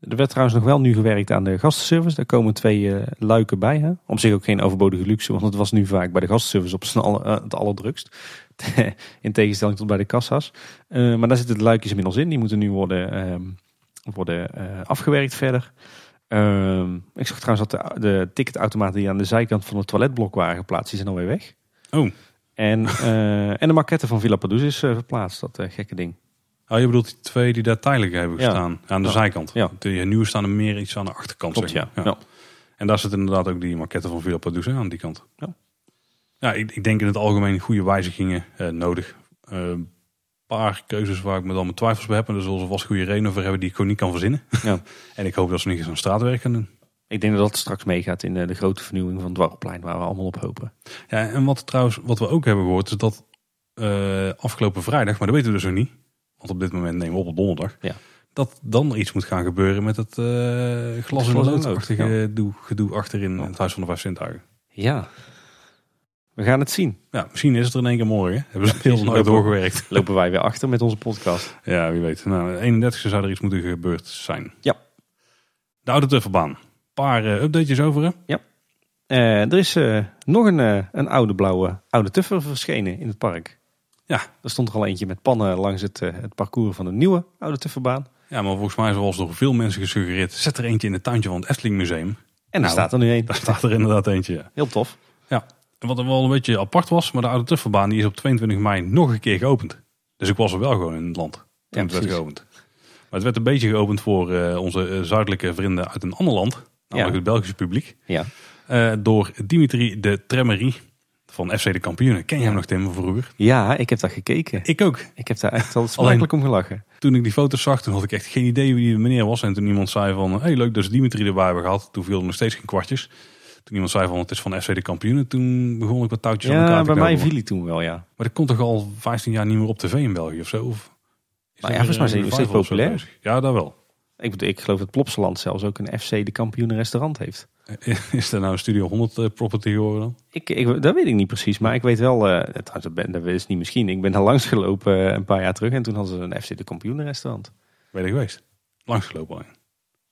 Er werd trouwens nog wel nu gewerkt aan de gastenservice. Daar komen twee eh, luiken bij. Hè? Op zich ook geen overbodige luxe, want het was nu vaak bij de gastenservice op alle, eh, het allerdrukst. *laughs* In tegenstelling tot bij de kassa's. Eh, maar daar zitten de luikjes inmiddels in. Die moeten nu worden, ehm, worden eh, afgewerkt verder. Ehm, ik zag trouwens dat de, de ticketautomaten die aan de zijkant van het toiletblok waren geplaatst, die zijn alweer weg. Oh. En, eh, en de maquette van Villa Padus is verplaatst, dat gekke ding. Oh, je bedoelt die twee die daar tijdelijk hebben Ja. gestaan. Aan de Ja. zijkant. Ja. De nieuwe staan er meer iets aan de achterkant. Klopt, zeg ja. ja. En daar zit inderdaad ook die maquette van Villa Padus aan die kant. Ja. Ja, ik, ik denk in het algemeen goede wijzigingen eh, nodig. Een paar keuzes waar ik me dan mijn twijfels bij heb. En daar zullen ze vast goede redenen voor hebben die ik gewoon niet kan verzinnen. Ja. *laughs* en ik hoop dat ze niet eens aan straatwerk gaan doen. Ik denk dat dat straks meegaat in eh, de grote vernieuwing van het Dwarrelplein, waar we allemaal op hopen. Ja, en wat trouwens, wat we ook hebben gehoord, is dat eh, afgelopen vrijdag, maar dat weten we dus nog niet. Want op dit moment nemen we op op donderdag. Ja. Dat dan iets moet gaan gebeuren met het eh, glas in Glas de in lood de lood, gedoe, achterin het Huis van de Vijf Zintuigen. Ja, we gaan het zien. Ja, misschien is het er in één keer morgen. Hebben ze heel precies. nooit doorgewerkt. *laughs* Lopen wij weer achter met onze podcast. Ja, wie weet. Nou, de 31 zou er iets moeten gebeurd zijn. Ja. De oude Tufferbaan. Een paar eh, updatejes over. hè? Eh, er is eh, nog een, een oude blauwe oude tuffer verschenen in het park. Ja. Er stond er al eentje met pannen langs het, het parcours van de nieuwe oude tufferbaan. Ja, maar volgens mij zoals door veel mensen gesuggereerd, zet er eentje in het tuintje van het Efteling Museum. En er Nou. staat er nu een. *laughs* Daar staat er inderdaad eentje, ja. Heel tof. Ja. Wat wel een beetje apart was, maar de oude Tuffelbaan die is op 22 mei nog een keer geopend. Dus ik was er wel gewoon in het land toen Ja, het werd geopend. Maar het werd een beetje geopend voor eh, onze eh, zuidelijke vrienden uit een ander land. Namelijk Ja. het Belgische publiek. Ja. Eh, door Dimitri de Tremery van FC de Kampioenen. Ken je hem nog Tim vroeger? ja, ik heb dat gekeken. Ik ook. Ik heb daar echt al smakelijk om gelachen. Toen ik die foto's zag, toen had ik echt geen idee wie die meneer was. En toen iemand zei van, hey leuk dat ze Dimitri erbij hebben gehad. Toen viel er nog steeds geen kwartjes. Toen iemand zei van, het is van FC de Kampioenen. Toen begon ik wat touwtjes aan elkaar Ja, te bij mij viel hij toen wel, ja. Maar dat komt toch al 15 jaar niet meer op tv in België of zo? Of Nou ja, volgens mij zijn die steeds populair. Ja, dat wel. Ik, bedoel, ik geloof dat Plopsaland zelfs ook een FC de kampioen restaurant heeft. *laughs* Is er nou een Studio 100 eh, property geworden dan? Ik, ik, dat weet ik niet precies, maar ik weet wel, trouwens, dat, dat is niet misschien. Ik ben daar *laughs* langs gelopen eh, een paar jaar terug en toen hadden ze een FC de kampioen restaurant. Ben je geweest? Langsgelopen alleen.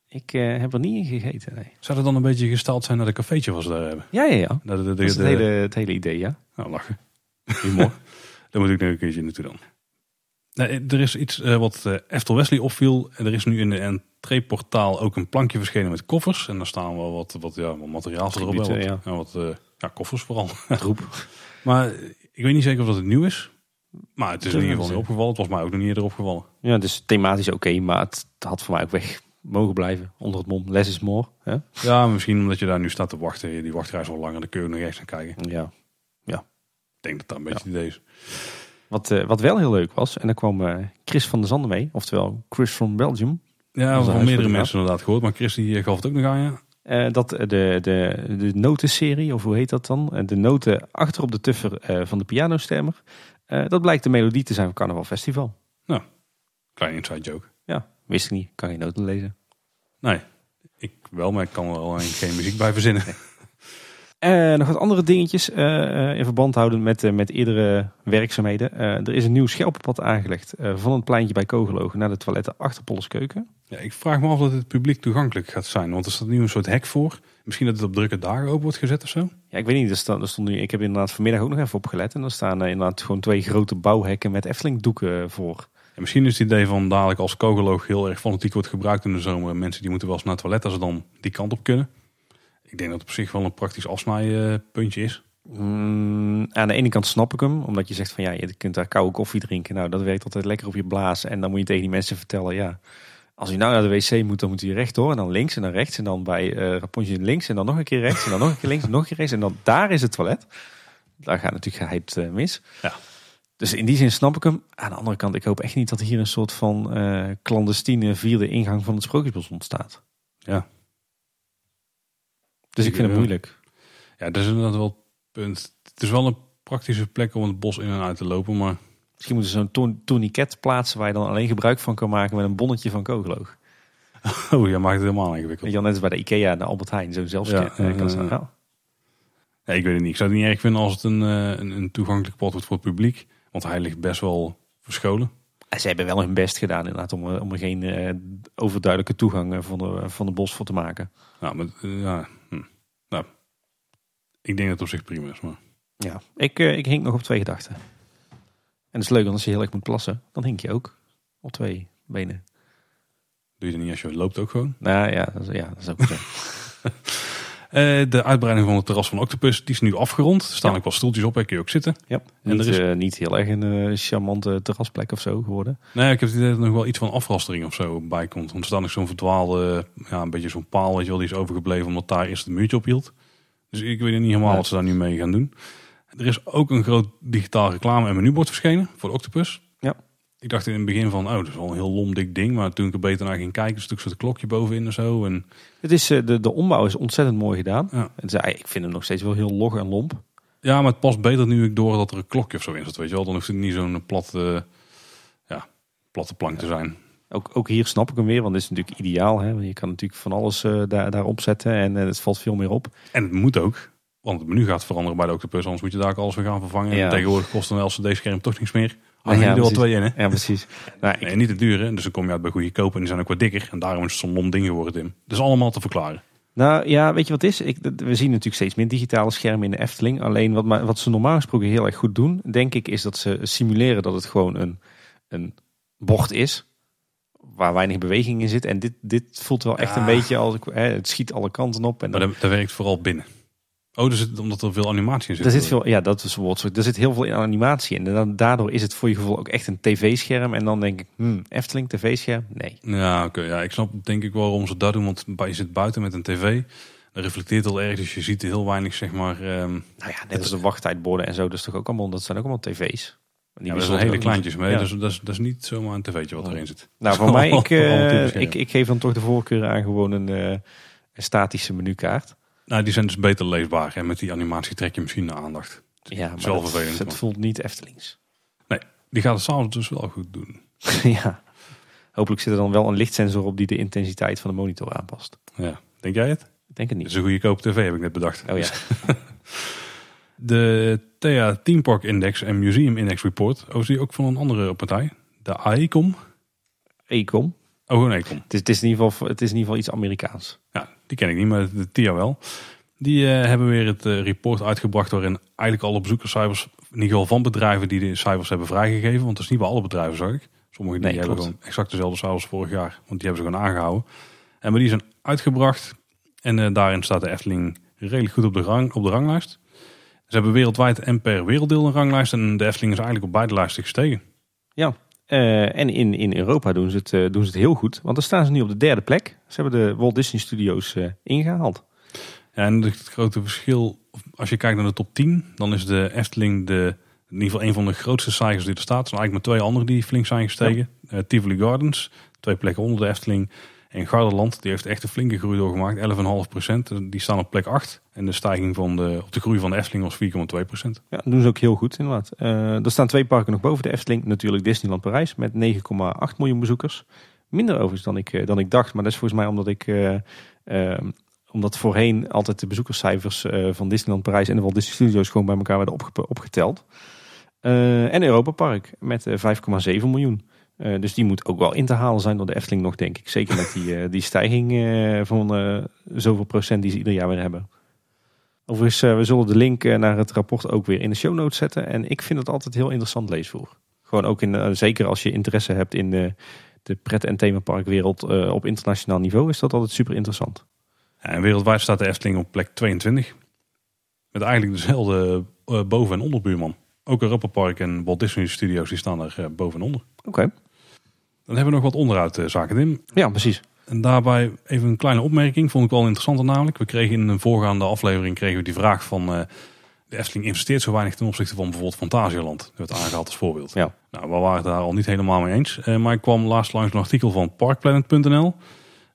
Ik eh, heb er niet in gegeten, nee. Zou dat dan een beetje gesteld zijn naar de cafeetje ze daar hebben? Ja, ja, ja. Dat, de, de, Dat is de- het hele, het hele idee, ja. Nou, lachen. Humor. *laughs* Daar moet ik nu een keertje naartoe dan. Nee, er is iets eh, wat eh Eftel Wesley opviel. Er is nu in de entreeportaal ook een plankje verschenen met koffers. En daar staan wel wat, wat, ja, wat materiaal erop. hè, Attributen, Wat, ja. wat ja, koffers vooral. *laughs* Troep. *laughs* Maar ik weet niet zeker of dat het nieuw is. Maar het is in Ja, ieder geval niet opgevallen. Het was mij ook nog niet eerder opgevallen. Ja, dus thematisch oké, maar het had voor mij ook weg mogen blijven. Onder het mom, less is more. Hè? Ja, misschien omdat je daar nu staat te wachten. Die wachtrij is al langer. Dan kun je nog eens naar kijken. Ja. Ik denk dat dat een beetje het idee is. Wat, eh, wat wel heel leuk was, en daar kwam eh, Chris van der Zanden mee, oftewel Chris from Belgium. Ja, van meerdere mensen inderdaad gehoord. Maar Chris die eh, gaf het ook nog aan, ja. Dat de, de, de notenserie, of hoe heet dat dan? De noten achter op de tuffer van de pianostemmer. dat blijkt de melodie te zijn van Carnaval Festival. Klein inside joke. Wist ik niet. Kan geen noten lezen. Nee, ik wel, maar ik kan er alleen geen muziek bij verzinnen. *laughs* Eh, nog wat andere dingetjes eh, eh, in verband houden met, eh, met eerdere werkzaamheden. Eh, er is een nieuw schelpenpad aangelegd eh, van het pleintje bij Kogelogen naar de toiletten achter Polskeuken. Ja, ik vraag me af dat het publiek toegankelijk gaat zijn. Want er staat nu een soort hek voor. Misschien dat het op drukke dagen open wordt gezet of zo. Ja, ik weet niet, er stond, er stond nu, ik heb inderdaad vanmiddag ook nog even opgelet. En er staan inderdaad gewoon twee grote bouwhekken met Efteling doeken voor. En misschien is het idee van dadelijk als kogoloog heel erg fanatiek wordt gebruikt in de zomer. en Mensen die moeten wel eens naar het toilet als ze dan die kant op kunnen. Ik denk dat het op zich wel een praktisch afsnijpuntje is. Mm, aan de ene kant snap ik hem, omdat je zegt van ja, je kunt daar koude koffie drinken. Nou, dat werkt altijd lekker op je blaas. En dan moet je tegen die mensen vertellen, ja, als u nou naar de wc moet, dan moet u rechtdoor en dan links en dan rechts. En dan bij Rapunzel links en dan nog een keer rechts en dan nog een keer links en nog een keer rechts. En dan daar is het toilet. Daar gaat natuurlijk geheid eh, mis. Ja. Dus in die zin snap ik hem. Aan de andere kant, ik hoop echt niet dat hier een soort van eh clandestine vierde ingang van het Sprookjesbos ontstaat. Ja. Dus ik vind het Ja. moeilijk. Ja, dat is inderdaad wel het punt. Het is wel een praktische plek om het bos in en uit te lopen. Maar Misschien moeten ze zo'n tourn- tourniquet plaatsen waar je dan alleen gebruik van kan maken met een bonnetje van Kogeloog. *laughs* oh, jij maakt het helemaal ingewikkeld. je net als bij de Ikea en de Albert Heijn, zo'n zelfscan. Ja, eh, eh. Ja. Ik weet het niet. Ik zou het niet erg vinden als het een, een, een toegankelijk pad wordt voor het publiek. Want hij ligt best wel verscholen. En Ze hebben wel hun best gedaan inderdaad om, er- om er geen eh, overduidelijke toegang eh, van de, van de bos voor te maken. Nou, maar, eh, ja, hm. nou, ik denk dat het op zich prima is. Maar Ja, ik, eh, ik hink nog op twee gedachten. En het is leuk, want als je heel erg moet plassen, dan hink je ook op twee benen. doe je dat niet als je loopt ook gewoon. Nou ja, dat is, ja, dat is ook zo. *laughs* Eh, de uitbreiding van het terras van Octopus die is nu afgerond. Er staan Ja. ook wel stoeltjes op, daar kun je ook zitten. ja. En Niet, er is- eh, niet heel erg een eh, charmante terrasplek of zo geworden. Nee, ik heb het idee dat er nog wel iets van afrastering of zo bij komt. Want er staat nog zo'n verdwaalde, ja, een beetje zo'n paal, weet je wel, die is overgebleven omdat daar eerst het muurtje op hield. Dus ik weet niet helemaal wat ze daar nu mee gaan doen. Er is ook een groot digitaal reclame- en menubord verschenen voor de Octopus. Ik dacht in het begin van, oh, dat is wel een heel lom dik ding. Maar toen ik er beter naar ging kijken, is een soort klokje bovenin en zo. En Het is, eh, de, de ombouw is ontzettend mooi gedaan. Ja. Het is, eigenlijk- ik vind hem nog steeds wel heel log en lomp. ja, maar het past beter nu ik door dat er een klokje of zo in zit, weet je wel. Dan hoeft het niet zo'n platte, ja, platte plank te zijn. Ook, ook hier snap ik hem weer, want dit is natuurlijk ideaal. Hè? Want je kan natuurlijk van alles eh, daar, daarop zetten en eh, het valt veel meer op. En het moet ook. Want het menu gaat veranderen bij de Octopus. Anders moet je daar ook alles weer gaan vervangen. Ja. En tegenwoordig kost een LCD-scherm toch niks meer. Ah, Ah, ja, ja, er wel twee in, hè? Ja, precies. Nou, ik, Nee, niet te duur, hè? Dus dan kom je uit bij goede kopen. En die zijn ook wat dikker. En daarom is het zo'n lom ding geworden, Tim. Dus allemaal te verklaren. nou ja, weet je wat het is? Ik, we zien natuurlijk steeds meer digitale schermen in de Efteling. Alleen wat, maar- wat ze normaal gesproken heel erg goed doen, denk ik, is dat ze simuleren dat het gewoon een, een bocht is. Waar weinig beweging in zit. En dit, dit voelt wel echt Ja. een beetje als ik, hè, het schiet alle kanten op. En Maar dan, dat, dat werkt vooral binnen. Oh, dus het, omdat er veel animatie in zit. Er zit veel, ja, dat is woord. Er zit heel veel in animatie in. En dan, daardoor is het voor je gevoel ook echt een tv-scherm. En dan denk ik, hmm, Efteling, tv-scherm? Nee. Ja, oké. ja, ik snap denk ik wel waarom ze dat doen. Want je zit buiten met een tv. Dat reflecteert heel erg. Dus je ziet heel weinig, zeg maar... ehm, Nou ja, net als de wachttijdborden en zo. Dat, is toch ook allemaal, dat zijn ook allemaal tv's. Die ja, dat zijn hele kleintjes mee. Ja. Dus dat is, dat is niet zomaar een tv'tje wat erin zit. Nou, voor mij, ik, *laughs* eh, ik, ik geef dan toch de voorkeur aan gewoon een, eh, een statische menukaart. Nou, die zijn dus beter leesbaar. En met die animatie trek je misschien de aandacht. Ja, maar dat- vervelend, Het voelt niet Eftelings. Die gaat het s'avonds dus wel goed doen. *laughs* ja. Hopelijk zit er dan wel een lichtsensor op die de intensiteit van de monitor aanpast. Ja. Denk jij het? Ik denk het niet. is een goede koop tv, heb ik net bedacht. Oh ja. *laughs* De THEA Theme Park Index en Museum Index Report. Oh, is die ook van een andere partij? De AECOM? Ecom. Oh, gewoon Ecom. Het is, het, is in ieder geval, het is in ieder geval iets Amerikaans. Ja, die ken ik niet, maar de TIA wel. Die eh, hebben weer het eh, report uitgebracht waarin eigenlijk alle bezoekerscijfers, in ieder geval van bedrijven die de cijfers hebben vrijgegeven, want dat is niet bij alle bedrijven, zag ik. Sommige die Nee, hebben klopt. gewoon exact dezelfde cijfers als vorig jaar, want die hebben ze gewoon aangehouden. En maar die zijn uitgebracht en eh, daarin staat de Efteling redelijk goed op de, rang, op de ranglijst. Ze hebben wereldwijd en per werelddeel een ranglijst en de Efteling is eigenlijk op beide lijsten gestegen. Eh, en in, in Europa doen ze, het, eh, doen ze het heel goed. Want dan staan ze nu op de derde plek. Ze hebben de Walt Disney Studios eh, ingehaald. Ja, en het grote verschil, als je kijkt naar de top 10, dan is de Efteling de, in ieder geval een van de grootste stijgers die er staat. Er zijn eigenlijk maar twee andere die flink zijn gestegen. Eh, Tivoli Gardens, twee plekken onder de Efteling. En Garderland, die heeft echt een flinke groei doorgemaakt, 11,5 procent. Die staan op plek 8. En de stijging van de, op de groei van de Efteling was 4,2 procent. Ja, dat doen ze ook heel goed inderdaad. Eh, er staan twee parken nog boven de Efteling. Natuurlijk Disneyland Parijs met 9,8 miljoen bezoekers. Minder overigens dan ik, eh, dan ik dacht. Maar dat is volgens mij omdat ik... eh, omdat voorheen altijd de bezoekerscijfers van Disneyland Parijs en de Walt Disney Studios gewoon bij elkaar werden opge- opgeteld. En Europa Park met eh, 5,7 miljoen. Eh, dus die moet ook wel in te halen zijn door de Efteling nog, denk ik. Zeker met die, *laughs* eh, die stijging eh, van zoveel procent die ze ieder jaar weer hebben. Overigens, we zullen de link naar het rapport ook weer in de show notes zetten. En ik vind het altijd heel interessant leesvoer. Gewoon ook in, zeker als je interesse hebt in de, de pret- en themaparkwereld op internationaal niveau, is dat altijd super interessant. Ja, en wereldwijd staat de Efteling op plek 22. Met eigenlijk dezelfde boven- en onderbuurman. Ook Europa Park en Walt Disney Studios die staan er boven en onder. Oké. Dan hebben we nog wat onderhoudzaken in. Ja, precies. En daarbij even een kleine opmerking, vond ik wel interessant namelijk. We kregen in een voorgaande aflevering kregen we die vraag van eh, de Efteling investeert zo weinig ten opzichte van bijvoorbeeld Fantasialand. Dat werd aangehaald als voorbeeld. Ja. Nou, we waren het daar al niet helemaal mee eens. Eh, maar ik kwam laatst langs een artikel van parkplanet.nl.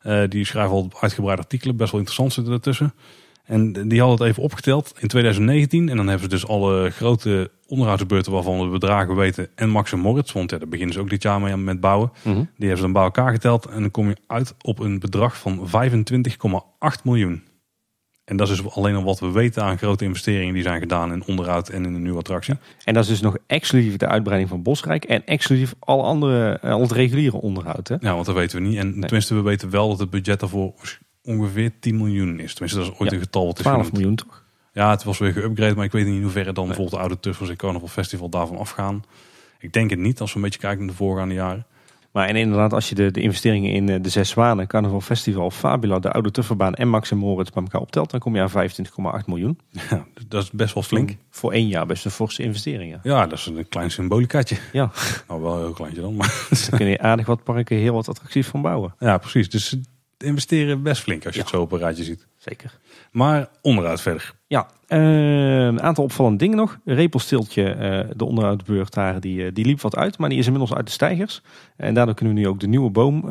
Eh, die schrijven al uitgebreide artikelen, best wel interessant zitten ertussen. En die hadden het even opgeteld in 2019. En dan hebben ze dus alle grote onderhoudsbeurten waarvan we de bedragen weten. En Max en Moritz, want ja, daar beginnen ze ook dit jaar mee met bouwen. Mhm. Die hebben ze dan bij elkaar geteld en dan kom je uit op een bedrag van 25,8 miljoen. En dat is dus alleen al wat we weten aan grote investeringen die zijn gedaan in onderhoud en in een nieuwe attractie. En dat is dus nog exclusief de uitbreiding van Bosrijk en exclusief al, andere, eh, al het reguliere onderhoud. Hè? Ja, want dat weten we niet. En tenminste, we weten wel dat het budget daarvoor ongeveer 10 miljoen is. Tenminste, dat is ooit Ja, een getal wat is 12 genoemd. miljoen toch? Ja, het was weer geüpgrade, maar ik weet niet in hoeverre dan bijvoorbeeld de oude Tuffers en Carnival Festival daarvan afgaan. Ik denk het niet, als we een beetje kijken naar de voorgaande jaren. Maar en inderdaad, als je de, de investeringen in eh, de Zes Zwanen, Carnaval Festival, Fabula, de Oude Tufferbaan en Max en Moritz bij elkaar optelt, dan kom je aan 25,8 miljoen. Ja, dus dat is best wel flink. Voor één jaar best een forse investering. Ja. Ja, dat is een klein symbolicaatje. Ja. Nou, wel een heel kleintje dan, maar... Daar kun je aardig wat parken heel wat attracties van bouwen. Ja, precies. Dus investeren best flink als je Ja. het zo op een rijtje ziet. Zeker. Maar onderuit verder. Ja, eh, een aantal opvallende dingen nog. Repelstiltje, eh, de onderhoudsbeurt daar, die, eh, die liep wat uit, maar die is inmiddels uit de stijgers. En daardoor kunnen we nu ook de nieuwe boom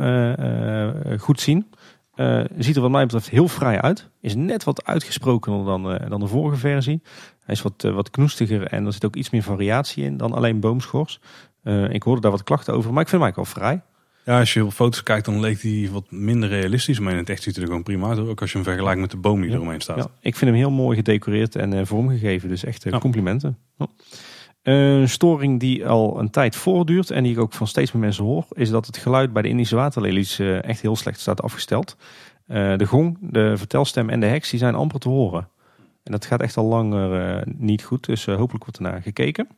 goed zien. Ziet er wat mij betreft heel fraai uit. Is net wat uitgesprokener dan, dan de vorige versie. Hij is wat, wat knoestiger en er zit ook iets meer variatie in dan alleen boomschors. Ik hoorde daar wat klachten over, maar ik vind hem eigenlijk wel vrij. Ja, als je op foto's kijkt, dan leek die wat minder realistisch. Maar in het echt ziet hij er gewoon prima uit. Ook als je hem vergelijkt met de boom die Ja. eromheen staat. Ja, ik vind hem heel mooi gedecoreerd en eh, vormgegeven. Dus echt eh, Ja. complimenten. Een storing die al een tijd voortduurt en die ik ook van steeds meer mensen hoor, is dat het geluid bij de Indische waterlelies eh, echt heel slecht staat afgesteld. De gong, de vertelstem en de heks die zijn amper te horen. En dat gaat echt al langer niet goed, dus hopelijk wordt ernaar gekeken.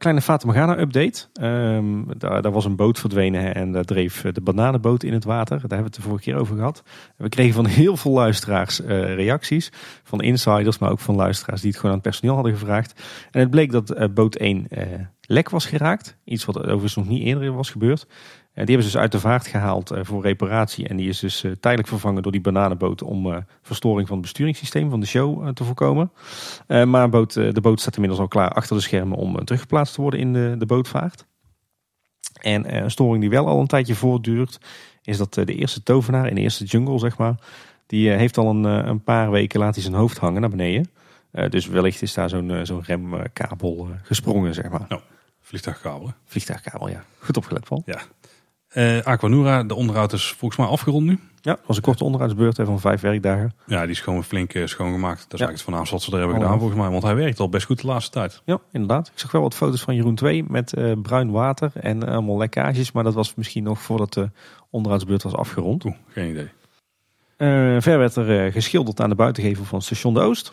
Kleine Fata Morgana update. Ehm, daar, daar was een boot verdwenen en daar dreef de bananenboot in het water. Daar hebben we het de vorige keer over gehad. We kregen van heel veel luisteraars eh, reacties. Van insiders, maar ook van luisteraars die het gewoon aan het personeel hadden gevraagd. En het bleek dat uh, boot 1 uh, lek was geraakt. Iets wat overigens nog niet eerder was gebeurd. Die hebben ze dus uit de vaart gehaald voor reparatie. En die is dus tijdelijk vervangen door die bananenboot om verstoring van het besturingssysteem van de show te voorkomen. maar boot, de boot staat inmiddels al klaar achter de schermen om teruggeplaatst te worden in de, de bootvaart. En een storing die wel al een tijdje voortduurt, is dat de eerste tovenaar in de eerste jungle, zeg maar, die heeft al een, een paar weken laat hij zijn hoofd hangen naar beneden. dus wellicht is daar zo'n zo'n remkabel gesprongen, zeg maar. Nou, vliegtuigkabel. Vliegtuigkabel, ja. Goed opgelet, Paul. Ja. Uh, Aquanura, de onderhoud is volgens mij afgerond nu. Ja, was een korte onderhoudsbeurt van vijf werkdagen. Ja, die is gewoon flink uh, schoongemaakt. Dat is ja. eigenlijk het voornaamste wat ze er hebben gedaan volgens mij. Want hij werkt al best goed de laatste tijd. Ja, inderdaad. Ik zag wel wat foto's van Jeroen 2 met uh, bruin water en allemaal lekkages. Maar dat was misschien nog voordat de onderhoudsbeurt was afgerond. Oeh, geen idee. ver werd er geschilderd aan de buitengevel van station de Oost.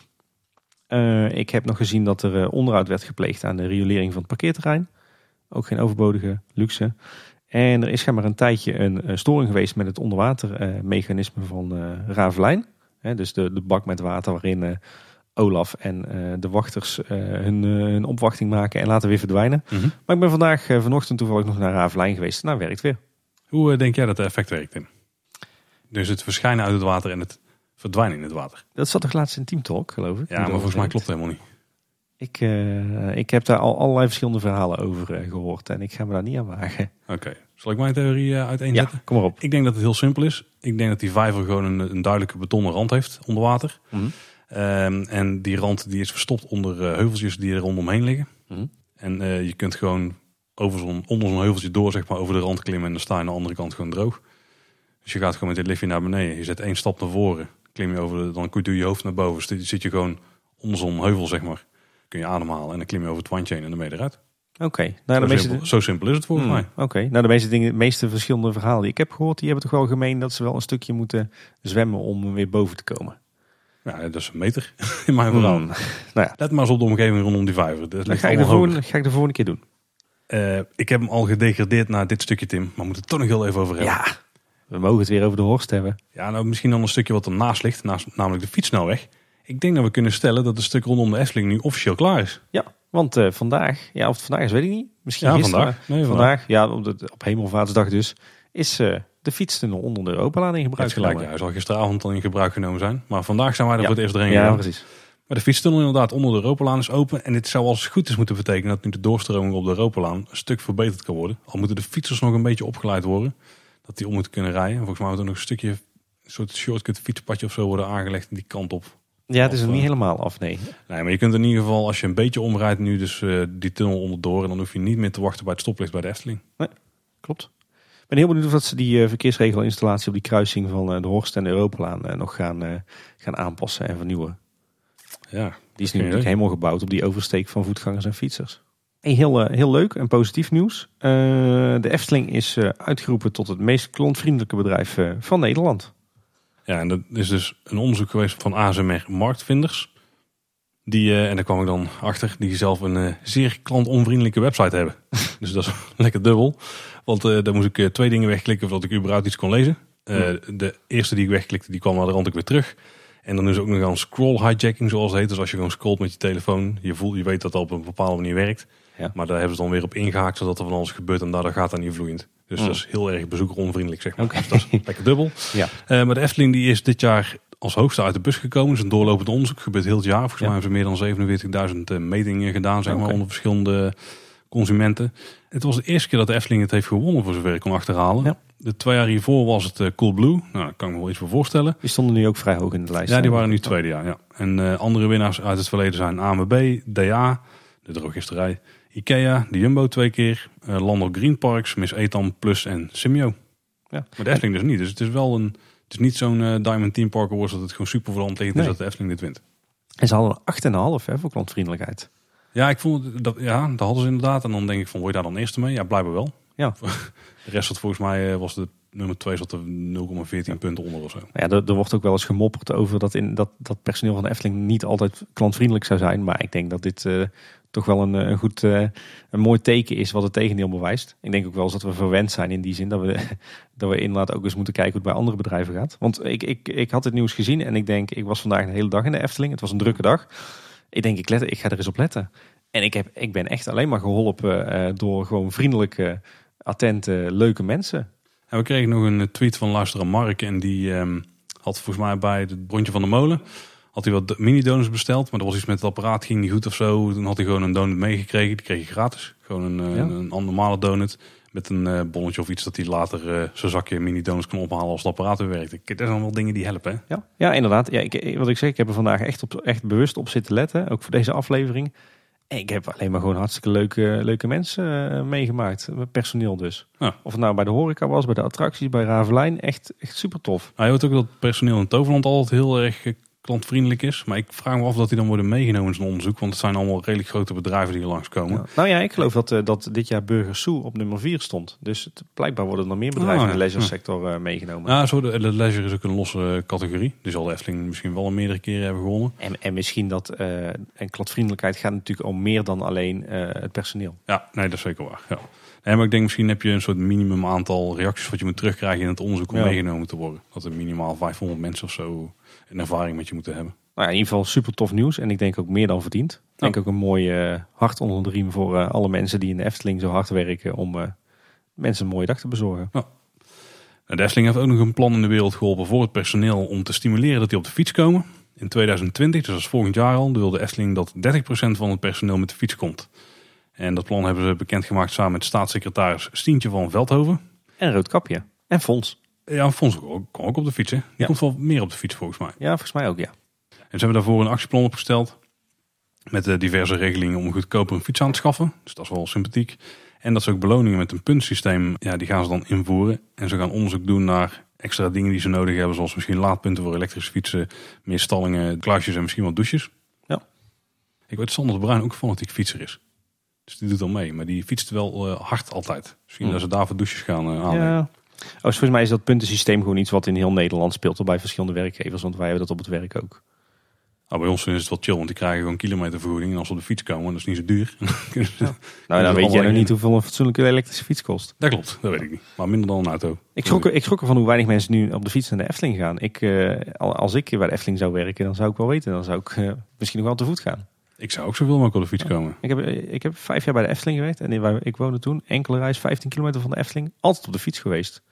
ik heb nog gezien dat er onderhoud werd gepleegd aan de riolering van het parkeerterrein. Ook geen overbodige luxe. En er is maar een tijdje een, storing geweest met het onderwatermechanisme van uh, Ravelijn. dus de, de bak met water waarin uh, Olaf en de wachters hun, hun, opwachting maken en laten weer verdwijnen. Mhm. Maar ik ben vandaag vanochtend toevallig nog naar Ravelijn geweest. Nou, werkt weer. Hoe denk jij dat het effect werkt, Tim? Dus het verschijnen uit het water en het verdwijnen in het water. Dat zat toch laatst in Team Talk, geloof ik? Ja, maar volgens mij klopt het helemaal niet. Ik, uh, ik heb daar al allerlei verschillende verhalen over uh, gehoord en ik ga me daar niet aan wagen. Oké, zal ik mijn theorie uh, uiteenzetten? Ja, kom maar op. Ik denk dat het heel simpel is. Ik denk dat die vijver gewoon een, een duidelijke betonnen rand heeft onder water. Mm -hmm. um, en die rand die is verstopt onder heuveltjes die er rondomheen liggen. Mm -hmm. En je kunt gewoon over zo'n, onder zo'n heuveltje door zeg maar, over de rand klimmen en dan sta je aan de andere kant gewoon droog. Dus je gaat gewoon met dit liftje naar beneden. Je zet één stap naar voren, klim je over de, dan doe je je hoofd naar boven. Dus zit je gewoon onder zo'n heuvel zeg maar kun je ademhalen en dan klim je over het wandje heen en dan ben je eruit. Oké. Okay. Nou, zo, meeste... zo simpel is het volgens hmm. mij. Oké. Okay. Nou, de meeste, dingen, de meeste verschillende verhalen die ik heb gehoord, die hebben toch wel gemeen dat ze wel een stukje moeten zwemmen om weer boven te komen. Ja, dat is een meter *laughs* in mijn verhaal. Hmm. *laughs* Nou ja. Let maar eens op de omgeving rondom die vijver. Dat ga, ik de volgende, ga ik de volgende keer doen. Uh, ik heb hem al gedegradeerd naar dit stukje, Tim. Maar we moeten het toch nog heel even over hebben. Ja, we mogen het weer over de Horst hebben. Ja, nou misschien dan een stukje wat ernaast ligt, naast, namelijk de fietsnelweg. Ik denk dat we kunnen stellen dat het stuk rondom de Efteling nu officieel klaar is. Ja, want uh, vandaag, ja, of het vandaag is, weet ik niet. Misschien ja, gisteren, vandaag. Nee, vandaag. Ja, op, de, op Hemelvaartsdag dus, is uh, de fietstunnel onder de Europalaan in gebruik gelijk, genomen. Ja, hij zal gisteravond al in gebruik genomen zijn. Maar vandaag zijn wij er ja. voor het eerst erin Ja, precies. Maar de fietstunnel inderdaad onder de Europalaan is open. En dit zou als het goed is moeten betekenen dat nu de doorstroming op de Europalaan een stuk verbeterd kan worden. Al moeten de fietsers nog een beetje opgeleid worden. Dat die om moeten kunnen rijden. En volgens mij moet er nog een stukje, een soort shortcut fietspadje of zo worden aangelegd die kant op. Ja, het is nog niet uh, helemaal af, nee. Nee, maar je kunt in ieder geval, als je een beetje omrijdt nu, dus uh, die tunnel onderdoor. En dan hoef je niet meer te wachten bij het stoplicht bij de Efteling. Klopt. Ik ben heel benieuwd of dat ze die uh, verkeersregelinstallatie op die kruising van uh, de Horst en de Europalaan nog gaan, gaan aanpassen en vernieuwen. Ja, Die is nu natuurlijk helemaal gebouwd op die oversteek van voetgangers en fietsers. Hey, heel, heel leuk en positief nieuws. de Efteling is uitgeroepen tot het meest klantvriendelijke bedrijf van Nederland. Ja, en dat is dus een onderzoek geweest van ASMR Marktvinders. Die, uh, en daar kwam ik dan achter, die zelf een uh, zeer klantonvriendelijke website hebben. *laughs* dus dat is *laughs* lekker dubbel. Want uh, daar moest ik twee dingen wegklikken voordat ik überhaupt iets kon lezen. De eerste die ik wegklikte, die kwam naar de rand ook weer terug. En dan is ook nog aan scroll hijacking, zoals het heet. Dus als je gewoon scrollt met je telefoon, je, voelt, je weet dat dat op een bepaalde manier werkt. Ja. Maar daar hebben ze dan weer op ingehaakt, zodat er van alles gebeurt en daardoor gaat dat niet vloeiend. Dus Mm. dat is heel erg bezoekeronvriendelijk, zeg maar. Dus dat is lekker dubbel. *laughs* Ja. Uh, maar de Efteling die is dit jaar als hoogste uit de bus gekomen. Het is een doorlopend onderzoek, gebeurt heel het jaar. Volgens Ja. mij hebben ze meer dan 47.000 uh, metingen gedaan, zeg maar, onder verschillende consumenten. Het was de eerste keer dat de Efteling het heeft gewonnen, voor zover ik kon achterhalen. Ja. De twee jaar hiervoor was het uh, Cool Blue. Nou, daar kan ik me wel iets voor voorstellen. Die stonden nu ook vrij hoog in de lijst. Ja, die waren nu tweede jaar. Ja. En uh, andere winnaars uit het verleden zijn AMB, DA, de drogisterij, Ikea, de Jumbo twee keer, uh, Landel Green Parks, Miss Etam Plus en Simio. Ja. Maar de Efteling dus niet. Dus het is wel een, het is niet zo'n uh, Diamond Team Park Awards dat het gewoon super hand ligt Nee. is dat de Efteling dit wint. En ze hadden een 8,5 hè, voor klantvriendelijkheid. Ja, ik vond dat, ja, dat hadden ze inderdaad. En dan denk ik van, word je daar dan eerste mee? Ja, blijkbaar wel. Ja. *laughs* De rest had volgens mij, uh, was de Nummer 2 zat er 0,14 punten onder of zo. Ja, er, er, wordt ook wel eens gemopperd over dat, in, dat, dat personeel van de Efteling niet altijd klantvriendelijk zou zijn. Maar ik denk dat dit uh, toch wel een, een goed, uh, een mooi teken is wat het tegendeel bewijst. Ik denk ook wel eens dat we verwend zijn in die zin dat we, *laughs* dat we inderdaad ook eens moeten kijken hoe het bij andere bedrijven gaat. Want ik, ik, ik had het nieuws gezien en ik denk, ik was vandaag een hele dag in de Efteling. Het was een drukke dag. Ik denk, ik, let, ik ga er eens op letten. En ik, heb, ik ben echt alleen maar geholpen door gewoon vriendelijke, attente, leuke mensen. En we kregen nog een tweet van luisteraar Mark. En die um, had volgens mij bij het rondje van de molen... had hij wat mini-donuts besteld. Maar er was iets met het apparaat, ging niet goed of zo. Toen had hij gewoon een donut meegekregen. Die kreeg je gratis. Gewoon een, ja. een, een normale donut. Met een uh, bonnetje of iets dat hij later uh, zijn zakje mini-donuts kon ophalen als het apparaat weer werkt. Dat zijn wel dingen die helpen. Hè? Ja, ja, inderdaad. Ja, ik, wat ik zeg, ik heb er vandaag echt, op, echt bewust op zitten letten. Ook voor deze aflevering. Ik heb alleen maar gewoon hartstikke leuke, leuke mensen uh, meegemaakt. Personeel dus. Ja. Of het nou bij de horeca was, bij de attracties, bij Ravelijn. Echt, echt super tof. Je hoort ook dat personeel in Toverland altijd heel erg klantvriendelijk is. Maar ik vraag me af dat die dan worden meegenomen in zo'n onderzoek. Want het zijn allemaal redelijk grote bedrijven die hier langskomen. Ja. Nou ja, ik geloof dat, uh, dat dit jaar Burger Sue op nummer 4 stond. Dus het, blijkbaar worden er nog meer bedrijven ah, in de leisure sector uh, meegenomen. Ja, zo de, de leisure is ook een losse categorie. Die zal de Efteling misschien wel een meerdere keren hebben gewonnen. En, en misschien dat uh, en klantvriendelijkheid gaat natuurlijk om meer dan alleen het personeel. Ja, nee, dat is zeker waar. Ja. Nee, maar ik denk misschien heb je een soort minimum aantal reacties wat je moet terugkrijgen in het onderzoek om ja. meegenomen te worden. Dat er minimaal 500 mensen of zo een ervaring met je moeten hebben. Nou ja, in ieder geval super tof nieuws. En ik denk ook meer dan verdiend. Ik denk ook een mooi uh, hart onder de riem voor uh, alle mensen die in de Efteling zo hard werken om uh, mensen een mooie dag te bezorgen. Ja. De Efteling heeft ook nog een plan in de wereld geholpen voor het personeel om te stimuleren dat die op de fiets komen. In 2020, dus dat is volgend jaar al, wil de Efteling dat 30% van het personeel met de fiets komt. En dat plan hebben ze bekendgemaakt samen met staatssecretaris Stientje van Veldhoven. En Roodkapje. En Fons. Ja, Fons ook, ook op de fiets. Hè? Die ja. komt wel meer op de fiets volgens mij. Ja, volgens mij ook, ja. En ze hebben daarvoor een actieplan opgesteld. Met uh, diverse regelingen om goedkoper een fiets aan te schaffen. Dus dat is wel sympathiek. En dat ze ook beloningen met een puntsysteem, ja, die gaan ze dan invoeren. En ze gaan onderzoek doen naar extra dingen die ze nodig hebben. Zoals misschien laadpunten voor elektrische fietsen, meer stallingen, kluisjes en misschien wat douches. Ja. Ik weet dat Sander de Bruin ook een fanatiek fietser is. Dus die doet al mee. Maar die fietst wel uh, hard altijd. Misschien mm. dat ze daar voor douches gaan uh, aanleggen. Ja. Oh, dus volgens mij is dat puntensysteem gewoon iets wat in heel Nederland speelt. Bij verschillende werkgevers. Want wij hebben dat op het werk ook. Nou, bij ons is het wel chill, want die krijgen gewoon kilometervergoeding. En als ze op de fiets komen, dat is niet zo duur. Ja. *laughs* nou, dan weet jij nog niet hoeveel een fatsoenlijke elektrische fiets kost. Dat klopt, dat weet ik niet. Maar minder dan een auto. Ik schrok, ik schrok ervan hoe weinig mensen nu op de fiets naar de Efteling gaan. Ik, uh, als ik bij de Efteling zou werken, dan zou ik wel weten. Dan zou ik uh, misschien nog wel te voet gaan. Ik zou ook zoveel mogelijk op de fiets komen. Ik heb, ik heb vijf jaar bij de Efteling gewerkt. En ik woonde toen, enkele reis, 15 kilometer van de Efteling. Altijd op de fiets geweest.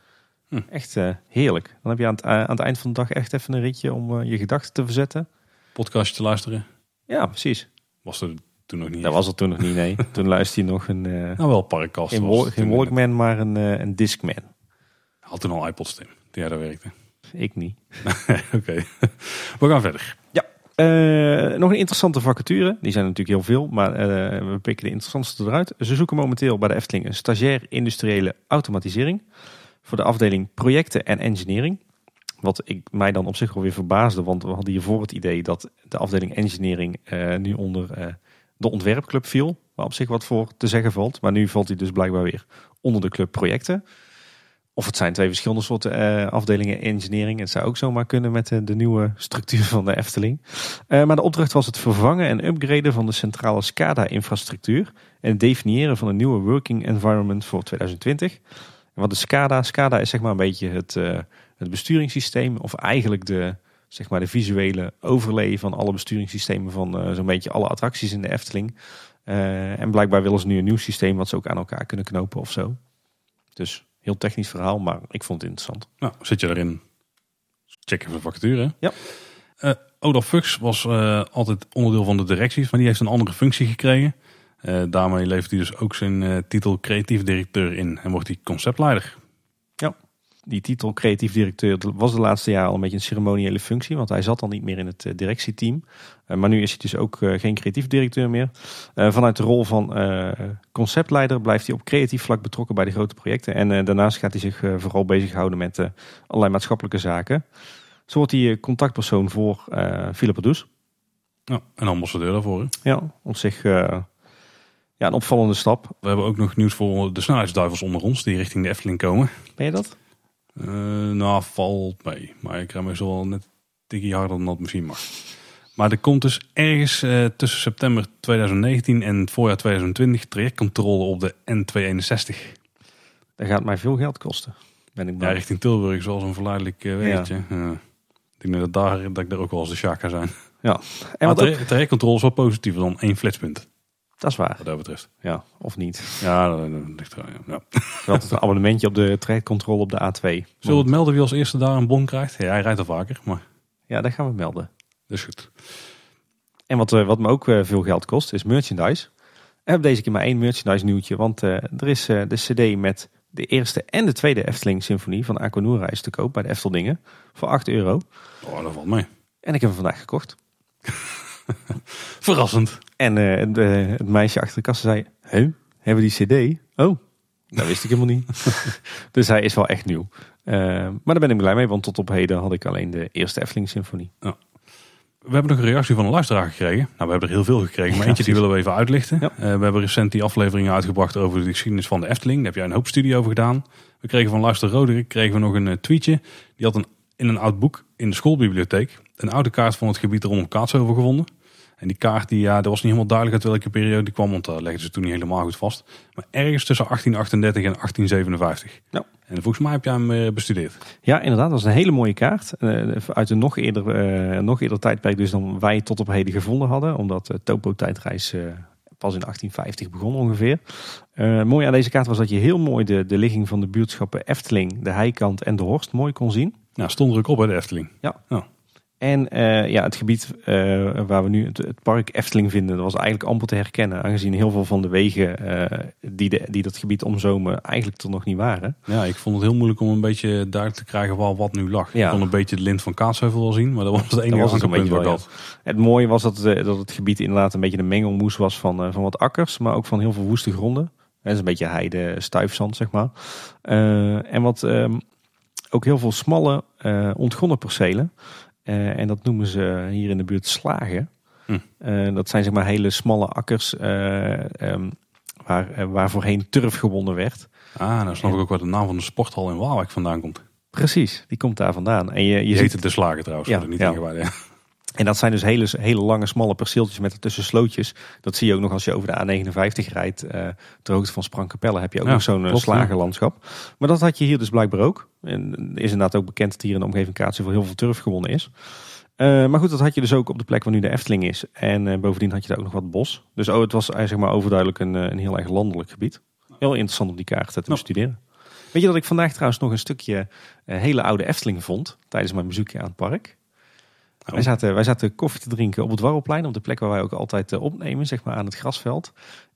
Hm. Echt uh, heerlijk. Dan heb je aan het, aan het eind van de dag echt even een ritje om je gedachten te verzetten podcastje te luisteren? Ja, precies. Was er toen nog niet? Dat was er toen nog niet, nee. *laughs* toen luisterde hij nog een... Nou wel, parkkast. Geen, geen Walkman, maar een, een Discman. Had toen al iPod stem, toen jij daar werkte? Ik niet. *laughs* Oké, we gaan verder. Ja. Uh, nog een interessante vacature. Die zijn natuurlijk heel veel, maar uh, we pikken de interessantste eruit. Ze zoeken momenteel bij de Efteling een stagiair industriële automatisering. Voor de afdeling projecten en engineering. Wat ik mij dan op zich wel weer verbaasde, want we hadden hiervoor het idee dat de afdeling engineering uh, nu onder uh, de ontwerpclub viel. Waar op zich wat voor te zeggen valt. Maar nu valt hij dus blijkbaar weer onder de club projecten. Of het zijn twee verschillende soorten uh, afdelingen engineering. Het zou ook zomaar kunnen met de, de nieuwe structuur van de Efteling. maar de opdracht was het vervangen en upgraden van de centrale SCADA-infrastructuur. En het definiëren van een nieuwe working environment voor 2020. Wat de SCADA? SCADA is zeg maar een beetje het het besturingssysteem, of eigenlijk de, zeg maar de visuele overlay van alle besturingssystemen van uh, zo'n beetje alle attracties in de Efteling. Uh, en blijkbaar willen ze nu een nieuw systeem wat ze ook aan elkaar kunnen knopen of zo. Dus heel technisch verhaal, maar ik vond het interessant. Nou, zit je erin? Check even de vacature. Ja. Uh, Olaf Fuchs was altijd onderdeel van de directie, maar die heeft een andere functie gekregen. Daarmee levert hij dus ook zijn titel creatief directeur in en wordt hij conceptleider die titel creatief directeur was de laatste jaren al een beetje een ceremoniële functie. Want hij zat dan niet meer in het eh, directieteam. Maar nu is hij dus ook geen creatief directeur meer. Vanuit de rol van conceptleider blijft hij op creatief vlak betrokken bij de grote projecten. En daarnaast gaat hij zich vooral bezighouden met allerlei maatschappelijke zaken. Zo wordt hij contactpersoon voor Philippe Does. Ja, en ambassadeur daarvoor. Hè? Ja, op zich ja, een opvallende stap. We hebben ook nog nieuws voor de snelheidsduivels onder ons die richting de Efteling komen. Ben je dat? Eh, nou, valt mee. Maar ik rij meestal wel net tikkie harder dan dat misschien mag. Maar er komt dus ergens eh, tussen september 2019 en het voorjaar 2020 trajectcontrole op de N261. Dat gaat mij veel geld kosten. Ben ik Ja, richting Tilburg is wel zo'n verleidelijk eh weggetje. Ja. Ik denk dat, daar, dat ik daar ook wel eens de sjaak ga zijn. Ja. En wat ook, trajectcontrole is wel positiever dan één flitspunt, dat is waar. wat dat betreft. Ja, of niet. Ja, dat, dat ligt er, ja. ja. Altijd een abonnementje op de trajectcontrole op de A2. Zullen we het melden wie als eerste daar een bon krijgt? Ja, hij rijdt al vaker, maar Ja, dat gaan we melden. dat is goed. En wat, eh, wat me ook eh, veel geld kost, is merchandise. Ik heb deze keer maar één merchandise nieuwtje. Want eh, er is de cd met de eerste en de tweede Efteling Symfonie van Aquanura is te koop bij de Efteldingen. Voor 8 euro. Oh, dat valt mee. En ik heb hem vandaag gekocht. *laughs* *laughs* Verrassend. En eh, de, het meisje achter de kassa zei, hebben we die cd? Oh, dat wist ik helemaal niet. *laughs* dus hij is wel echt nieuw. Eh, maar daar ben ik blij mee, want tot op heden had ik alleen de eerste Efteling Symfonie. We hebben nog een reactie van een luisteraar gekregen. Nou, we hebben er heel veel gekregen, maar Ja, eentje die willen we even uitlichten. Ja. Eh, we hebben recent die afleveringen uitgebracht over de geschiedenis van de Efteling. Daar heb jij een hoop studie over gedaan. We kregen van luister Roderick kregen we nog een eh, tweetje. Die had een, in een oud boek in de schoolbibliotheek een oude kaart van het gebied rondom Kaatsheuvel gevonden. En die kaart, die, ja, dat was niet helemaal duidelijk uit welke periode die kwam, want daar legden ze toen niet helemaal goed vast. Maar ergens tussen 1838 en 1857. Ja. En volgens mij heb jij hem eh, bestudeerd. Ja, inderdaad, dat is een hele mooie kaart. Eh, uit een nog eerder, eh, nog eerder tijdperk dus dan wij tot op heden gevonden hadden. Omdat de Topo-tijdreis eh, pas in 1850 begon ongeveer. Eh, mooi aan deze kaart was dat je heel mooi de, de ligging van de buurtschappen Efteling, de Heikant en de Horst mooi kon zien. Nou, stond er ook op bij de Efteling. En eh, ja, het gebied eh, waar we nu het, het park Efteling vinden, dat was eigenlijk amper te herkennen. Aangezien heel veel van de wegen eh, die, de, die dat gebied omzomen eigenlijk er nog niet waren. Ja, ik vond het heel moeilijk om een beetje duidelijk te krijgen waar wat nu lag. Ja. Ik kon een beetje de lint van Kaatsheuvel wel zien, maar dat was het enige was het een had. Het mooie was dat, dat het gebied inderdaad een beetje een mengelmoes was van, van wat akkers, maar ook van heel veel woeste gronden. Het is een beetje heide, stuifzand, zeg maar. En wat ehm, ook heel veel smalle, ontgonnen percelen. Eh, en dat noemen ze hier in de buurt slagen. Hm. Eh, dat zijn zeg maar hele smalle akkers ehm, waar, waar voorheen turf gewonnen werd. Ah, nou snap ik ook waar de naam van de sporthal in Waalwijk vandaan komt. Precies, die komt daar vandaan. En je, je Je ziet de slagen trouwens, Ja, niet ja. ingewijden. Ja. En dat zijn dus hele, hele lange, smalle perceeltjes met ertussen slootjes. Dat zie je ook nog als je over de A59 rijdt. eh ter hoogte van Sprangkapelle heb je ook Ja, nog zo'n slagerlandschap. Maar dat had je hier dus blijkbaar ook. En is inderdaad ook bekend dat hier in de omgeving Kaatsheuvel heel veel turf gewonnen is. Eh, maar goed, dat had je dus ook op de plek waar nu de Efteling is. En eh, bovendien had je daar ook nog wat bos. Dus oh, het was eh, zeg maar overduidelijk een, een heel erg landelijk gebied. Heel interessant om die kaart te bestuderen. Weet je dat ik vandaag trouwens nog een stukje hele oude Efteling vond tijdens mijn bezoekje aan het park? Oh. Wij, zaten, wij zaten koffie te drinken op het Warrelplein, op de plek waar wij ook altijd opnemen, zeg maar aan het grasveld.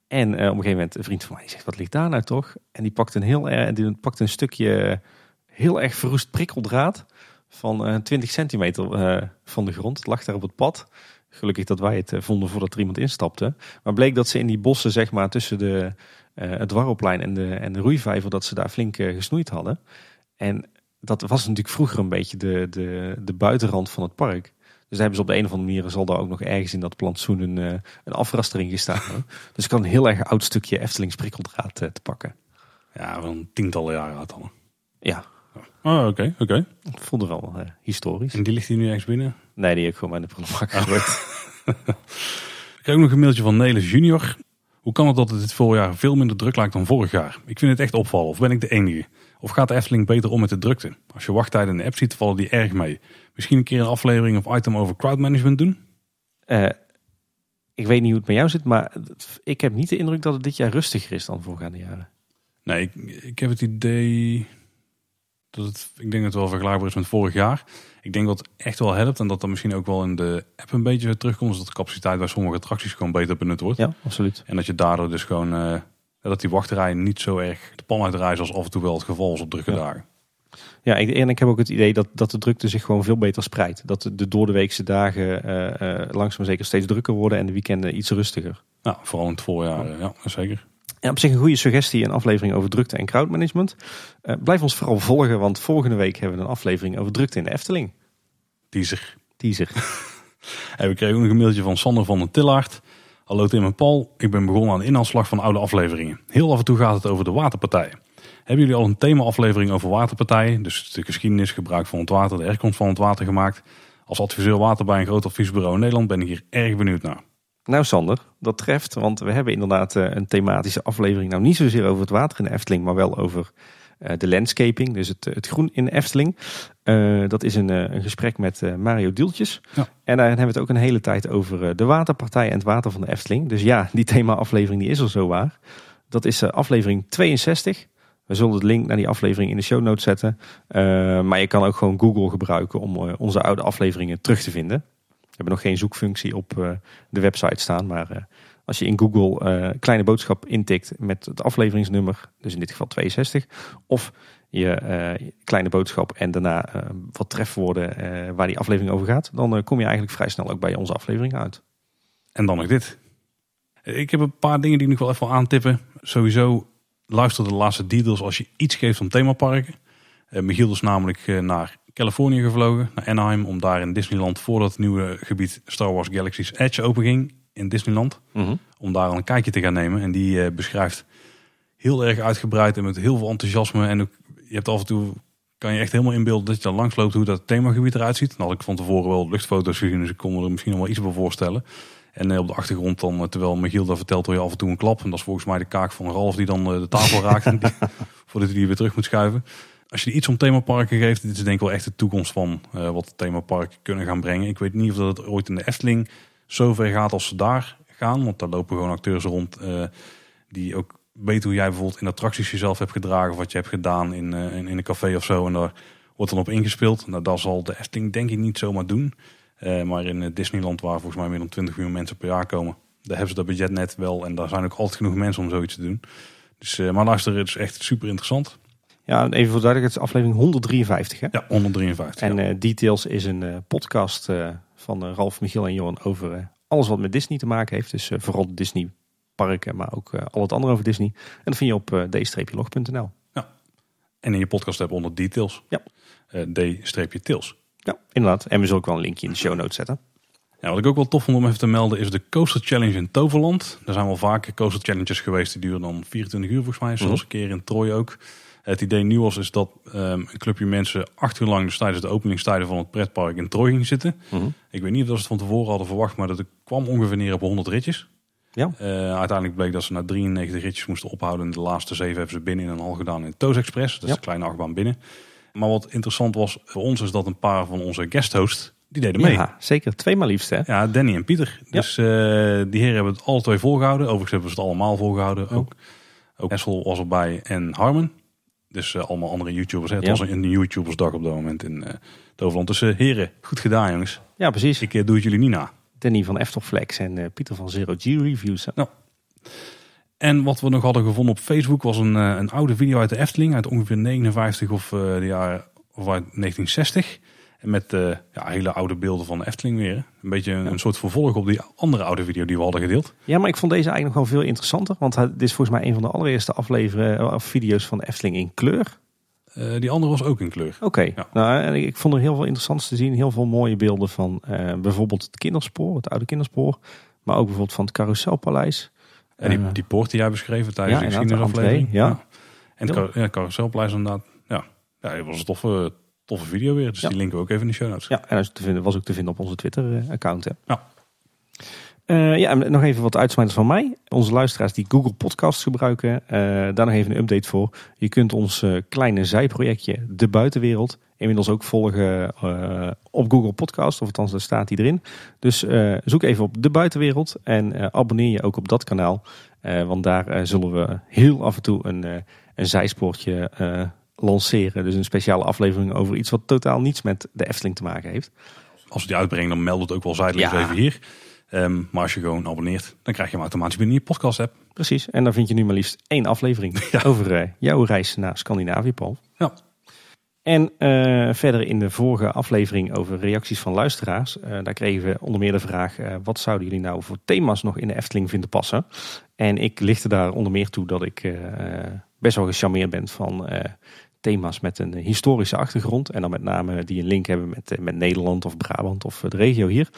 En op een gegeven moment, een vriend van mij die zegt, wat ligt daar nou toch? En die pakt een, heel, die pakt een stukje heel erg verroest prikkeldraad van eh 20 centimeter eh, van de grond. Het lag daar op het pad. Gelukkig dat wij het eh, vonden voordat er iemand instapte. Maar bleek dat ze in die bossen, zeg maar, tussen de, eh, het Warrelplein en de, en de roeivijver, dat ze daar flink eh, gesnoeid hadden. En dat was natuurlijk vroeger een beetje de, de, de buitenrand van het park. Dus daar hebben ze op de een of andere manier, zal daar ook nog ergens in dat plantsoen een, eh, een afrastering gestaan. *laughs* dus ik kan een heel erg oud stukje Eftelings prikkeldraad eh, te pakken. Ja, wel een tientallen jaren oud al. Ja, Oh, oké, oké. ik voelde wel eh, historisch. En die ligt hier nu ergens binnen? Nee, die heb ik gewoon bij de prullenbak gegooid. *laughs* Ik kreeg ook nog een mailtje van Nelis junior. Hoe kan het dat het dit voorjaar veel minder druk lijkt dan vorig jaar? Ik vind het echt opvallen. Of ben ik de enige? Of gaat de Efteling beter om met de drukte? Als je wachttijden in de app ziet, vallen die erg mee. Misschien een keer een aflevering of item over crowdmanagement doen? Eh, ik weet niet hoe het met jou zit, maar het- ik heb niet de indruk dat het dit jaar rustiger is dan voorgaande jaren. Nee, ik, ik heb het idee dat het, ik denk dat het wel vergelijkbaar is met vorig jaar. Ik denk dat het echt wel helpt en dat dat misschien ook wel in de app een beetje weer terugkomt. Dat de capaciteit bij sommige attracties gewoon beter benut wordt. Ja, absoluut. En dat je daardoor dus gewoon, eh, dat die wachtrij niet zo erg de pan uitreizen als af en toe wel het geval is op drukke Ja. dagen. Ja, ik, en ik heb ook het idee dat, dat de drukte zich gewoon veel beter spreidt. Dat de, de doordeweekse dagen eh, eh, langzaam zeker steeds drukker worden en de weekenden iets rustiger. Nou, vooral in het voorjaar, ja, zeker. Ja, op zich een goede suggestie, een aflevering over drukte en crowdmanagement. Eh, blijf ons vooral volgen, want volgende week hebben we een aflevering over drukte in de Efteling. Teaser. Teaser. *laughs* En we kregen ook nog een mailtje van Sander van den Tillaert. Hallo Tim en Paul, ik ben begonnen aan de inhaalslag van oude afleveringen. Heel af en toe gaat het over de waterpartijen. Hebben jullie al een thema-aflevering over waterpartijen? Dus de geschiedenis, gebruik van het water, de herkomst van het water gemaakt? Als adviseur water bij een groot adviesbureau in Nederland ben ik hier erg benieuwd naar. Nou Sander, dat treft, want we hebben inderdaad eh, een thematische aflevering. Nou niet zozeer over het water in de Efteling, maar wel over eh, de landscaping, dus het, het groen in de Efteling. Uh, dat is een, een gesprek met Mario Dieltjes. Ja. En daar hebben we het ook een hele tijd over de waterpartij en het water van de Efteling. Dus ja, die thema-aflevering die is al zo waar. Dat is aflevering 62. We zullen de link naar die aflevering in de show notes zetten. maar je kan ook gewoon Google gebruiken om onze oude afleveringen terug te vinden. Hebben nog geen zoekfunctie op de website staan, maar als je in Google uh, kleine boodschap intikt met het afleveringsnummer, dus in dit geval 62, of je uh, kleine boodschap en daarna uh, wat trefwoorden waar die aflevering over gaat, dan kom je eigenlijk vrij snel ook bij onze aflevering uit. En dan nog dit. Ik heb een paar dingen die ik nog wel even wil aantippen. Sowieso luister de laatste details als je iets geeft van themaparken. Michiel is namelijk naar Californië gevlogen, naar Anaheim, om daar in Disneyland voordat het nieuwe gebied Star Wars Galaxy's Edge openging in Disneyland. Mhm. Om daar een kijkje te gaan nemen. En die uh, beschrijft heel erg uitgebreid en met heel veel enthousiasme. En ook, je hebt af en toe, kan je echt helemaal inbeelden dat je dan langs loopt hoe dat themagebied eruit ziet. Dan had ik van tevoren wel luchtfoto's gezien, dus ik kon me er misschien nog wel iets bij voorstellen. En uh, op de achtergrond dan, uh, terwijl Michiel dat vertelt, hoor je af en toe een klap. En dat is volgens mij de kaak van Ralf die dan de tafel raakt. en die, *laughs* voordat hij die weer terug moet schuiven. Als je iets om themaparken geeft, dit is denk ik wel echt de toekomst van wat themaparken kunnen gaan brengen. Ik weet niet of dat het ooit in de Efteling zo ver gaat als ze daar gaan. Want daar lopen gewoon acteurs rond uh, die ook weten hoe jij bijvoorbeeld in attracties jezelf hebt gedragen. Of wat je hebt gedaan in, uh, in, in, een café of zo. En daar wordt dan op ingespeeld. Nou, dat zal de Efteling denk ik niet zomaar doen. Maar in Disneyland waar volgens mij meer dan 20 miljoen mensen per jaar komen. Daar hebben ze dat budget net wel. En daar zijn ook altijd genoeg mensen om zoiets te doen. Dus, maar luister, het is echt super interessant. Ja, even voor duidelijk, het is aflevering 153 hè? Ja, 153. En ja. Details is een podcast van Ralf, Michiel en Johan over alles wat met Disney te maken heeft. Dus vooral de Disney parken, maar ook al het andere over Disney. En dat vind je op d-log.nl. Ja. En in je podcast hebben onder details. Ja. d-tails. Ja, inderdaad. En we zullen ook wel een linkje in de show notes zetten. Ja, wat ik ook wel tof vond om even te melden is de Coaster Challenge in Toverland. Er zijn wel vaker Coaster Challenges geweest die duren dan 24 uur volgens mij. Zoals mm-hmm. een keer in Troy ook. Het idee nu was is dat um, een clubje mensen acht uur lang dus tijdens de openingstijden van het pretpark in Troy ging zitten. Mm-hmm. Ik weet niet of ze het van tevoren hadden verwacht, maar dat kwam ongeveer neer op 100 ritjes. Ja. Uh, uiteindelijk bleek dat ze na 93 ritjes moesten ophouden. En de laatste zeven hebben ze binnen in een hal gedaan in Toos Express. Dat is Ja. een kleine achtbaan binnen. Maar wat interessant was voor ons is dat een paar van onze guesthosts, die deden mee. Ja, zeker. Tweemaal liefst hè. Ja, Danny en Pieter. Dus eh, die heren hebben het alle twee volgehouden. Overigens hebben ze het allemaal volgehouden. Oh. Ook, ook Essel was erbij en Harmon. Dus eh, allemaal andere YouTubers. Hè. Het Ja. was een YouTubersdag op dat moment in uh, Toverland. Dus eh, heren, goed gedaan jongens. Ja, precies. Ik doe het jullie niet na. Danny van Eftelflex en Pieter van Zero G Reviews. En wat we nog hadden gevonden op Facebook was een, een oude video uit de Efteling. Uit ongeveer 59 of, de jaren, of uit 1960. En met eh, ja, hele oude beelden van de Efteling weer. Een beetje een, een soort vervolg op die andere oude video die we hadden gedeeld. Ja, maar ik vond deze eigenlijk nog wel veel interessanter. Want dit is volgens mij een van de allereerste afleveringen of video's van de Efteling in kleur. Eh, die andere was ook in kleur. Oké, Ja. nou, en ik vond er heel veel interessants te zien. Heel veel mooie beelden van eh, bijvoorbeeld het kinderspoor, het oude kinderspoor. Maar ook bijvoorbeeld van het Carouselpaleis. En die, Eh, die poort die jij beschreven tijdens ja, de geschiedenisaflevering. ja. En het car- ja, inderdaad. Ja, ja dat was een toffe, toffe video weer. Dus Ja. die linken we ook even in de show notes. Ja, en dat te vinden, was ook te vinden op onze Twitter-account. Ja. Eh, ja, en nog even wat uitsmijters van mij. Onze luisteraars die Google Podcasts gebruiken, eh, daar nog even een update voor. Je kunt ons eh, kleine zijprojectje De Buitenwereld inmiddels ook volgen op Google Podcast. Of althans, daar staat die erin. Dus zoek even op De Buitenwereld en abonneer je ook op dat kanaal. Want daar zullen we heel af en toe een, een zijspoortje lanceren. Dus een speciale aflevering over iets wat totaal niets met de Efteling te maken heeft. Als we die uitbrengen, dan meld het ook wel zijdelings Ja. even hier. Ehm, maar als je gewoon abonneert, dan krijg je hem automatisch binnen je podcast app. Precies, en dan vind je nu maar liefst één aflevering *laughs* Ja. over eh, jouw reis naar Scandinavië, Paul. Ja. En eh, verder in de vorige aflevering over reacties van luisteraars, eh, daar kregen we onder meer de vraag: wat zouden jullie nou voor thema's nog in de Efteling vinden passen? En ik lichtte daar onder meer toe dat ik best wel gecharmeerd ben van thema's met een historische achtergrond. En dan met name die een link hebben met, eh, met Nederland of Brabant of de regio hier.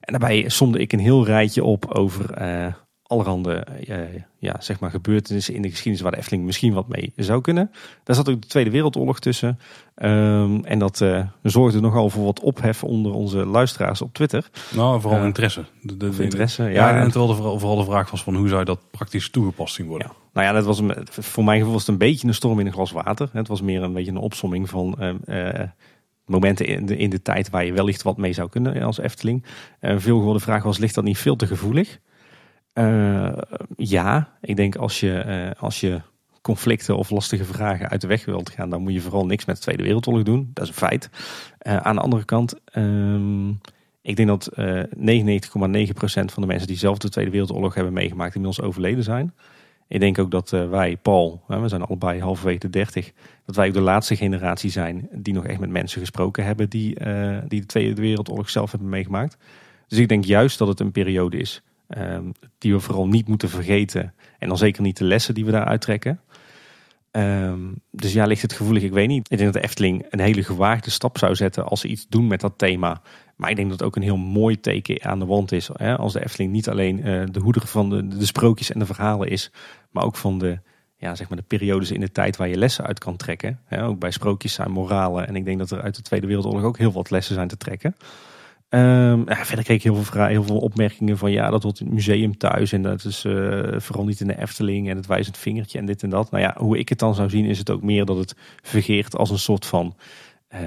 En daarbij somde ik een heel rijtje op over eh, allerhande eh, ja, zeg maar gebeurtenissen in de geschiedenis waar de Efteling misschien wat mee zou kunnen. Daar zat ook de Tweede Wereldoorlog tussen. Ehm, en dat uh, zorgde nogal voor wat ophef onder onze luisteraars op Twitter. Nou, vooral interesse. De, de, interesse, ja. ja en terwijl de, vooral de vraag was van hoe zou dat praktisch toegepast zien worden. Ja. Nou ja, dat was voor mijn gevoel was het een beetje een storm in een glas water. Het was meer een beetje een opsomming van uh, momenten in de, tijd waar je wellicht wat mee zou kunnen als Efteling. Veel geworden vraag was, ligt dat niet veel te gevoelig? Uh, ja, ik denk als je, als je conflicten of lastige vragen uit de weg wilt gaan, dan moet je vooral niks met de Tweede Wereldoorlog doen. Dat is een feit. aan de andere kant, um, ik denk dat 99,9% van de mensen die zelf de Tweede Wereldoorlog hebben meegemaakt inmiddels overleden zijn. Ik denk ook dat wij, Paul, we zijn allebei halverwege de 30, dat wij ook de laatste generatie zijn die nog echt met mensen gesproken hebben die, die de Tweede Wereldoorlog zelf hebben meegemaakt. Dus ik denk juist dat het een periode is um, die we vooral niet moeten vergeten. En dan zeker niet de lessen die we daar uittrekken. Um, dus ja, ligt het gevoelig? Ik weet niet. Ik denk dat de Efteling een hele gewaagde stap zou zetten als ze iets doen met dat thema. Maar ik denk dat het ook een heel mooi teken aan de wand is. Hè? Als de Efteling niet alleen uh, de hoeder van de, de sprookjes en de verhalen is, maar ook van de, ja, zeg maar de periodes in de tijd waar je lessen uit kan trekken. Hè? Ook bij sprookjes zijn moralen. En ik denk dat er uit de Tweede Wereldoorlog ook heel wat lessen zijn te trekken. Um, ja, verder kreeg ik heel veel, heel veel opmerkingen van ja, dat wordt het museum thuis en dat is uh, vooral niet in de Efteling en het wijzend vingertje en dit en dat. Nou ja, hoe ik het dan zou zien is het ook meer dat het vergeert als een soort van uh,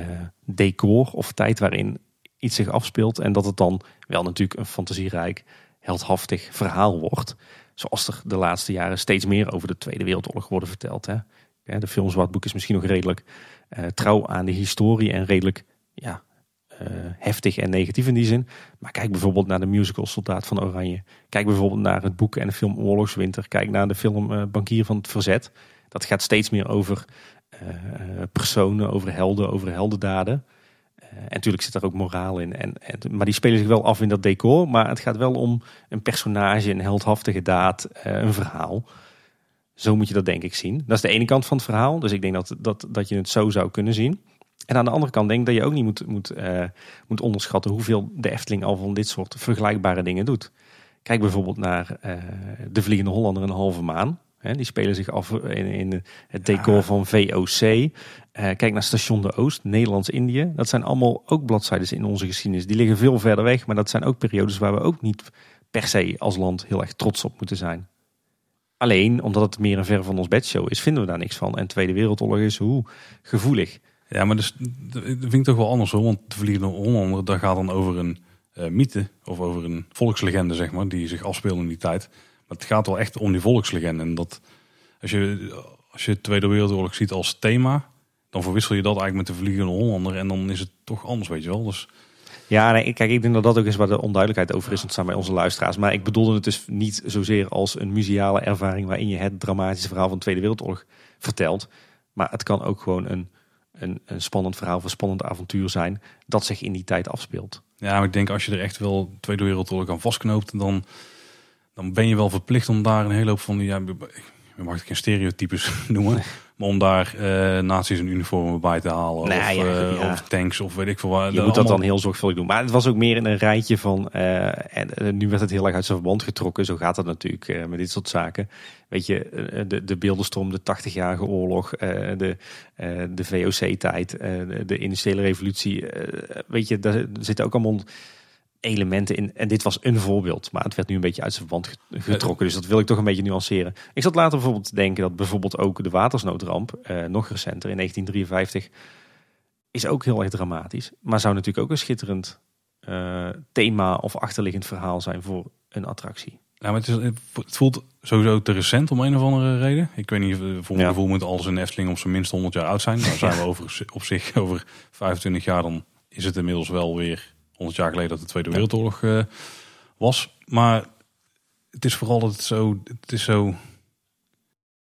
decor of tijd waarin iets zich afspeelt en dat het dan wel natuurlijk een fantasierijk, heldhaftig verhaal wordt. Zoals er de laatste jaren steeds meer over de Tweede Wereldoorlog worden verteld. Hè. De film Zwartboek is misschien nog redelijk uh, trouw aan de historie en redelijk ja, uh, heftig en negatief in die zin. Maar kijk bijvoorbeeld naar de musical Soldaat van Oranje. Kijk bijvoorbeeld naar het boek en de film Oorlogswinter. Kijk naar de film uh, Bankier van het Verzet. Dat gaat steeds meer over personen, over helden, over heldendaden. En natuurlijk zit er ook moraal in. En, maar die spelen zich wel af in dat decor. Maar het gaat wel om een personage, een heldhaftige daad, een verhaal. Zo moet je dat denk ik zien. Dat is de ene kant van het verhaal. Dus ik denk dat, dat, dat je het zo zou kunnen zien. En aan de andere kant denk ik dat je ook niet moet, moet, uh, moet onderschatten hoeveel de Efteling al van dit soort vergelijkbare dingen doet. Kijk bijvoorbeeld naar De Vliegende Hollander een halve maan. Die spelen zich af in, in het decor ja. van VOC. Uh, eh, kijk naar Station de Oost, Nederlands-Indië. Dat zijn allemaal ook bladzijden in onze geschiedenis. Die liggen veel verder weg, maar dat zijn ook periodes waar we ook niet per se als land heel erg trots op moeten zijn. Alleen, omdat het meer een ver van ons bedshow is, vinden we daar niks van. En Tweede Wereldoorlog is hoe gevoelig. Ja, maar dus, dat vind ik toch wel anders hoor. Want de Vliegende Hollander, daar gaat dan over een uh, mythe. Of over een volkslegende, zeg maar. Die zich afspeelde in die tijd. Het gaat wel echt om die volkslegende. En dat, als je, als je de Tweede Wereldoorlog ziet als thema. Dan verwissel je dat eigenlijk met de Vliegende Hollander. En dan is het toch anders, weet je wel. Dus... Ja, nee, kijk, ik denk dat dat ook is waar de onduidelijkheid over is ontstaan bij onze luisteraars. Maar ik bedoelde het dus niet zozeer als een museale ervaring waarin je het dramatische verhaal van de Tweede Wereldoorlog vertelt. Maar het kan ook gewoon een een, een spannend verhaal of een spannend avontuur zijn dat zich in die tijd afspeelt. Ja, maar ik denk als je er echt wel Tweede Wereldoorlog aan vastknoopt, dan, dan ben je wel verplicht om daar een hele hoop van die, ja, je mag het geen stereotypes *laughs* noemen, maar om daar uh, nazi's een uniform bij te halen nee, of, ja, uh, of, tanks of weet ik veel waar. Je moet dat dan heel zorgvuldig doen. Maar het was ook meer in een rijtje van, uh, en nu werd het heel erg uit zijn verband getrokken. Zo gaat het natuurlijk met dit soort zaken. Weet je, de, de beeldenstorm, de 80-jarige oorlog, de, de VOC-tijd, de industriële revolutie. weet je, daar zitten ook allemaal elementen in. En dit was een voorbeeld, maar het werd nu een beetje uit zijn wand getrokken. Dus dat wil ik toch een beetje nuanceren. Ik zat later bijvoorbeeld te denken dat bijvoorbeeld ook de watersnoodramp, eh, nog recenter in 1953, is ook heel erg dramatisch. Maar zou natuurlijk ook een schitterend uh, thema of achterliggend verhaal zijn voor een attractie. Ja, maar het, is, het, voelt sowieso te recent om een of andere reden. Ik weet niet, voor mijn ja. gevoel moet alles een Efteling op zijn minst 100 jaar oud zijn. Dan zijn *laughs* we over, op zich *laughs* over 25 jaar, dan is het inmiddels wel weer 100 jaar geleden dat de Tweede Wereldoorlog uh, was. Maar het is vooral dat het zo, het is zo,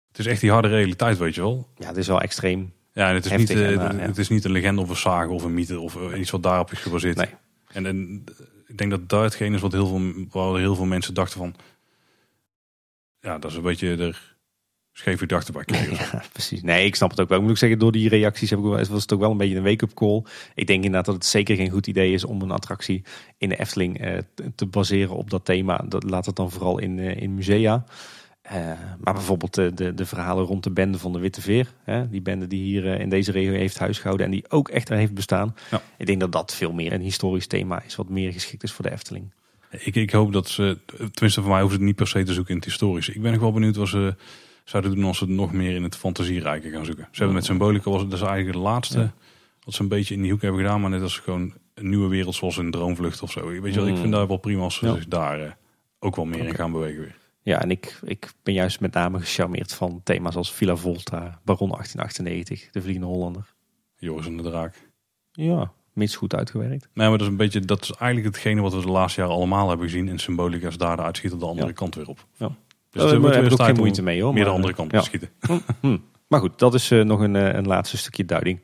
het is echt die harde realiteit, weet je wel. Ja, het is wel extreem. Ja, en het is, niet, uh, en, uh, het is niet een legende of een sage of een mythe of iets wat daarop is gebaseerd. Nee. En, en ik denk dat dat hetgeen is wat heel veel, waar heel veel mensen dachten van, ja, dat is een beetje er scheve gedachten bij kregen. Ja, precies. Nee, ik snap het ook wel. Ik moet ook zeggen, door die reacties heb ik, wel- was het ook wel een beetje een wake-up call. Ik denk inderdaad dat het zeker geen goed idee is om een attractie in de Efteling eh, te- baseren op dat thema. Dat, laat het dan vooral in, eh, in musea. Eh, maar bijvoorbeeld de, de, de verhalen rond de bende van de Witte Veer. Hè, die bende die hier in deze regio heeft huisgehouden en die ook echt er heeft bestaan. Ja. Ik denk dat dat veel meer een historisch thema is, wat meer geschikt is voor de Efteling. Ik, ik hoop dat ze, tenminste voor mij ze het niet per se te zoeken in het historische. Ik ben nog wel benieuwd wat ze zouden doen als ze het nog meer in het fantasierijke gaan zoeken. Ze hebben met Symbolica, was het dus eigenlijk de laatste Ja. wat ze een beetje in die hoek hebben gedaan. Maar net als gewoon een nieuwe wereld zoals een droomvlucht of zo. Weet je wel, ik Mm. vind dat wel prima als ze Ja. zich daar eh, ook wel meer in gaan bewegen weer. Ja, en ik, ik ben juist met name gecharmeerd van thema's als Villa Volta, Baron 1898, De Vliegende Hollander. Joris en de Draak. Ja, mits goed uitgewerkt. Nee, maar dat is een beetje, dat is eigenlijk hetgene wat we de laatste jaren allemaal hebben gezien. En Symbolica is daar de uitschieter de andere Ja. kant weer op. Ja. Dus Daar het heb wordt ik weer ook geen moeite mee hoor. meer de maar, andere kant ja. te schieten. *laughs* Hm. Maar goed, dat is eh, nog een, eh, een laatste stukje duiding.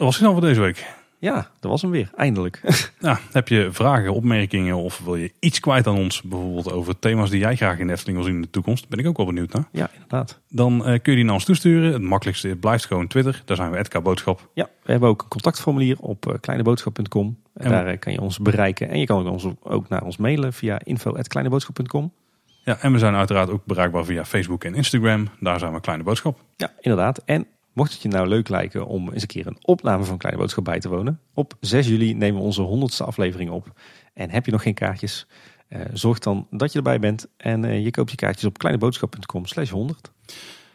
Dat was het dan voor deze week. Ja, dat was hem weer, eindelijk. *laughs* Nou, heb je vragen, opmerkingen of wil je iets kwijt aan ons, bijvoorbeeld over thema's die jij graag in de Efteling wil zien in de toekomst, ben ik ook wel benieuwd naar. ja, inderdaad. Dan eh, kun je die naar ons toesturen. Het makkelijkste blijft gewoon Twitter. Daar zijn we @k boodschap. Ja, we hebben ook een contactformulier op eh, kleineboodschap.com. En daar eh, kan je ons bereiken. En je kan ook, ons, ook naar ons mailen via info.kleineboodschap.com. Ja, en we zijn uiteraard ook bereikbaar via Facebook en Instagram. Daar zijn we Kleine Boodschap. Ja, inderdaad. En mocht het je nou leuk lijken om eens een keer een opname van Kleine Boodschap bij te wonen. Op 6 juli nemen we onze 100ste aflevering op. En heb je nog geen kaartjes? eh, zorg dan dat je erbij bent. En eh, je koopt je kaartjes op kleineboodschap.com slash 100.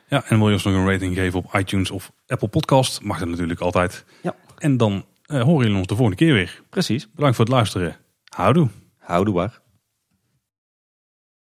Ja, en wil je ons nog een rating geven op iTunes of Apple Podcast? Mag dat natuurlijk altijd. Ja. En dan eh, horen jullie ons de volgende keer weer. Precies. Bedankt voor het luisteren. Houdoe. Houdoe waar.